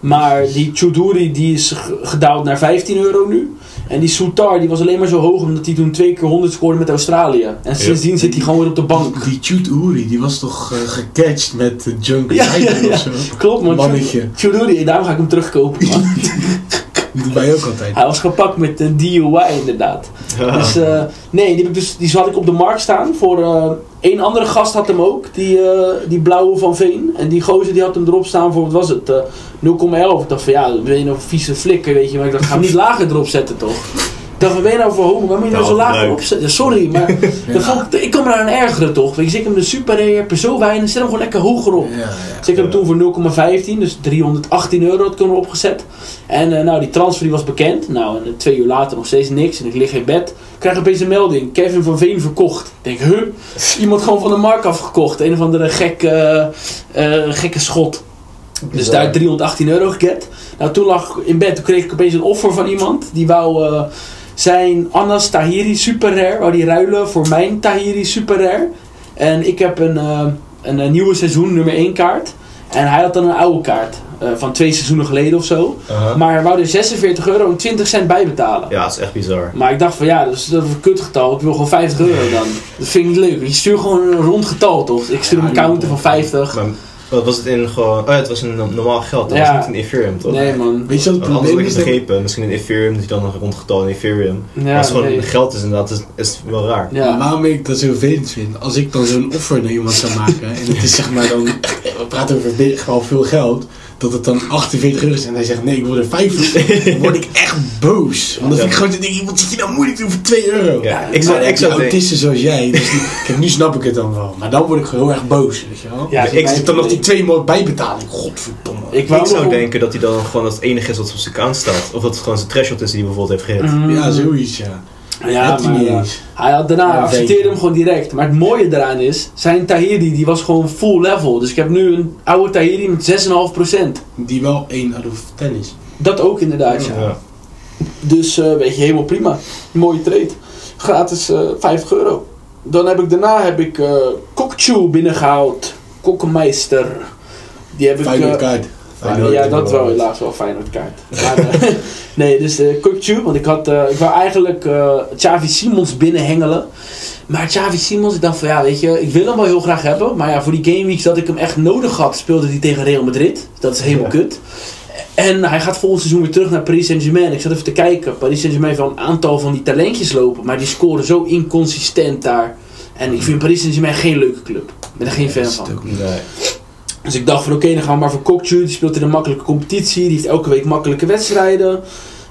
Speaker 1: Maar die Choudhury die is gedaald naar 15 euro nu. En die Soutar die was alleen maar zo hoog omdat hij toen twee keer 100 scoorde met Australië. En sindsdien zit hij gewoon weer op de bank.
Speaker 2: Die Chute Uri, die was toch eh, gecatcht met de Junk
Speaker 1: Ja, ja, ja.
Speaker 2: of zo?
Speaker 1: Klopt man.
Speaker 2: Mannetje.
Speaker 1: Choudhury, daarom ga ik hem terugkopen man.
Speaker 2: Die doet wij ook altijd.
Speaker 1: Hij was gepakt met een DUI inderdaad.
Speaker 3: Ja.
Speaker 1: Dus eh, nee, die, heb ik dus, die had ik op de markt staan voor... eh één andere gast had hem ook, die, eh, die blauwe van Veen. En die gozer die had hem erop staan voor, wat was het, eh 0,11. Ik dacht van ja, ben je een vieze flikker, weet je. Maar ik dacht, ga hem niet lager erop zetten toch. Ik dacht, wat ben je nou voor homo? Waar moet je nou
Speaker 3: Ja,
Speaker 1: zo laag
Speaker 3: leuk.
Speaker 1: erop zetten? Sorry, maar vond ik, ik kan me daar aan ergeren toch. Weet je, ik hem de super rare, per zo weinig, zet hem gewoon lekker hoger op.
Speaker 2: Ja, ja.
Speaker 1: Dus ik heb hem toen voor 0,15, dus 318 euro had ik toen opgezet. En eh, nou, die transfer die was bekend. Nou, en eh, twee uur later nog steeds niks. En ik lig in bed. Ik krijg opeens een melding. Kevin van Veen verkocht. Ik denk, huh? Iemand gewoon van de markt afgekocht. Een of andere gekke, eh, gekke schot. Dus daar 318 euro geget. Nou, toen lag ik in bed. Toen kreeg ik opeens een offer van iemand. Die wou eh, zijn Anna's Tahiri Super Rare. Wou die ruilen voor mijn Tahiri Super Rare. En ik heb een, eh, een, eh, nieuwe seizoen nummer 1 kaart. En hij had dan een oude kaart. eh, van twee seizoenen geleden of zo. Maar hij wou er 46 euro en 20 cent bij betalen.
Speaker 3: Ja, dat is echt bizar.
Speaker 1: Maar ik dacht van ja, dat is, dat is een kutgetal. Ik wil gewoon 50 euro dan. Dat vind ik niet leuk. Je stuurt gewoon een rond getal toch? Ik stuur hem een counter van 50.
Speaker 3: Maar wat was het in gewoon... Oh ja, het was in no- normaal geld. Dat
Speaker 1: Ja.
Speaker 3: was niet in Ethereum, toch?
Speaker 1: Nee man.
Speaker 2: Weet je wat het probleem is?
Speaker 3: begrepen. Misschien in Ethereum, dat je dan een rondgetal in Ethereum.
Speaker 1: Ja,
Speaker 3: maar als het gewoon
Speaker 1: nee.
Speaker 3: geld is inderdaad, is, is wel raar.
Speaker 1: Ja.
Speaker 2: Waarom ik dat zo vervelend vind? Als ik dan zo'n offer naar iemand zou maken en het is zeg maar dan, we praten over gewoon veel geld, dat het dan 48 euro is en hij zegt nee, ik wil er 50, dan word ik echt boos. Want dan vind ik gewoon te denken, iemand zit je nou moeilijk te doen voor 2 euro.
Speaker 3: Ja, ik zou, ik zou
Speaker 2: autisten zoals jij, dus die- kijk, nu snap ik het dan wel. Maar dan word ik gewoon heel erg boos, weet je wel.
Speaker 1: Ja,
Speaker 2: ik
Speaker 1: ik-
Speaker 2: zit dan nog die twee maal bijbetaling, godverdomme.
Speaker 1: Ik
Speaker 3: Ik zou denken dat hij dan gewoon het enige is wat op zijn account staat. Of dat het gewoon zijn threshold is die hij bijvoorbeeld heeft gehit.
Speaker 1: Mm.
Speaker 2: Ja, zoiets ja.
Speaker 1: Ja,
Speaker 2: Hebt hij
Speaker 1: maar
Speaker 2: niet eens.
Speaker 1: hij had daarna
Speaker 2: Ja,
Speaker 1: accepteerde hem gewoon direct. Maar het mooie daaraan is, zijn Tahiri die was gewoon full level. Dus ik heb nu een oude Tahiri met 6,5%.
Speaker 2: Die wel 1 out of 10 is.
Speaker 1: Dat ook inderdaad, ja.
Speaker 3: Ja.
Speaker 1: Dus eh, weet je, helemaal prima. Mooie trade. Gratis eh 50 euro. Dan heb ik daarna heb ik eh Kokchu binnengehaald. Kokkenmeister. Die heb ik...
Speaker 2: Feyenoord.
Speaker 1: ja, dat wel helaas wel Feyenoord kaart. Maar, eh, nee, dus Kokchu. Want ik had... eh, ik wou eigenlijk eh Xavi Simons binnenhengelen. Maar Xavi Simons, ik dacht van ja, weet je, ik wil hem wel heel graag hebben. Maar ja, voor die gameweeks dat ik hem echt nodig had, speelde hij tegen Real Madrid. Dat is helemaal
Speaker 3: Ja.
Speaker 1: kut. En hij gaat volgend seizoen weer terug naar Paris Saint-Germain. Ik zat even te kijken. Paris Saint-Germain heeft wel een aantal van die talentjes lopen. Maar die scoren zo inconsistent daar. En ik vind Paris Saint-Germain geen leuke club. Ik ben er geen fan van.
Speaker 3: Nee.
Speaker 1: Dus ik dacht van oké, dan gaan we maar voor Kokju. Die speelt in een makkelijke competitie. Die heeft elke week makkelijke wedstrijden.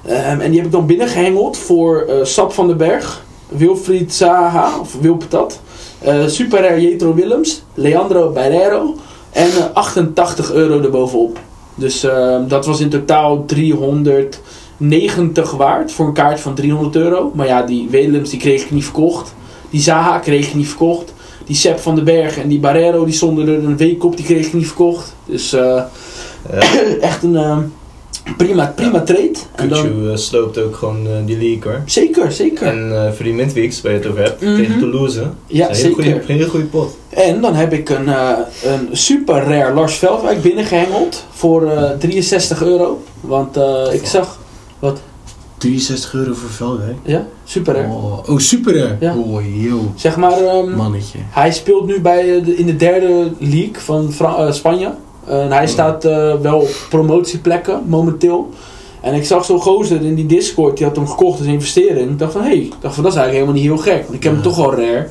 Speaker 1: Ehm, en die heb ik dan binnengehengeld voor eh Sap van den Berg. Wilfried Zaha, of Wilpetat. eh Super Jetro Willems. Leandro Barrero. En eh, 88 euro erbovenop. Dus ehm, dat was in totaal 390 waard voor een kaart van 300 euro. Maar ja, die Willems die kreeg ik niet verkocht. Die Zaha kreeg ik niet verkocht. Die Sepp van den Berg en die Barrero die stonden er een week op, die kreeg ik niet verkocht. Dus eh, echt een eh, prima, prima trade. En dan,
Speaker 3: Kutsu eh, sloopt ook gewoon die league hoor.
Speaker 1: zeker, zeker.
Speaker 3: En voor die midweeks waar je het over hebt,
Speaker 1: Mhm.
Speaker 3: tegen Toulouse.
Speaker 1: ja,
Speaker 3: is een hele
Speaker 1: zeker.
Speaker 3: goede, hele goede pot.
Speaker 1: En dan heb ik een, een super rare Lars Veldwijk binnengehengeld voor eh, 63 euro. Want ik zag,
Speaker 2: 63 euro voor Veldwijk.
Speaker 1: ja, super rare.
Speaker 2: Oh, oh super hè?
Speaker 1: Ja.
Speaker 2: Oh, yo.
Speaker 1: Zeg maar, ehm,
Speaker 2: Mannetje.
Speaker 1: hij speelt nu bij, eh, de, in de derde league van Fra- eh, Spanje. En hij staat eh, wel op promotieplekken momenteel. En ik zag zo'n gozer in die Discord, die had hem gekocht als investering. Ik dacht van, hé, hey, dacht van, dat is eigenlijk helemaal niet heel gek. Want ik heb hem toch al rare.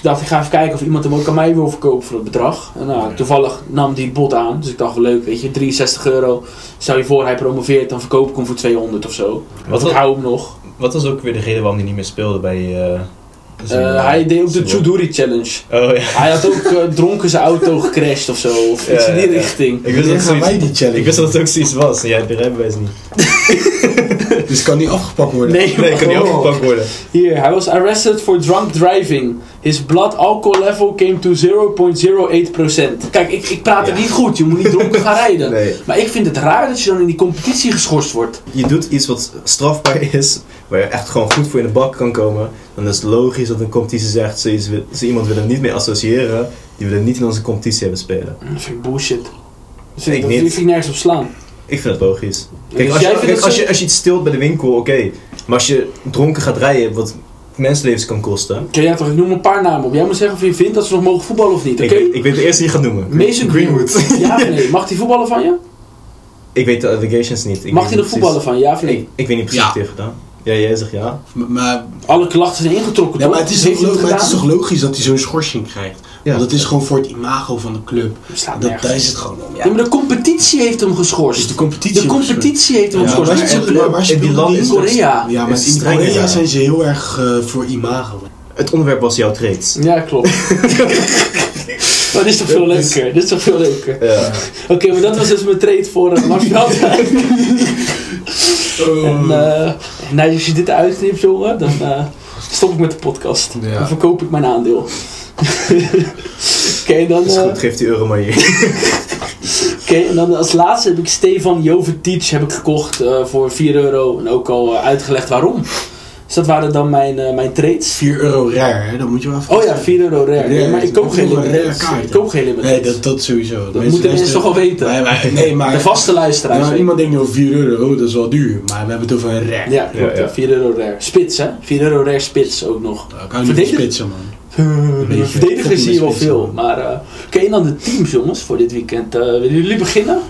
Speaker 1: Ik dacht, ik ga even kijken of iemand hem ook aan mij wil verkopen voor dat bedrag. En nou, toevallig nam die het bod aan. Dus ik dacht, wel leuk, weet je, 63 euro. Stel je voor, hij promoveert, dan verkoop ik hem voor 200 of zo. Ik hou hem nog.
Speaker 3: wat was ook weer de reden waarom hij niet meer speelde bij, eh
Speaker 1: Eh, hij deed ook de Chuduri Challenge.
Speaker 3: Oh ja.
Speaker 1: Hij had ook eh, dronken zijn auto gecrashed of zo. Of iets in die
Speaker 3: ja.
Speaker 1: richting.
Speaker 3: Ik wist, dat het
Speaker 2: wij die
Speaker 3: zoiets,
Speaker 2: challenge.
Speaker 3: ik wist dat het ook zoiets was. Jij hebt de rijbewijs niet.
Speaker 2: Dus kan niet afgepakt worden.
Speaker 1: Nee,
Speaker 3: Nee, kan niet afgepakt worden.
Speaker 1: Hier, hij was arrested for drunk driving. His blood alcohol level came to 0.08%. Kijk, ik, ik praat het
Speaker 2: Ja.
Speaker 1: niet goed. Je moet niet dronken gaan rijden.
Speaker 3: Nee.
Speaker 1: Maar ik vind het raar dat je dan in die competitie geschorst wordt.
Speaker 3: Je doet iets wat strafbaar is, waar je echt gewoon goed voor in de bak kan komen. Dan is het logisch dat een competitie zegt, wil- zo iemand willen niet mee associëren. Die willen niet in onze competitie hebben spelen.
Speaker 1: Dat vind ik bullshit. Dat
Speaker 3: Ik
Speaker 1: vind ik, dat
Speaker 3: niet.
Speaker 1: vind ik nergens op slaan.
Speaker 3: Ik vind het logisch.
Speaker 1: Dus
Speaker 3: Kijk, als je, kijk,
Speaker 1: het
Speaker 3: als, je, als je iets stilt bij de winkel, oké. Maar als je dronken gaat rijden, wat mensenlevens kan kosten.
Speaker 1: Oké, ja toch, ik noem een paar namen op. Jij moet zeggen of je vindt dat ze nog mogen voetballen of niet, oké?
Speaker 3: Ik, weet- ik weet de eerste die je gaat noemen.
Speaker 1: Mason
Speaker 3: Greenwood.
Speaker 1: Ja of nee? Mag hij voetballen van je?
Speaker 3: Ik weet de allegations niet. Ik
Speaker 1: Mag hij nog voetballen van je, ja of nee?
Speaker 3: Ik, ik weet niet precies
Speaker 2: Ja.
Speaker 3: wat hij heeft gedaan. Ja, jij zegt ja.
Speaker 2: Maar, maar,
Speaker 1: Alle klachten zijn ingetrokken,
Speaker 2: ja,
Speaker 1: toch?
Speaker 2: maar, het is toch, maar het is toch logisch dat hij zo'n schorsing krijgt?
Speaker 3: Ja.
Speaker 2: Want het is gewoon voor het imago van de club.
Speaker 1: Dat
Speaker 2: Dat, daar is het gewoon om.
Speaker 1: Ja, maar de competitie heeft hem geschorst.
Speaker 2: Dus de competitie.
Speaker 1: De competitie heeft hem geschorst.
Speaker 2: speelt-
Speaker 1: club.
Speaker 2: waar- waar
Speaker 3: In die
Speaker 1: In Korea.
Speaker 2: Ja, maar in Korea
Speaker 3: daar.
Speaker 2: zijn ze heel erg eh, voor imago.
Speaker 3: Het onderwerp was jouw trades.
Speaker 1: Ja, klopt. maar dit is toch veel leuker? Dit is toch veel leuker?
Speaker 3: Ja.
Speaker 1: Oké, maar dat was dus mijn trade voor uh, Max Veldwijk. En eh, nou, als je dit uitknipt, jongen, dan eh, stop ik met de podcast.
Speaker 2: Ja.
Speaker 1: Dan verkoop ik mijn aandeel. Oké, dan,
Speaker 3: is
Speaker 1: eh,
Speaker 3: goed, geef die euro maar hier.
Speaker 1: oké, en dan als laatste heb ik Stefan Jovetic heb ik gekocht eh, voor 4 euro. En ook al eh, uitgelegd waarom. Dus dat waren dan mijn, eh, mijn trades.
Speaker 2: 4 euro rare, hè? Dan moet je wel even...
Speaker 1: Oh ja, 4 euro rare. Nee,
Speaker 2: Rare,
Speaker 1: maar ik koop
Speaker 2: dat
Speaker 1: geen
Speaker 2: kaart,
Speaker 1: Ik koop geen limited.
Speaker 2: Nee, dat, dat sowieso.
Speaker 1: Dat moeten mensen toch wel weten.
Speaker 2: Nee, maar, nee, maar
Speaker 1: De vaste luisteraars.
Speaker 2: nou, iemand denkt nu over 4 euro, dat is wel duur. Maar we hebben het over een rare.
Speaker 1: Ja, klopt.
Speaker 3: Ja,
Speaker 1: Ja,
Speaker 3: ja.
Speaker 1: 4 euro rare. Spits, hè? 4 euro rare spits ook nog.
Speaker 2: Nou, kan je niet spitsen, man.
Speaker 1: Uh, verdedigers zie je wel veel. Maar uh, ken je dan de teams, jongens, voor dit weekend? Eh, willen jullie beginnen?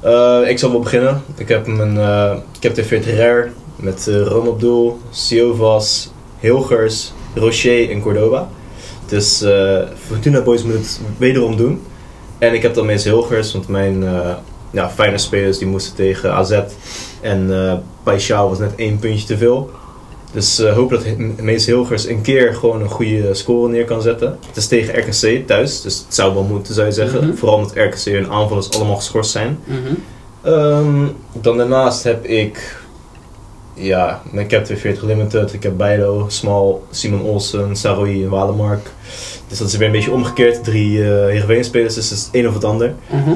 Speaker 3: Eh, ik zal wel beginnen. Ik heb mijn uh, Captain 40 Rare met uh, Ron op doel, Siovas, Hilgers, Rocher en Cordoba. Dus uh, Fortuna Boys moet het wederom doen. En ik heb dan meest Hilgers, want mijn uh, ja, fijne spelers die moesten tegen AZ. En uh, was net één puntje te veel. Dus uh, hoop dat Mees Hilgers een keer gewoon een goede score neer kan zetten. Het is tegen RKC thuis, dus het zou wel moeten, zou je zeggen.
Speaker 1: Mhm.
Speaker 3: Vooral omdat RKC en aanvallers allemaal geschorst zijn.
Speaker 1: Mhm.
Speaker 3: Um, dan daarnaast heb ik ja, mijn Captain 40 Limited. Ik heb Bijlo, Small, Simon Olsen, Saroui en Walemark. Dus dat is weer een beetje omgekeerd. Drie uh, spelers, dus het is het een of het ander.
Speaker 1: Mhm.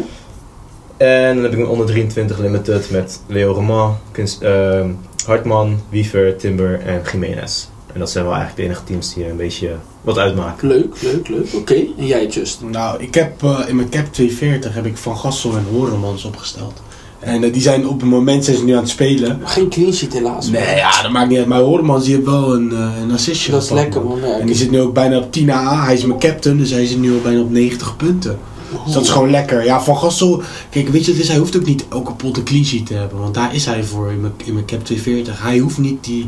Speaker 3: En dan heb ik een onder 23 Limited met Leo Roman, Kunst, uh, Hartman, Wiever, Timber en Jiménez. En dat zijn wel eigenlijk de enige teams die een beetje wat uitmaken.
Speaker 1: Leuk, leuk, leuk. Oké, okay. en jij, Just?
Speaker 2: Nou, ik heb uh, in mijn cap 240 heb ik Van Gassel en Horemans opgesteld. En uh, die zijn op het moment zijn ze nu aan het spelen.
Speaker 1: Maar geen clean sheet helaas.
Speaker 2: Nee, ja, dat maakt niet uit. Maar Horemans die heeft wel een, uh, een assistje
Speaker 1: Dat is
Speaker 2: gepakt,
Speaker 1: lekker, man. Ja,
Speaker 2: en die zit nu ook bijna op 10 A. Hij is mijn captain, dus hij zit nu al bijna op 90 punten. Dus dat is gewoon lekker. Ja, Van Gassel, kijk, weet je, dus hij hoeft ook niet elke pot een clean sheet te hebben. Want daar is hij voor in mijn, in mijn cap 240. Hij hoeft niet die,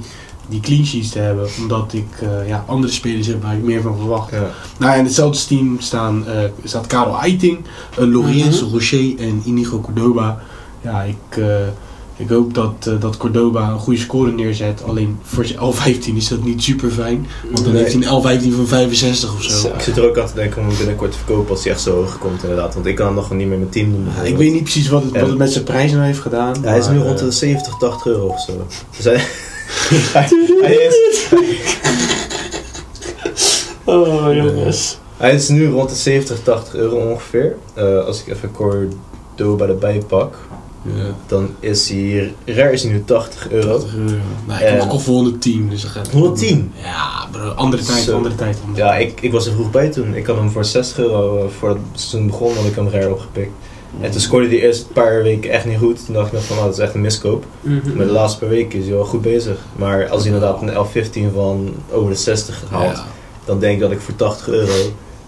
Speaker 2: die clean sheets te hebben, omdat ik uh, ja, andere spelers heb waar ik meer van verwacht.
Speaker 3: Ja.
Speaker 2: Nou, in hetzelfde team staan, uh, staat Karel Eiting, uh, Loriens,
Speaker 1: Mhm.
Speaker 2: Rocher en Inigo Cordoba. Ja, ik, uh, ik hoop dat, uh, dat Cordoba een goede score neerzet. Alleen voor zijn L15 is dat niet super fijn. Want dan
Speaker 3: Nee.
Speaker 2: heeft hij een L15 van 65 of zo.
Speaker 3: Ik zit er ook aan te denken om hem binnenkort te verkopen als hij echt zo hoog komt inderdaad. Want ik kan hem nog niet meer met team doen.
Speaker 2: Ja, ik weet niet precies wat het, wat
Speaker 3: En-
Speaker 2: het met zijn prijs nou heeft gedaan.
Speaker 3: Ja, hij is nu
Speaker 2: maar,
Speaker 3: rond
Speaker 2: eh,
Speaker 3: de 70, 80 euro of zo. Dus hij, hij, hij is,
Speaker 1: Oh, jongens.
Speaker 3: hij is nu rond de 70, 80 euro ongeveer. Eh, als ik even Cordoba erbij pak,
Speaker 2: ja,
Speaker 3: dan is hij, rare is hij nu 80 euro.
Speaker 2: 80 euro. Nou, ik heb voor 110, dus dat gaat
Speaker 3: 110?
Speaker 2: Ja, bro, andere tijd, andere tijd. Andere
Speaker 3: Ja,
Speaker 2: tijd.
Speaker 3: ik, ik was er vroeg bij toen. Ik had hem voor 60 euro eh, voor het seizoen begon, had ik hem rare opgepikt. En toen scoorde hij de eerste paar weken echt niet goed. Toen dacht ik nog van, nou, dat is echt een miskoop.
Speaker 1: Mhm.
Speaker 3: Maar de laatste paar weken is hij wel goed bezig. Maar als hij inderdaad een L15 van over de 60 haalt,
Speaker 2: Ja.
Speaker 3: dan denk ik dat ik voor 80 euro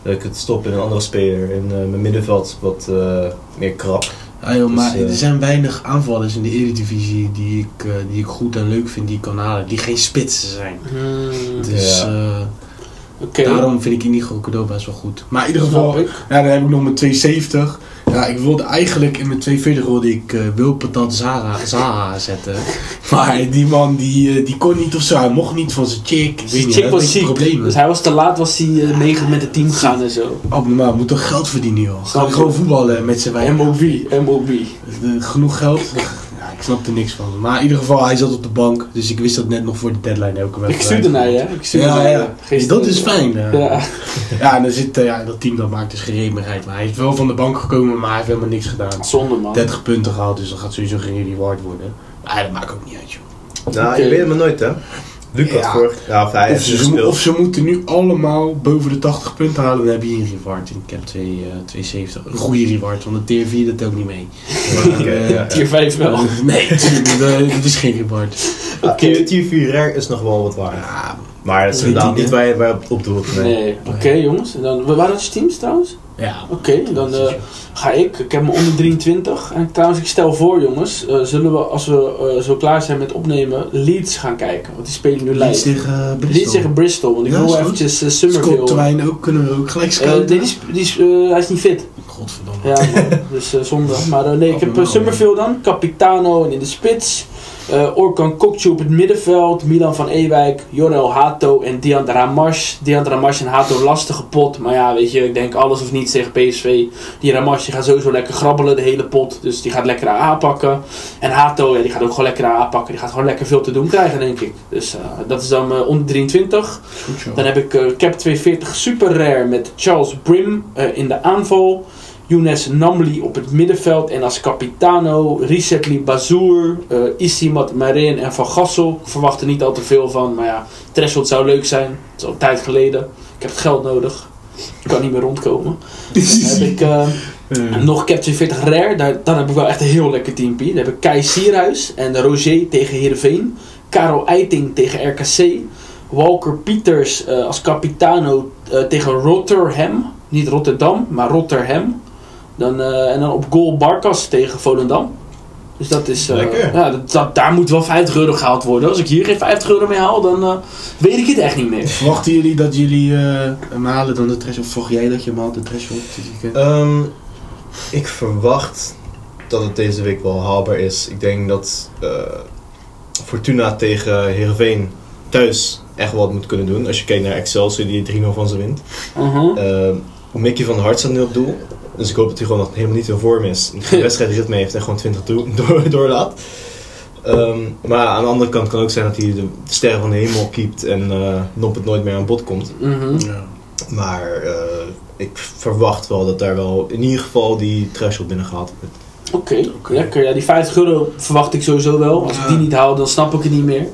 Speaker 3: dat ik het stop in een andere speler. In eh, mijn middenveld wat eh, meer krap.
Speaker 2: Ja, joh, maar
Speaker 3: Dus, eh,
Speaker 2: er zijn weinig aanvallers in de Eredivisie die ik, eh, die ik goed en leuk vind, die ik kan halen, die geen spitsen zijn.
Speaker 1: Hmm,
Speaker 2: Dus
Speaker 3: Ja.
Speaker 2: eh,
Speaker 1: Oké.
Speaker 2: daarom vind ik Inigo Cordoba best wel goed. Maar in ieder geval,
Speaker 1: ik.
Speaker 2: ja, dan heb ik nog mijn 270. Ja, ik wilde eigenlijk in mijn 240 wilde ik eh Wil Patat Zara, Zaha zetten. Maar die man die, eh, die kon niet of zo. Hij mocht niet van zijn chick. Ik weet niet,
Speaker 1: Chick was ziek.
Speaker 2: probleem.
Speaker 1: Dus hij was te laat, was hij mee met het team gegaan en zo.
Speaker 2: Abnormaal, moet toch geld verdienen joh. Ga gewoon voetballen met z'n wijven.
Speaker 1: MOB, MOB.
Speaker 2: Genoeg geld. Ja, ik snap er niks van. Maar in ieder geval, hij zat op de bank. Dus ik wist dat net nog voor de deadline elke
Speaker 1: Ik
Speaker 2: wedstrijd.
Speaker 1: stuurde naar je, hè? Ik stuurde
Speaker 2: Ja,
Speaker 1: naar je.
Speaker 2: ja. Dat is fijn. eh.
Speaker 1: Ja.
Speaker 2: Ja, en dan zit eh, ja, dat team dat maakt dus geen. Maar hij is wel van de bank gekomen, maar hij heeft helemaal niks gedaan.
Speaker 1: Zonde, man.
Speaker 2: 30 punten gehaald, dus dat gaat sowieso geen reward worden. Maar dat maakt ook niet uit, joh.
Speaker 3: Nou, je weet het maar nooit, hè? Lucas
Speaker 2: Ja.
Speaker 3: vorig... Ja, of hij
Speaker 2: Of
Speaker 3: heeft
Speaker 2: ze,
Speaker 3: dus
Speaker 2: of ze moeten nu allemaal boven de 80 punten halen, dan heb je een reward. Ik heb 2, eh, 270. Een goede reward, want de tier 4 dat telt niet mee. Maar,
Speaker 3: Oké,
Speaker 2: eh,
Speaker 3: ja.
Speaker 1: Tier 5 wel.
Speaker 2: Nee, dat, dat is geen reward.
Speaker 3: Ja, tier, tier 4 rare is nog wel wat waar.
Speaker 2: Ja,
Speaker 3: Maar dat is inderdaad niet waar je op doelt. Nee.
Speaker 1: Nee, oké jongens. En dan, waar je teams trouwens?
Speaker 2: Ja.
Speaker 1: Oké, dan eh, ga ik. Ik heb me onder 23. En trouwens, ik stel voor jongens, eh, zullen we als we eh, zo klaar zijn met opnemen, Leeds gaan kijken. Want die spelen nu
Speaker 2: Leeds
Speaker 1: live.
Speaker 2: tegen uh, Bristol.
Speaker 1: Leeds tegen Bristol, want ik
Speaker 2: Ja,
Speaker 1: wil eventjes uh,
Speaker 2: Scott
Speaker 1: Summerville...
Speaker 2: Twijn ook, kunnen we ook gelijk
Speaker 1: Eh,
Speaker 2: scouten.
Speaker 1: nee, die is, die is, eh, hij is niet fit.
Speaker 2: Godverdomme.
Speaker 1: Ja, man. dus eh, zonde. Maar eh, nee, ik heb uh, Summerville dan, Capitano en in de spits. Eh Orkan Kokcu op het middenveld, Milan van Ewijk, Jorel Hato en Dian Ramash. Dian Ramash en Hato lastige pot, maar ja, weet je, ik denk alles of niets tegen PSV. Die Ramash die gaat sowieso lekker grabbelen de hele pot, dus die gaat lekker aanpakken. En Hato, ja, die gaat ook gewoon lekker aanpakken, die gaat gewoon lekker veel te doen krijgen, denk ik. Dus eh, dat is dan eh, onder 23.
Speaker 2: Goed zo.
Speaker 1: Dan heb ik Cap 240 Super Rare met Charles Brim in de aanval. Younes Namli op het middenveld. En als capitano Risetli Bazour, eh Isimat Marin en Van Gassel. Ik verwacht er niet al te veel van. Maar ja, Threshold zou leuk zijn. Het is al een tijd geleden. Ik heb het geld nodig. Ik kan niet meer rondkomen. Dan heb ik eh, nog Cap 240 Rare. Daar, dan heb ik wel echt een heel lekker teampie. Dan heb ik Kai Sierhuis en Roger tegen Heerenveen. Karel Eiting tegen RKC. Walker Pieters eh, als capitano tegen Rotterdam. Niet Rotterdam, maar Rotterdam. Dan, eh, en dan op goal Barkas tegen Volendam. Dus dat is... eh,
Speaker 3: Lekker.
Speaker 1: Ja, dat, dat- daar moet wel 50 euro gehaald worden. Als ik hier geen 50 euro mee haal, dan eh, weet ik het echt niet meer.
Speaker 2: Verwachten jullie dat jullie eh, hem halen dan de threshold? Of verwacht jij dat je hem haalt, de threshold?
Speaker 3: Ehm, ik verwacht dat het deze week wel haalbaar is. Ik denk dat eh, Fortuna tegen Heerenveen thuis echt wat moet kunnen doen. Als je kijkt naar Excelsior die 3-0 van ze wint.
Speaker 1: Mhm.
Speaker 3: Uh, Mickey van der Hart staat nu op doel. Dus ik hoop dat hij gewoon nog helemaal niet in vorm is. En geen wedstrijdritme heeft en gewoon 20 toe, door, doorlaat. Ehm, maar aan de andere kant kan het ook zijn dat hij de, sterren van de hemel keept en eh Noppet nooit meer aan bod komt.
Speaker 1: Mhm.
Speaker 2: Ja.
Speaker 3: Maar eh, ik verwacht wel dat daar wel in ieder geval die threshold binnen gehaald wordt.
Speaker 1: Oké,
Speaker 2: Oké.
Speaker 1: lekker. Ja, die 50 euro verwacht ik sowieso wel. Als ik die niet haal, dan snap ik het niet meer.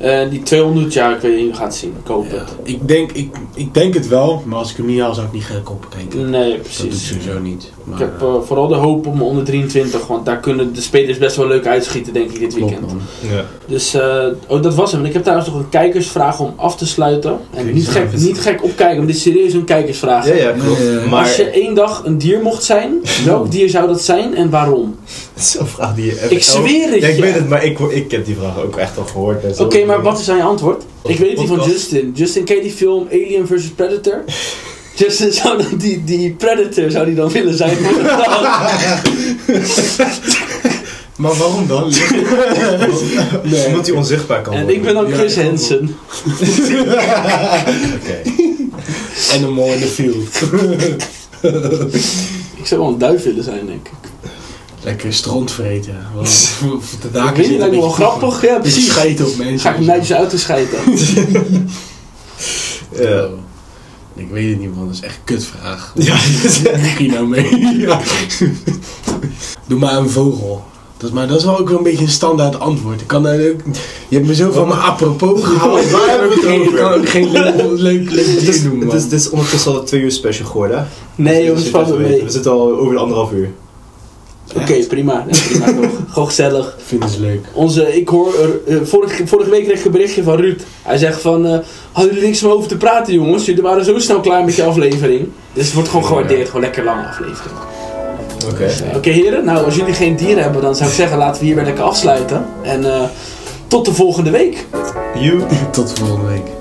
Speaker 1: Eh, die 200, ja, ik weet niet, het zien.
Speaker 2: Ja,
Speaker 1: het.
Speaker 2: ik, denk, ik, ik denk het wel, maar als ik hem niet haal zou ik niet gaan kopen kijken.
Speaker 1: Nee,
Speaker 2: Dat
Speaker 1: precies.
Speaker 2: sowieso niet. Maar,
Speaker 1: Ik heb eh, vooral de hoop op mijn onder 23, want daar kunnen de spelers best wel leuk uitschieten, denk ik, dit weekend.
Speaker 3: Ja.
Speaker 1: Dus eh, oh, dat was hem. En ik heb trouwens nog een kijkersvraag om af te sluiten. En niet gek, niet gek opkijken, maar dit is serieus een kijkersvraag.
Speaker 3: Ja, ja, klopt. Maar
Speaker 1: Als je één dag een dier mocht zijn, welk dier zou dat zijn en waarom?
Speaker 3: Dat is een vraag die je even-
Speaker 1: Ik zweer het
Speaker 3: Ja, ik weet het, maar ik, ik heb die vraag ook echt al gehoord.
Speaker 1: Oké, maar wat is aan je antwoord? Ik weet die van. Justin. Justin, ken je die film Alien vs Predator? Justin, zou dan die, die Predator zou die dan willen zijn?
Speaker 2: Maar waarom dan? nee.
Speaker 3: Omdat hij onzichtbaar kan
Speaker 1: En
Speaker 3: worden.
Speaker 1: ik ben dan
Speaker 2: Ja,
Speaker 1: Chris
Speaker 2: ja.
Speaker 1: Hansen.
Speaker 3: Oké.
Speaker 2: Animal in the field.
Speaker 1: Ik zou wel een duif willen zijn, denk ik.
Speaker 2: Lekker stront vreten. Voor de
Speaker 1: Ik
Speaker 2: daken zitten
Speaker 1: me wel grappig. Ja,
Speaker 2: Precies. op mensen.
Speaker 1: Ga ik netjes uit te schijten.
Speaker 3: Ja.
Speaker 2: Oh. Ik weet het niet man, dat is echt een kutvraag.
Speaker 3: Ja,
Speaker 2: nou mee? Ja. Doe maar een vogel. Dat is, maar dat is wel ook wel een beetje een standaard antwoord. Ik kan daar ook, je hebt me zo van mijn apropos gehaald.
Speaker 3: Waar hebben we het
Speaker 2: Ik
Speaker 3: over?
Speaker 2: kan ook geen leuk, leuk,
Speaker 3: is,
Speaker 2: man.
Speaker 3: dit is ondertussen al een twee uur special geworden. hè?
Speaker 1: Nee
Speaker 3: Dus
Speaker 1: jongens, valt mee.
Speaker 3: We zitten al over de anderhalf uur.
Speaker 1: Oké, prima. Ja, prima toch. Gewoon gezellig.
Speaker 2: Vinden ze leuk.
Speaker 1: Onze, ik hoor, eh, vorige, vorige week kreeg ik een berichtje van Ruud. Hij zegt van, eh hadden jullie niks om over te praten jongens? Jullie waren zo snel klaar met je aflevering. Dus het wordt gewoon gewaardeerd, gewoon lekker lange aflevering.
Speaker 3: Oké.
Speaker 1: Eh, Oké heren, nou als jullie geen dieren hebben, dan zou ik zeggen laten we hierbij lekker afsluiten. En tot de volgende week.
Speaker 3: You.
Speaker 2: Tot volgende week.